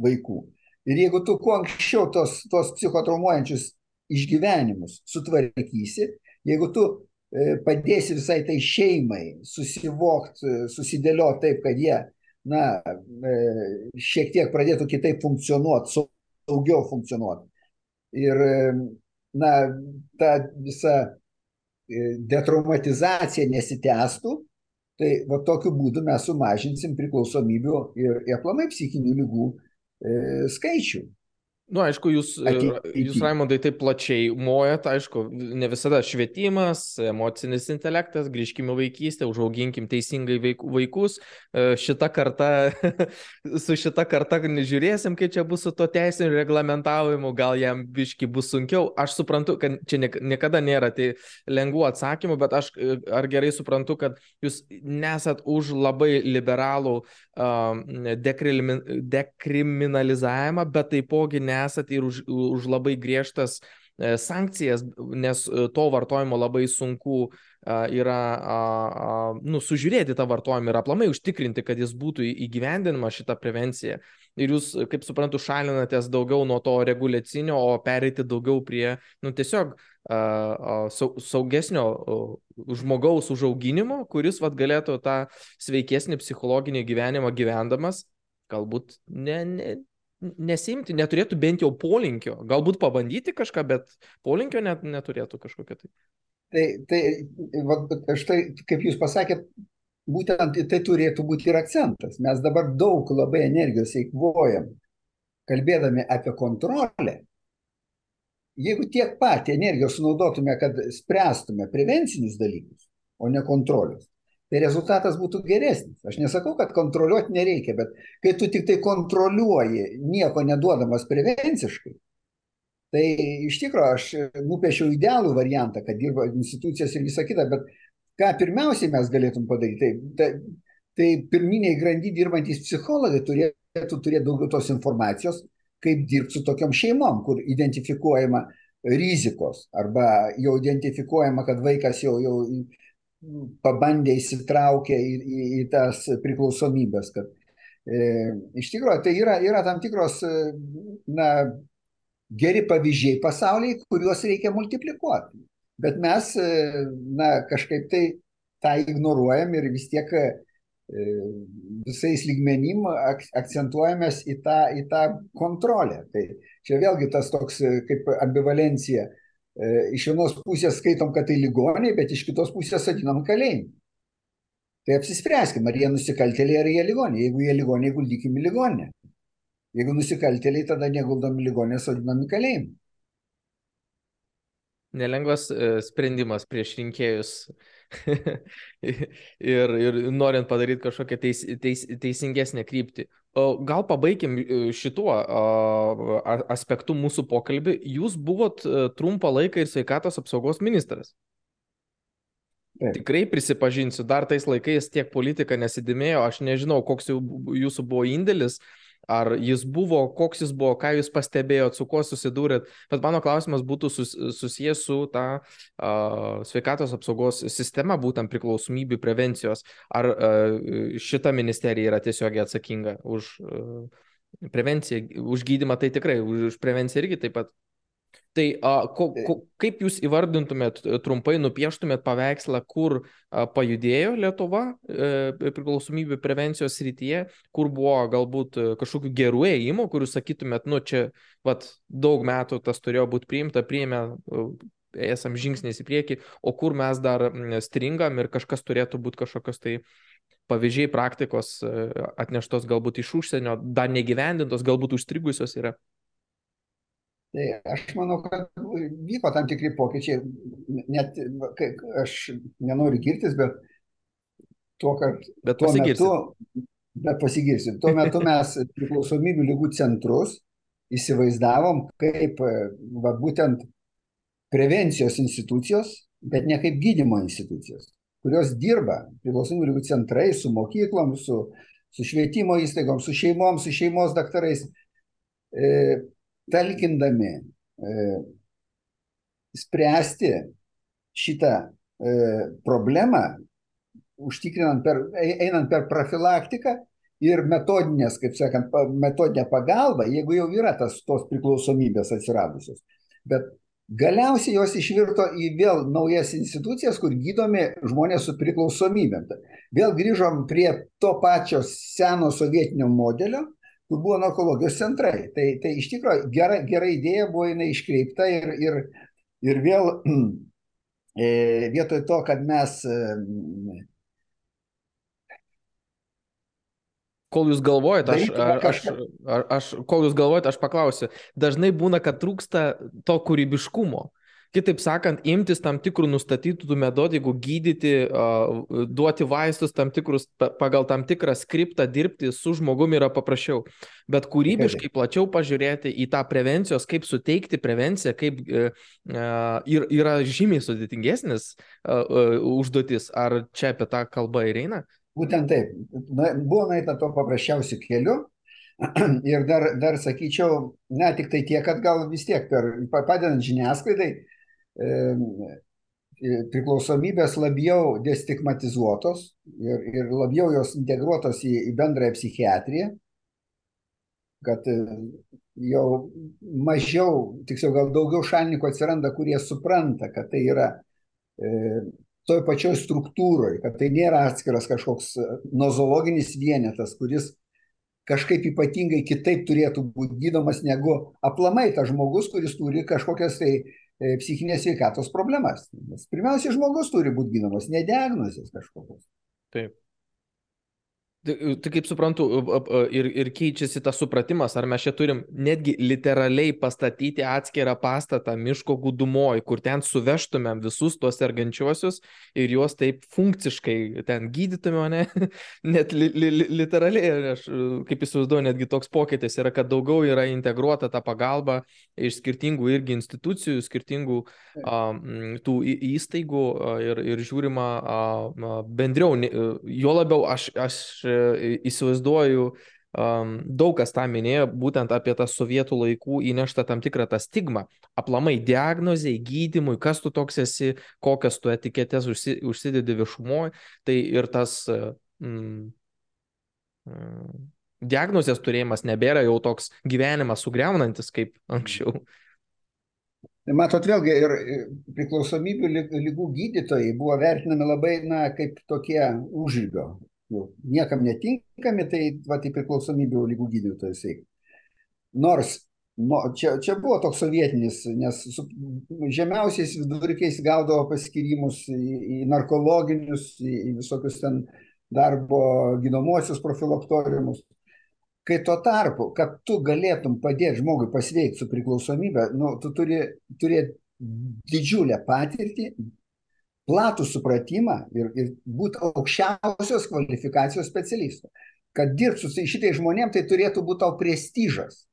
vaikų. Ir jeigu tu kuo anksčiau tos, tos psichotraumuojančius išgyvenimus sutvarkysi, jeigu tu padėsi visai tai šeimai susivokti, e, susidėlioti taip, kad jie na, e, šiek tiek pradėtų kitaip funkcionuoti, saugiau funkcionuoti. Ir na, ta visa e, detraumatizacija nesitęstų, tai va tokiu būdu mes sumažinsim priklausomybių ir, aplamai psichinių lygų e, skaičių. Na, nu, aišku, jūs, e, jūs Raimondai, taip plačiai mojat, aišku, ne visada švietimas, emocinis intelektas, grįžkime vaikystę, užauginkim teisingai vaikus. E, šita karta, <laughs> su šita karta žiūrėsim, kaip čia bus su to teisiniu reglamentavimu, gal jam biški bus sunkiau. Aš suprantu, kad čia niekada nėra tai lengvų atsakymų, bet aš e, ar gerai suprantu, kad jūs nesat už labai liberalų dekriminalizavimą, bet taipogi nesat ir už, už labai griežtas e, sankcijas, nes e, to vartojimo labai sunku yra nu, sužiūrėti tą vartojimą ir aplamai užtikrinti, kad jis būtų įgyvendinama šitą prevenciją. Ir jūs, kaip suprantu, šalinatės daugiau nuo to reguliacinio, o pereiti daugiau prie, nu, tiesiog saugesnio žmogaus užauginimo, kuris vat, galėtų tą sveikesnį psichologinį gyvenimą gyvendamas, galbūt ne, ne, nesimti, neturėtų bent jau polinkio, galbūt pabandyti kažką, bet polinkio net neturėtų kažkokio tai. Tai, tai va, štai, kaip jūs pasakėt, būtent tai turėtų būti ir akcentas. Mes dabar daug labai energijos eikvojam, kalbėdami apie kontrolę, jeigu tiek pat energijos sunaudotume, kad spręstume prevencinius dalykus, o ne kontrolės, tai rezultatas būtų geresnis. Aš nesakau, kad kontroliuoti nereikia, bet kai tu tik tai kontroliuoji, nieko neduodamas prevenciškai, tai iš tikrųjų aš nupiešiau idealų variantą, kad dirba institucijas ir visa kita, bet ką pirmiausiai mes galėtum padaryti, tai, tai, tai pirminiai grandy dirbantys psichologai turėtų turėti daugiau tos informacijos, kaip dirbti su tokiom šeimom, kur identifikuojama rizikos arba jau identifikuojama, kad vaikas jau, jau pabandė įsitraukę į, į, į tas priklausomybės, kad e, iš tikrųjų tai yra, yra tam tikros na, geri pavyzdžiai pasaulyje, kuriuos reikia multiplikuoti. Bet mes na, kažkaip tai tą ignoruojam ir vis tiek E, visais lygmenim ak akcentuojamės į tą, į tą kontrolę. Tai čia vėlgi tas toks e, kaip ambivalencija. E, iš vienos pusės skaitom, kad tai ligoniai, bet iš kitos pusės sodinam kalėjimą. Tai apsispręskim, ar jie nusikaltėliai, ar jie ligoniai. Jeigu jie ligoniai, guldykim į ligonę. Jeigu nusikaltėliai, tada neguldom į ligonę, sodinam į kalėjimą. Nelengvas sprendimas prieš rinkėjus <laughs> ir, ir norint padaryti kažkokią teis, teis, teisingesnę kryptį. Gal pabaigim e, šituo aspektu mūsų pokalbį. Jūs buvot e, trumpą laiką ir sveikatos apsaugos ministras. Taip. Tikrai prisipažinsiu, dar tais laikais tiek politika nesidimėjo, aš nežinau, koks jūsų buvo indėlis, ar jis buvo, koks jis buvo, ką jūs pastebėjot, su kuo susidūrėt. Bet mano klausimas būtų sus, susijęs su ta uh, sveikatos apsaugos sistema, būtent priklausomybių prevencijos. Ar uh, šita ministerija yra tiesiogiai atsakinga už uh, prevenciją, už gydimą, tai tikrai, už, už prevenciją irgi taip pat. Tai a, ko, ko, kaip jūs įvardintumėt, e, trumpai nupieštumėt paveikslą, kur a, pajudėjo Lietuva e, priklausomybių prevencijos srityje, kur buvo galbūt e, kažkokių gerų ėjimų, kur jūs sakytumėt, nu čia vat, daug metų tas turėjo būti priimta, priėmė, e, esam žingsniais į priekį, o kur mes dar stringam ir kažkas turėtų būti kažkokios tai pavyzdžiai praktikos atneštos galbūt iš užsienio, dar negyvendintos, galbūt užstrigusios yra. Tai aš manau, kad vyko tam tikri pokyčiai, net aš nenoriu girtis, bet tuo, kad bet tuo metu, bet pasigirsiu, tuo metu mes priklausomybių lygų centrus įsivaizdavom kaip va, būtent prevencijos institucijos, bet ne kaip gydymo institucijos, kurios dirba priklausomybių lygų centrai su mokyklom, su, su švietimo įstaigom, su šeimom, su šeimos daktarais. E, talkindami e, spręsti šitą e, problemą, užtikrinant per, einant per profilaktiką ir metodinės, kaip sakant, metodinę pagalbą, jeigu jau yra tas, tos priklausomybės atsiradusios. Bet galiausiai jos išvirto į vėl naujas institucijas, kur gydomi žmonės su priklausomybėm. Vėl grįžom prie to pačio seno sovietinio modelio, kur buvo narkologijos centrai. Tai, tai iš tikrųjų gera, gera idėja buvo jinai iškreipta ir, ir, ir vėl <clears throat> e, vietoj to, kad mes e, kol jūs galvojate, aš, aš, aš, aš, kol jūs galvojate, aš paklausiu, dažnai būna, kad trūksta to kūrybiškumo. Kitaip sakant, imtis tam tikrų nustatytų metodikų, gydyti, duoti vaistus tam tikrus, pagal tam tikrą skriptą dirbti su žmogumi yra paprasčiau. Bet kūrybiškai plačiau pažiūrėti į tą prevencijos, kaip suteikti prevenciją, kaip e, ir, yra žymiai sudėtingesnis užduotis. Ar čia apie tą kalbą ir eina? Būtent taip. Na, buvo naita to paprasčiausiu keliu. <clears throat> Ir dar, dar sakyčiau, ne tik tai tiek, kad gal vis tiek per, padedant žiniasklaidai, priklausomybės labiau destigmatizuotos ir, ir labiau jos integruotos į, į bendrąją psichiatriją, kad jau mažiau, tiksliau gal daugiau šalininkų atsiranda, kurie supranta, kad tai yra e, toj pačioj struktūroje, kad tai nėra atskiras kažkoks e, nozologinis vienetas, kuris kažkaip ypatingai kitaip turėtų būti gydomas negu aplamai tas žmogus, kuris turi kažkokias tai E, psichinės sveikatos problemas. Nes pirmiausia, žmogus turi būti gydomas, ne diagnozės kažkokios. Taip. Tai, tai kaip suprantu, ir, ir keičiasi tas supratimas, ar mes čia turim netgi literaliai pastatyti atskirą pastatą miško gudumoje, kur ten suvežtumėm visus tuos sergančiuosius ir juos taip funkciškai ten gydytumėm, ne? <laughs> Net li, li, li, literaliai, aš kaip įsivaizduoju, netgi toks pokytis yra, kad daugiau yra integruota ta pagalba iš skirtingų irgi institucijų, skirtingų a, tų įstaigų ir, ir žiūrima a, bendriau. Jo labiau aš, aš įsivaizduoju, um, daug kas tą minėjo, būtent apie tą sovietų laikų įneštą tam tikrą tą stigmą. Aplamai diagnozai, gydimui, kas tu toks esi, kokias tu etiketės užsi, užsidedi viešumoje, tai ir tas mm, diagnozės turėjimas nebėra jau toks gyvenimas sugriaunantis kaip anksčiau. Matot, vėlgi ir priklausomybių lygų gydytojai buvo vertinami labai, na, kaip tokie užžygio jau niekam netinkami, tai va, tai priklausomybių lygų gydytojas eik. Nors no, čia, čia buvo toks sovietinis, nes su žemiausiais vidurkiais gaudavo paskirimus į, į narkologinius, į, į visokius ten darbo gydomuosius profilaktoriumus. Kai tuo tarpu, kad tu galėtum padėti žmogui pasveikti su priklausomybė, nu, tu turi turėti didžiulę patirtį, platų supratimą ir, ir būti aukščiausios kvalifikacijos specialistu. Kad dirbti su šitais žmonėm, tai turėtų būti tau prestižas.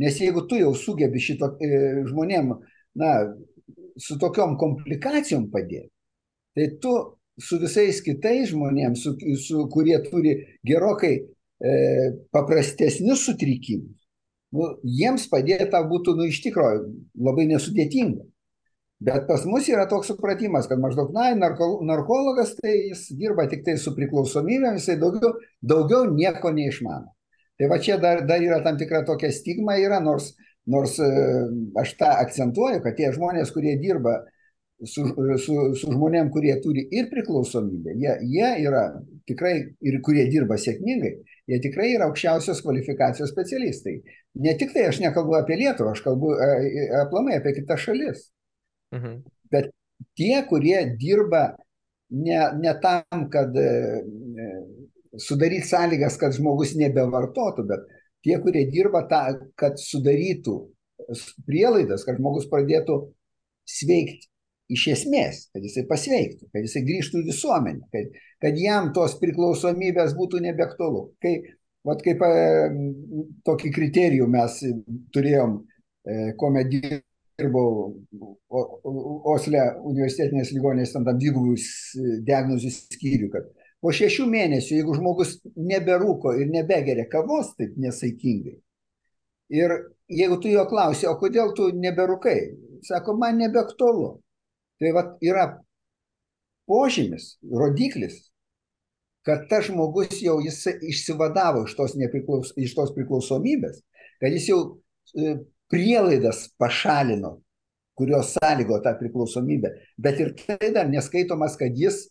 Nes jeigu tu jau sugebi šito e, žmonėm, na, su tokiom komplikacijom padėti, tai tu su visais kitais žmonėms, su, su, kurie turi gerokai e, paprastesnius sutrikimus, nu, jiems padėti tą būtų nu, iš tikrųjų labai nesudėtinga. Bet pas mus yra toks supratimas, kad maždaug, na, narko, narkologas, tai jis dirba tik tai su priklausomybėm, jisai daugiau, daugiau nieko neišmano. Tai va čia dar, dar yra tam tikra tokia stigma yra, nors, nors e, aš tą akcentuoju, kad tie žmonės, kurie dirba su, su, su žmonėm, kurie turi ir priklausomybę, jie, jie yra tikrai ir kurie dirba sėkmingai, jie tikrai yra aukščiausios kvalifikacijos specialistai. Ne tik tai aš nekalbu apie Lietuvą, aš kalbu e, e, aplamai apie kitas šalis. Mhm. Bet tie, kurie dirba ne, ne tam, kad e, sudaryti sąlygas, kad žmogus nebevartotų, bet tie, kurie dirba tą, kad sudarytų prielaidas, kad žmogus pradėtų sveikti iš esmės, kad jisai pasveiktų, kad jisai grįžtų į visuomenę, kad, kad jam tos priklausomybės būtų nebeaktualu. Kai, vat kaip e, tokį kriterijų mes turėjom, e, kuomet dirbau Osle universitetinės ligonės, tam dvigubų diagnozių skyrių, kad po šešių mėnesių, jeigu žmogus neberūko ir nebegeria kavos taip nesaikingai, ir jeigu tu jo klausi, o kodėl tu neberūkai, sako, man nebeaktualu. Tai va yra požymis, rodiklis, kad tas žmogus jau jis išsivadavo iš tos, nepriklaus, iš tos priklausomybės, kad jis jau e, prielaidas pašalino, kurios sąlygo tą priklausomybę, bet ir tai dar neskaitomas, kad jis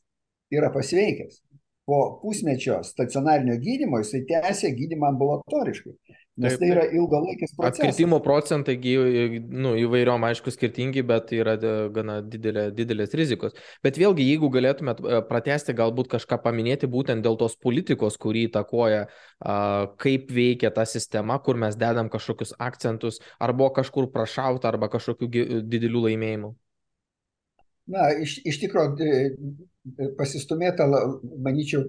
yra pasveikęs. Po pusmečio stacionarinio gydymo jisai tęsė gydymą ambulatoriškai. Nes taip, tai yra ilgalaikis procesas. Atkritimo procentai nu, įvairiom, aišku, skirtingi, bet yra gana didelė, didelės rizikos. Bet vėlgi, jeigu galėtumėt e, pratesti, galbūt kažką paminėti būtent dėl tos politikos, kurį įtakoja, kaip veikia ta sistema, kur mes dedam kažkokius akcentus, ar buvo kažkur prašauta, arba kažkokių didelių laimėjimų. Na, iš, iš tikrųjų, pasistumėta, manyčiau,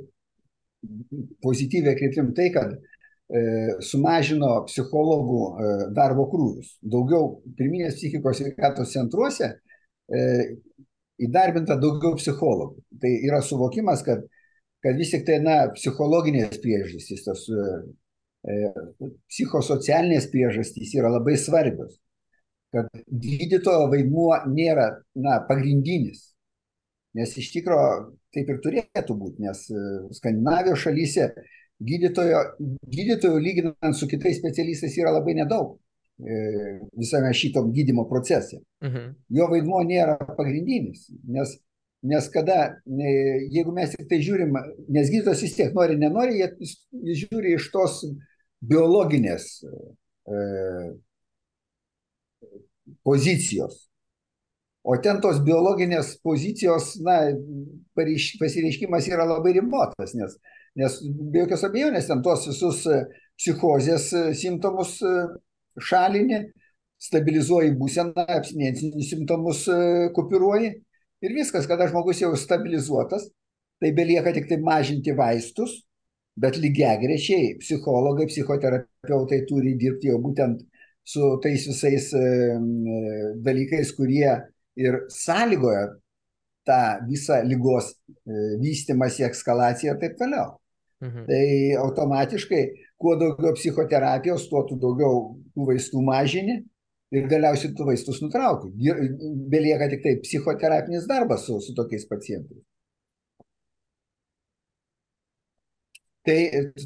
pozityviai kryptim tai, kad E, sumažino psichologų e, darbo krūvius. Daugiau pirminės psichikos sveikatos centruose e, įdarbinta daugiau psichologų. Tai yra suvokimas, kad, kad vis tik tai, na, psichologinės priežastys, tos psichosocialinės priežastys yra labai svarbios. Kad gydytojo vaidmuo nėra, na, pagrindinis. Nes iš tikrųjų taip ir turėtų būti, nes Skandinavijos šalyse gydytojo, gydytojo lyginant su kitais specialistais yra labai nedaug e, visame šitom gydymo procese. Mhm. Jo vaidmuo nėra pagrindinis, nes, nes kada, e, jeigu mes tik tai žiūrim, nes gydytojas vis tiek nori, nenori, jis žiūri iš tos biologinės e, pozicijos. O ten tos biologinės pozicijos, na, pasireiškimas yra labai ribotas, nes Nes be jokios abejonės ten tuos visus e, psichozės e, simptomus e, šalini, stabilizuoji būseną, abstinencinius simptomus kupiruoji ir viskas, kada žmogus jau stabilizuotas, tai belieka tik tai mažinti vaistus, bet lygiai grečiai psichologai, psichoterapeutai turi dirbti jau būtent su tais visais dalykais, kurie ir sąlygoja tą visą lygos vystimąsi, ekskalaciją ir taip toliau. Mhm. Tai automatiškai, kuo daugiau psichoterapijos, tuo tu daugiau tų vaistų mažini ir galiausiai tų vaistus nutrauki. Belieka tik tai psichoterapinis darbas su, su tokiais pacientais. Tai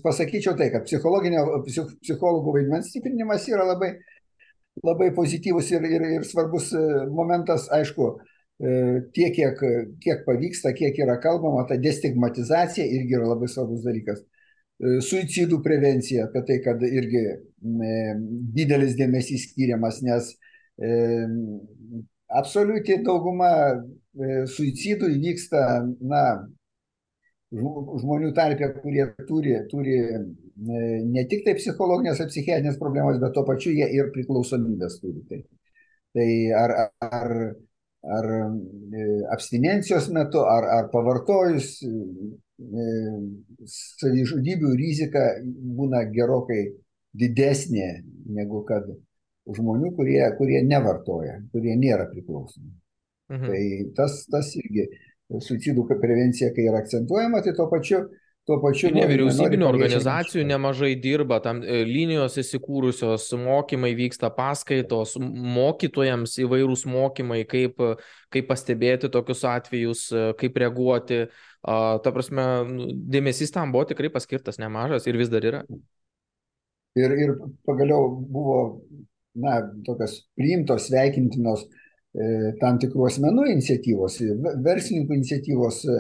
pasakyčiau tai, kad psich, psichologų vaidmens stiprinimas yra labai, labai pozityvus ir, ir, ir svarbus e, momentas, aišku, E, tiek, kiek, kiek pavyksta, kiek yra kalbama, ta destigmatizacija irgi yra labai svarbus dalykas. E, suicidų prevencija, apie tai, kad irgi didelis dėmesys skiriamas, nes absoliuti dauguma suicidų įvyksta, na, žmonių tarpė, kurie turi, turi ne tik tai psichologinės ar psichiatrinės problemas, bet to pačiu jie ir priklausomybės turi. Tai, tai ar, ar ar e, abstinencijos metu, ar, ar pavartojus e, savižudybių rizika būna gerokai didesnė negu kad žmonių, kurie, kurie nevartoja, kurie nėra priklausomi. Mhm. Tai tas, tas irgi suicidų prevencija, kai yra akcentuojama, tai tuo pačiu tuo pačiu. Nevyriausybinio organizacijų nemažai dirba, tam e, linijos įsikūrusios, mokymai vyksta paskaitos, mokytojams įvairūs mokymai, kaip, kaip pastebėti tokius atvejus, e, kaip reaguoti. Ta prasme, nu, dėmesys tam buvo tikrai paskirtas nemažas ir vis dar yra. Ir, ir pagaliau buvo, na, tokios priimtos, sveikintinos e, tam tikrų asmenų iniciatyvos, verslininkų iniciatyvos, e,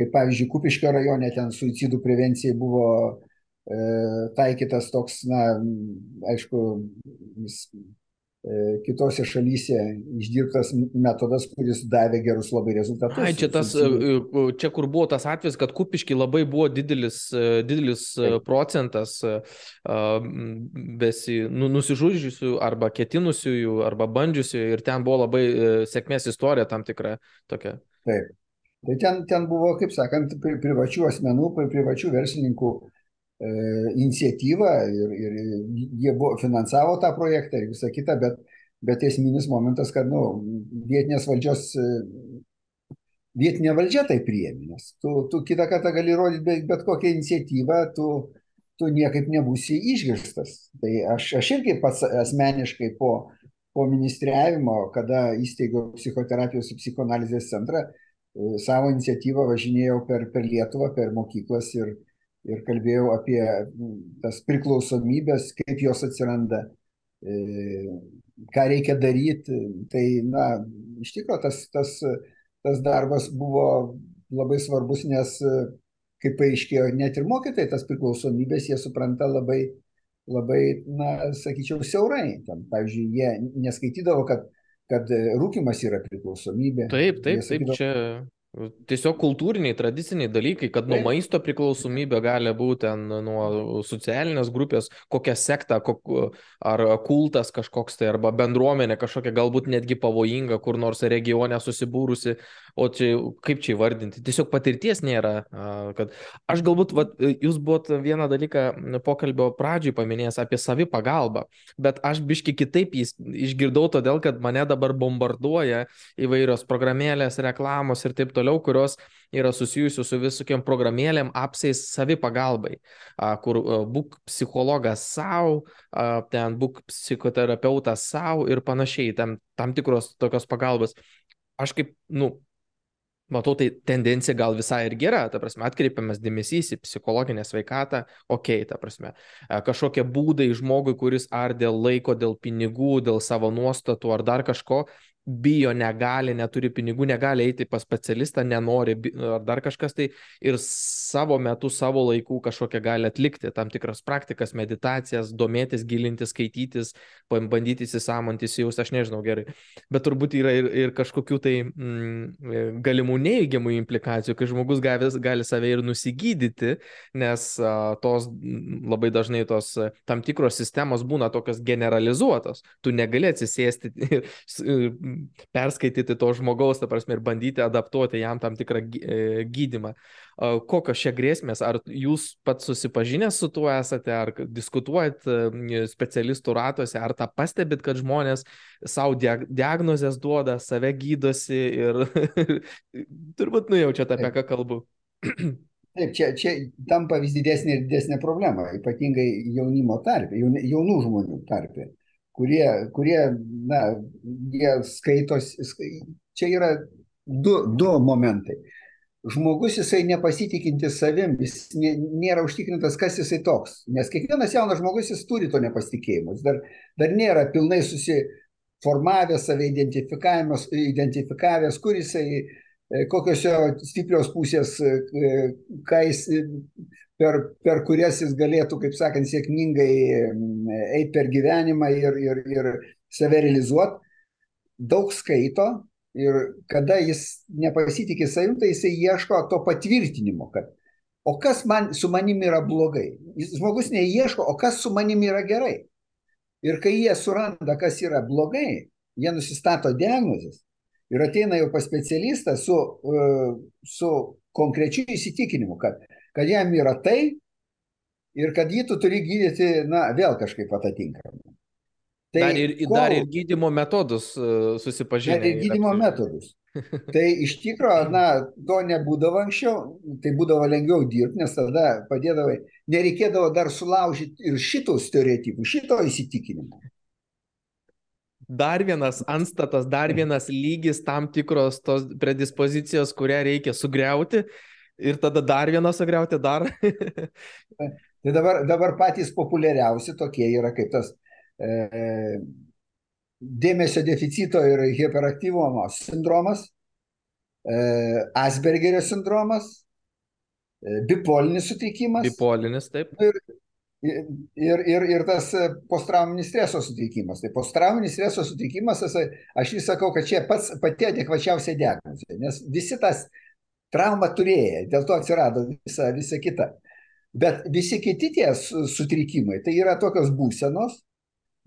kaip pavyzdžiui Kupiškio rajone ten suicidų prevencijai buvo e, taikytas toks, na, aišku, e, kitose šalyse išdirbtas metodas, kuris davė gerus labai rezultatus. Ai, čia, tas, e, čia kur buvo tas atvejis, kad kupiški labai buvo didelis, e, didelis Taip. procentas besi, nu, nusižudžiusių arba ketinusiųjų arba bandžiusiųjų ir ten buvo labai sėkmės istorija tam tikra tokia. Taip. Tai ten, ten buvo, kaip sakant, privačių asmenų, privačių verslininkų e, iniciatyva ir, ir jie buvo, finansavo tą projektą ir visą kitą, bet, bet esminis momentas, kad nu, vietinės valdžios, e, vietinė valdžia tai priėmė, nes tu, tu kitą kartą gali rodyti bet, bet kokią iniciatyvą, tu, tu niekaip nebūsi išgirstas. Tai aš, aš irgi pats asmeniškai po, po ministriavimo, kada įsteigiau psichoterapijos ir psichoanalizės centrą, savo iniciatyvą važinėjau per, per Lietuvą, per mokyklas ir, ir kalbėjau apie tas priklausomybės, kaip jos atsiranda, e, ką reikia daryti. Tai, na, iš tikrųjų, tas, tas, tas darbas buvo labai svarbus, nes, kaip paaiškėjo, net ir mokytojai tas priklausomybės jie supranta labai, labai, na, sakyčiau, siaurai. Ten, pavyzdžiui, jie neskaitydavo, kad kad e, rūkimas yra priklausomybė. Taip, taip, taip, čia Tiesiog kultūriniai, tradiciniai dalykai, kad nuo maisto priklausomybė gali būti ten nuo socialinės grupės, kokia sekta, kok, ar kultas kažkoks tai, arba bendruomenė kažkokia galbūt netgi pavojinga, kur nors regione susibūrusi, o čia kaip čia įvardinti, tiesiog patirties nėra. Kad aš galbūt, vat, jūs buvot vieną dalyką pokalbio pradžioj paminėjęs apie savipagalbą, bet aš biški kitaip jis išgirdau todėl, kad mane dabar bombarduoja įvairios programėlės, reklamos ir taip toliau toliau, kurios yra susijusios su visokiam programėlėm, apsais savipagalbai, kur būk psichologas savo, ten būk psichoterapeutas savo ir panašiai, tam, tam tikros tokios pagalbos. Aš kaip, nu, matau, tai tendencija gal visai ir gera, ta prasme, atkreipiamas dėmesys į psichologinę sveikatą, okei, okay, ta prasme, kažkokie būdai žmogui, kuris ar dėl laiko, dėl pinigų, dėl savo nuostatų ar dar kažko, bijo, negali, neturi pinigų, negali eiti pas specialistą, nenori ar dar kažkas tai ir savo metu, savo laikų kažkokią gali atlikti tam tikras praktikas, meditacijas, domėtis, gilintis, skaitytis, bandyti įsisamontis, jaus, aš nežinau gerai. Bet turbūt yra ir, ir kažkokių tai mm, galimų neįgiamų implikacijų, kai žmogus gali, gali save ir nusigydyti, nes a, tos labai dažnai tos tam tikros sistemos būna tokios generalizuotos. Tu negali atsisėsti ir perskaityti to žmogaus, ta prasme, ir bandyti adaptuoti jam tam tikrą e, gydimą. Kokios čia grėsmės? Ar jūs pats susipažinęs su tuo esate, ar diskutuojat e, specialistų ratuose, ar tą pastebit, kad žmonės savo diagnozės duoda, save gydosi ir <laughs> turbūt nujaučiate, apie ką kalbu. <clears throat> Taip, čia, čia tampa vis didesnė ir didesnė problema, ypatingai jaunimo tarpe, jaunų žmonių tarpe kurie, kurie na, jie skaitos, čia yra du, du momentai. Žmogus jisai nepasitikintis savim, jis nėra užtikrintas, kas jisai toks. Nes kiekvienas jaunas žmogus jis turi to nepasitikėjimo. Jis dar, dar nėra pilnai susiformavęs, save identifikavęs, kur jisai, e, kokios jo stiprios pusės, e, ką jis per, per kurias jis galėtų, kaip sakant, sėkmingai eiti per gyvenimą ir, ir, ir save realizuoti, daug skaito ir kada jis nepasitikė savim, tai jisai ieško to patvirtinimo, kad o kas man su manimi yra blogai. Jis, žmogus neieško, o kas su manimi yra gerai. Ir kai jie suranda, kas yra blogai, jie nusistato diagnozes ir ateina jau pas specialistą su, su konkrečiu įsitikinimu, kad kad jam yra tai ir kad jį tu turi gydyti, na, vėl kažkaip atatinkamai. Tai dar ir, kol, dar ir gydymo metodus susipažinę. Dar ir gydymo metodus. Tai iš tikrųjų, na, to nebūdavo anksčiau, tai būdavo lengviau dirbti, nes tada padėdavai, nereikėdavo dar sulaužyti ir šito stereotipų, šito įsitikinimo. Dar vienas anstatas, dar vienas lygis tam tikros tos predispozicijos, kurią reikia sugriauti ir tada dar vieną sugriauti dar. <laughs> tai dabar, dabar patys populiariausi tokie yra kaip tas e, dėmesio deficito ir hiperaktyvumo sindromas, e, Aspergerio sindromas, e, bipolinis sutrikimas. Bipolinis, taip. Ir, ir, ir, ir tas postrauminis streso sutrikimas. Tai postrauminis streso sutrikimas, aš vis sakau, kad čia pats pati adekvačiausia diagnozė, nes visi tas traumą turėję, dėl to atsirado visa, visa kita. Bet visi kiti tie sutrikimai, tai yra tokios būsenos,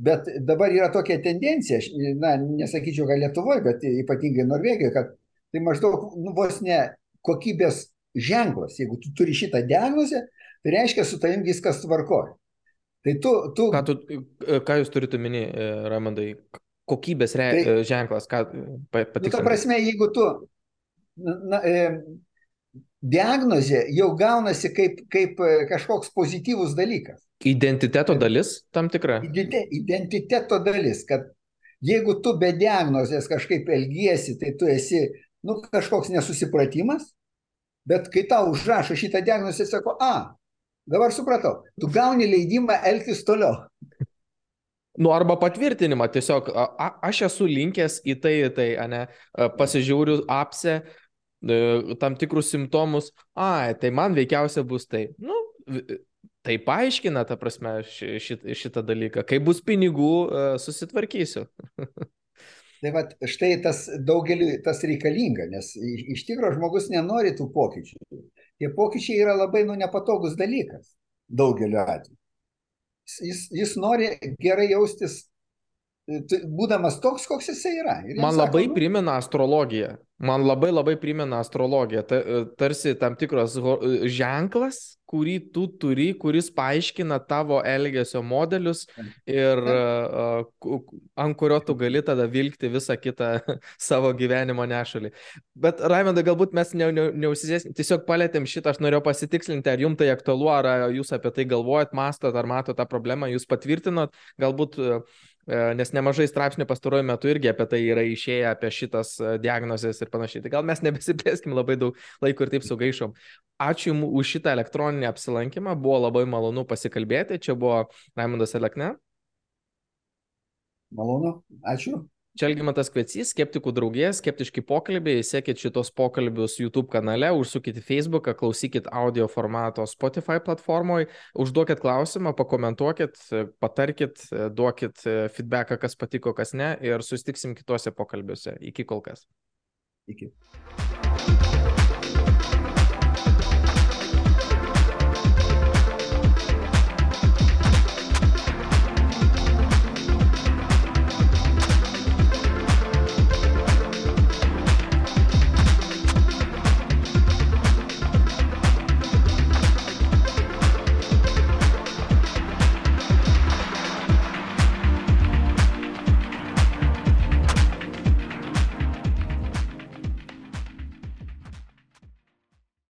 Bet dabar yra tokia tendencija, na, nesakyčiau, kad Lietuvoje, bet ypatingai Norvegijoje, kad tai maždaug nu, vos ne kokybės ženklas. Jeigu tu turi šitą diagnozę, tai reiškia, su tavim viskas tvarkoja. Tai tu, tu... Ką, tu, ką jūs turite minį, e, Ramandai? Kokybės re... tai, e, ženklas, ką patikrinti? Nu, ta prasme, jeigu tu... Na, e, diagnozė jau gaunasi kaip, kaip e, kažkoks pozityvus dalykas. Identiteto dalis tam tikra? Identiteto dalis, kad jeigu tu be diagnozės kažkaip elgiesi, tai tu esi nu, kažkoks nesusipratimas, bet kai tau užrašo šitą diagnozę, sako, a, dabar supratau, tu gauni leidimą elgtis toliau. Nu, arba patvirtinimą, tiesiog a, aš esu linkęs į tai, į tai, ne, pasižiūriu apse, E, tam tikrus simptomus, ai, tai man veikiausia bus tai. Nu, tai paaiškina, ta prasme, šit, šitą dalyką. Kai bus pinigų, e, susitvarkysiu. <laughs> tai va, štai tas daugeliu tas reikalinga, nes iš tikrųjų žmogus nenori tų pokyčių. Tie pokyčiai yra labai nu nepatogus dalykas daugeliu atveju. Jis, jis nori gerai jaustis būdamas toks, koks jisai yra. Man sako, labai nu, primena astrologiją. Man labai labai primena astrologiją. Ta, tarsi tam tikras ženklas, kurį tu turi, kuris paaiškina tavo elgesio modelius ir ant kurio tu gali tada vilkti visą kitą <laughs> savo gyvenimo nešalį. Bet Raimendai, galbūt mes ne, ne, neusisėsim, tiesiog palėtėm šitą, aš norėjau pasitikslinti, ar jums tai aktualu, ar jūs apie tai galvojat, mastot, ar matote tą problemą, jūs patvirtinot, galbūt uh, E, nes nemažai straipsnių pastaruoju metu irgi apie tai yra išėję, apie šitas e, diagnozes ir panašiai. Tai gal mes nebesiplėskim labai daug laiko ir taip sugaišom. Ačiū Jums už šitą elektroninį apsilankymą, buvo labai malonu pasikalbėti. Čia buvo Raimondas Elekne. Malonu, ačiū. Čia Elgimantas Kvecys, skeptikų draugė, skeptiški pokalbiai, sekit šitos pokalbius YouTube kanale, užsukit į Facebooką, klausykit audio formato Spotify platformoje, užduokit klausimą, pakomentuokit, patarkit, duokit feedbacką, kas patiko, kas ne ir sustiksim kitose pokalbiuose. Iki kol kas. Iki.